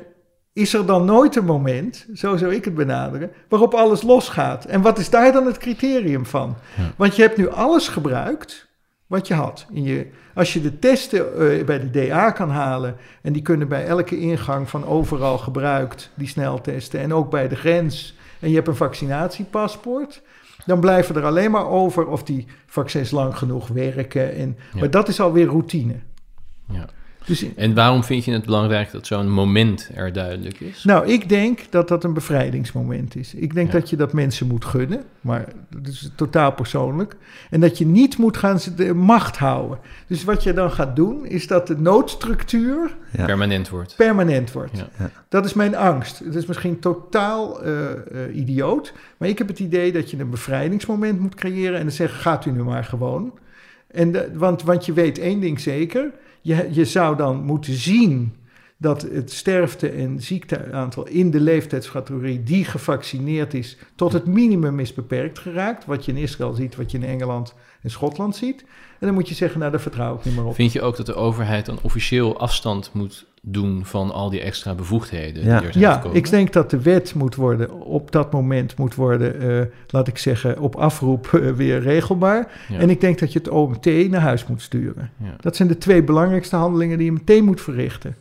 is er dan nooit een moment, zo zou ik het benaderen, waarop alles losgaat? En wat is daar dan het criterium van? Ja. Want je hebt nu alles gebruikt wat je had. In je, als je de testen eh, bij de DA kan halen, en die kunnen bij elke ingang van overal gebruikt, die sneltesten, en ook bij de grens, en je hebt een vaccinatiepaspoort. Dan blijven er alleen maar over of die vaccins lang genoeg werken. En, Ja. Maar dat is alweer routine. Ja. Dus En waarom vind je het belangrijk dat zo'n moment er duidelijk is? Nou, ik denk dat dat een bevrijdingsmoment is. Ik denk Ja. dat je dat mensen moet gunnen, maar dat is totaal persoonlijk. En dat je niet moet gaan ze- de macht houden. Dus wat je dan gaat doen, is dat de noodstructuur Ja. Permanent wordt. permanent wordt. Ja. Ja. Dat is mijn angst. Het is misschien totaal eh, eh, idioot, maar ik heb het idee dat je een bevrijdingsmoment moet creëren en dan zeggen: gaat u nu maar gewoon. En de- want, want je weet één ding zeker: je, je zou dan moeten zien dat het sterfte- en ziekteaantal in de leeftijdscategorie die gevaccineerd is, tot het minimum is beperkt geraakt. Wat je in Israël ziet, wat je in Engeland en Schotland ziet. En dan moet je zeggen: nou, daar vertrouw ik niet meer op. Vind je ook dat de overheid dan officieel afstand moet doen van al die extra bevoegdheden Ja. die er zijn Ja, gekomen? ik denk dat de wet moet worden, op dat moment moet worden, eh, laat ik zeggen, op afroep eh, weer regelbaar. Ja. En ik denk dat je het OMT naar huis moet sturen. Ja. Dat zijn de twee belangrijkste handelingen die je meteen moet verrichten.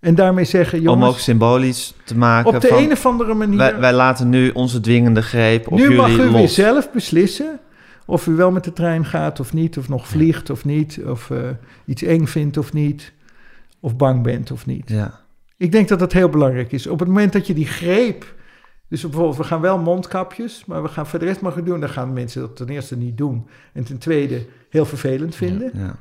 En daarmee zeggen, Om ook jongens, symbolisch te maken op de van... een of andere manier, wij, wij laten nu onze dwingende greep op nu jullie mag u los. weer zelf beslissen of u wel met de trein gaat of niet, of nog vliegt of niet, of eh, iets eng vindt of niet, of bang bent of niet. Ja. Ik denk dat dat heel belangrijk is. Op het moment dat je die greep, dus bijvoorbeeld we gaan wel mondkapjes, maar we gaan voor de rest mag doen, dan gaan mensen dat ten eerste niet doen en ten tweede heel vervelend vinden. ja.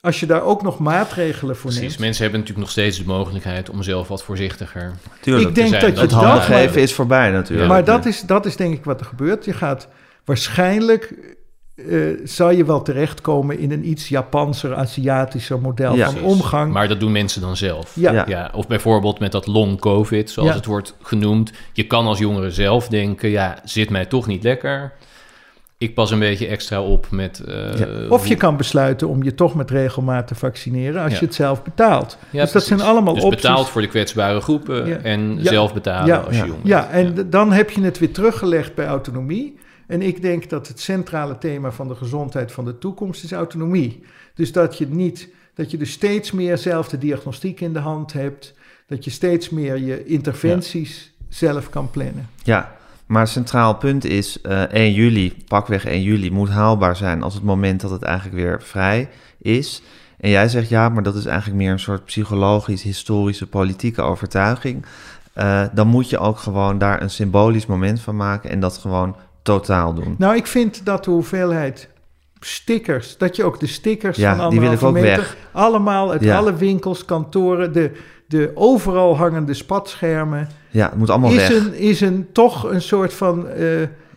Als je daar ook nog maatregelen voor Precies, neemt. mensen hebben natuurlijk nog steeds de mogelijkheid om zelf wat voorzichtiger. Tuurlijk. Ik denk zijn. dat je Dat het geven is voorbij natuurlijk. Maar dat is, dat is denk ik wat er gebeurt. Je gaat waarschijnlijk, eh, zal je wel terechtkomen in een iets Japanser, Aziatischer model Ja. van Precies. omgang. Maar dat doen mensen dan zelf. ja, Ja. Ja, of bijvoorbeeld met dat long covid, zoals Ja. het wordt genoemd. Je kan als jongere zelf denken, ja, zit mij toch niet lekker. Ik pas een beetje extra op met... eh, Ja. Of je hoe- kan besluiten om je toch met regelmaat te vaccineren als Ja. je het zelf betaalt. Ja, dus dat zijn allemaal dus opties. betaald voor de kwetsbare groepen Ja. en Ja. zelf betalen Ja. als je Ja. jong Ja, bent. en d- dan heb je het weer teruggelegd bij autonomie. En ik denk dat het centrale thema van de gezondheid van de toekomst is autonomie. Dus dat je niet, dat je dus steeds meer zelf de diagnostiek in de hand hebt. Dat je steeds meer je interventies zelf kan plannen. Ja, maar centraal punt is eh 1 juli, pakweg 1 juli, moet haalbaar zijn als het moment dat het eigenlijk weer vrij is. En jij zegt ja, maar dat is eigenlijk meer een soort psychologisch, historische, politieke overtuiging. Eh, dan moet je ook gewoon daar een symbolisch moment van maken en dat gewoon totaal doen. Nou, ik vind dat de hoeveelheid stickers, dat je ook de stickers Ja, van die wil ik anderhalve ook meter, weg. allemaal uit Ja. alle winkels, kantoren, de, de overal hangende spatschermen, Ja, het moet allemaal is weg. een, is een, toch een soort van, eh,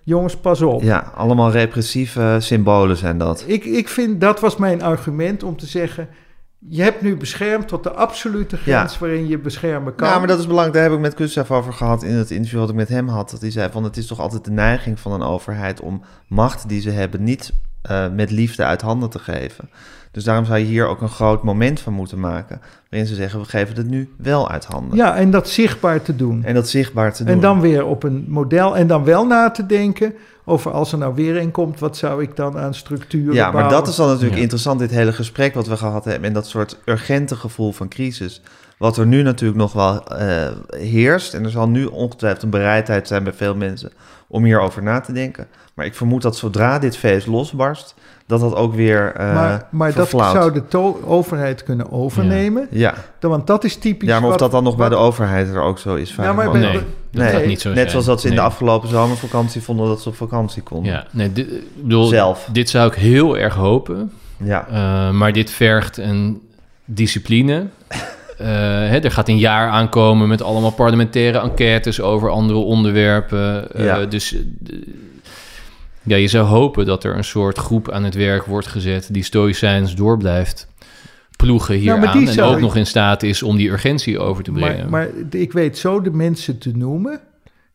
jongens, pas op. Ja, allemaal repressieve symbolen zijn dat. Ik, ik vind, dat was mijn argument om te zeggen, je hebt nu beschermd tot de absolute grens waarin je beschermen kan. Ja, maar dat is belangrijk. Daar heb ik met Gustav over gehad in het interview wat ik met hem had. Dat hij zei van het is toch altijd de neiging van een overheid om macht die ze hebben niet eh, met liefde uit handen te geven. Dus daarom zou je hier ook een groot moment van moeten maken. Waarin ze zeggen we geven het nu wel uit handen. Ja, en dat zichtbaar te doen. En dat zichtbaar te doen. En dan weer op een model. En dan wel na te denken over als er nou weer een komt, wat zou ik dan aan structuren Ja, maar dat is dan natuurlijk Ja. interessant, dit hele gesprek wat we gehad hebben. En dat soort urgente gevoel van crisis. Wat er nu natuurlijk nog wel eh, heerst. En er zal nu ongetwijfeld een bereidheid zijn bij veel mensen om hierover na te denken. Maar ik vermoed dat zodra dit feest losbarst, dat dat ook weer eh maar maar dat zou de to- overheid kunnen overnemen. Ja. Dan, want dat is typisch. ja, maar of wat- dat dan nog bij de overheid er ook zo is. Ja, maar bij- Nee, dat Nee, gaat niet zo Net zijn. zoals dat ze in Nee. de afgelopen zomervakantie vonden dat ze op vakantie konden. Ja, nee, dit, ik bedoel, Zelf. dit zou ik heel erg hopen. Ja. Eh, maar dit vergt een discipline. Eh, hè, er gaat een jaar aankomen met allemaal parlementaire enquêtes over andere onderwerpen. Eh, Ja. Dus ja, je zou hopen dat er een soort groep aan het werk wordt gezet die stoïcijns door blijft ploegen Nou, maar hieraan. die en zou ook nog in staat is om die urgentie over te brengen. Maar, maar ik weet zo de mensen te noemen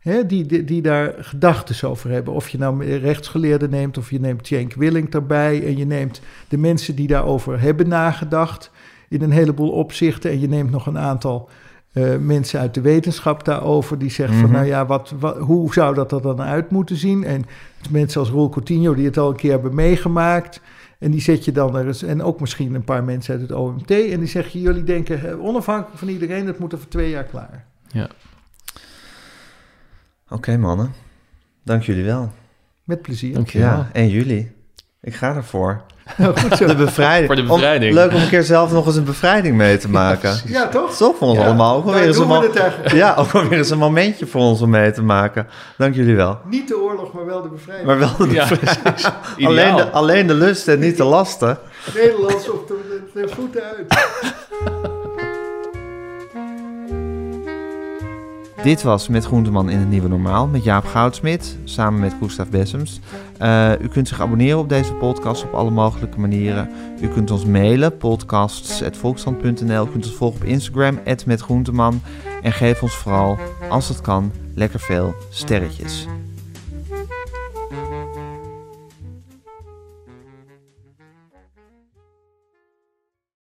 hè, die, die, die daar gedachten over hebben. Of je nou rechtsgeleerden neemt, of je neemt Cenk Willink daarbij. En je neemt de mensen die daarover hebben nagedacht in een heleboel opzichten. En je neemt nog een aantal eh, mensen uit de wetenschap daarover. Die zeggen van, Mhm. nou ja, wat, wat, hoe zou dat er dan uit moeten zien? En mensen als Roel Coutinho, die het al een keer hebben meegemaakt... En die zet je dan er eens, en ook misschien een paar mensen uit het OMT. En die zeggen, jullie denken eh, onafhankelijk van iedereen, dat moet over twee jaar klaar. Oké mannen, dank jullie wel. Met plezier. Dank je wel. Ja, 1 juli. Ik ga ervoor. Goed zo. De bevrijding. Voor de Om- bevrijding. leuk om een keer zelf nog eens een bevrijding mee te maken. Ja, toch? Toch voor ons Ja, allemaal. Ook wel daar weer eens een ja, ook wel weer eens een momentje voor ons om mee te maken. Dank jullie wel. Niet de oorlog, maar wel de bevrijding. Maar wel de Ja, bevrijding. alleen, de, alleen de lust en niet de lasten. Nederlands op de, de, de voeten uit. Dit was Met Groenteman in het Nieuwe Normaal met Jaap Goudsmit samen met Gustav Bessems. Eh, u kunt zich abonneren op deze podcast op alle mogelijke manieren. U kunt ons mailen, podcasts.volksstand.nl. U kunt ons volgen op Instagram, @metgroenteman. En geef ons vooral, als het kan, lekker veel sterretjes.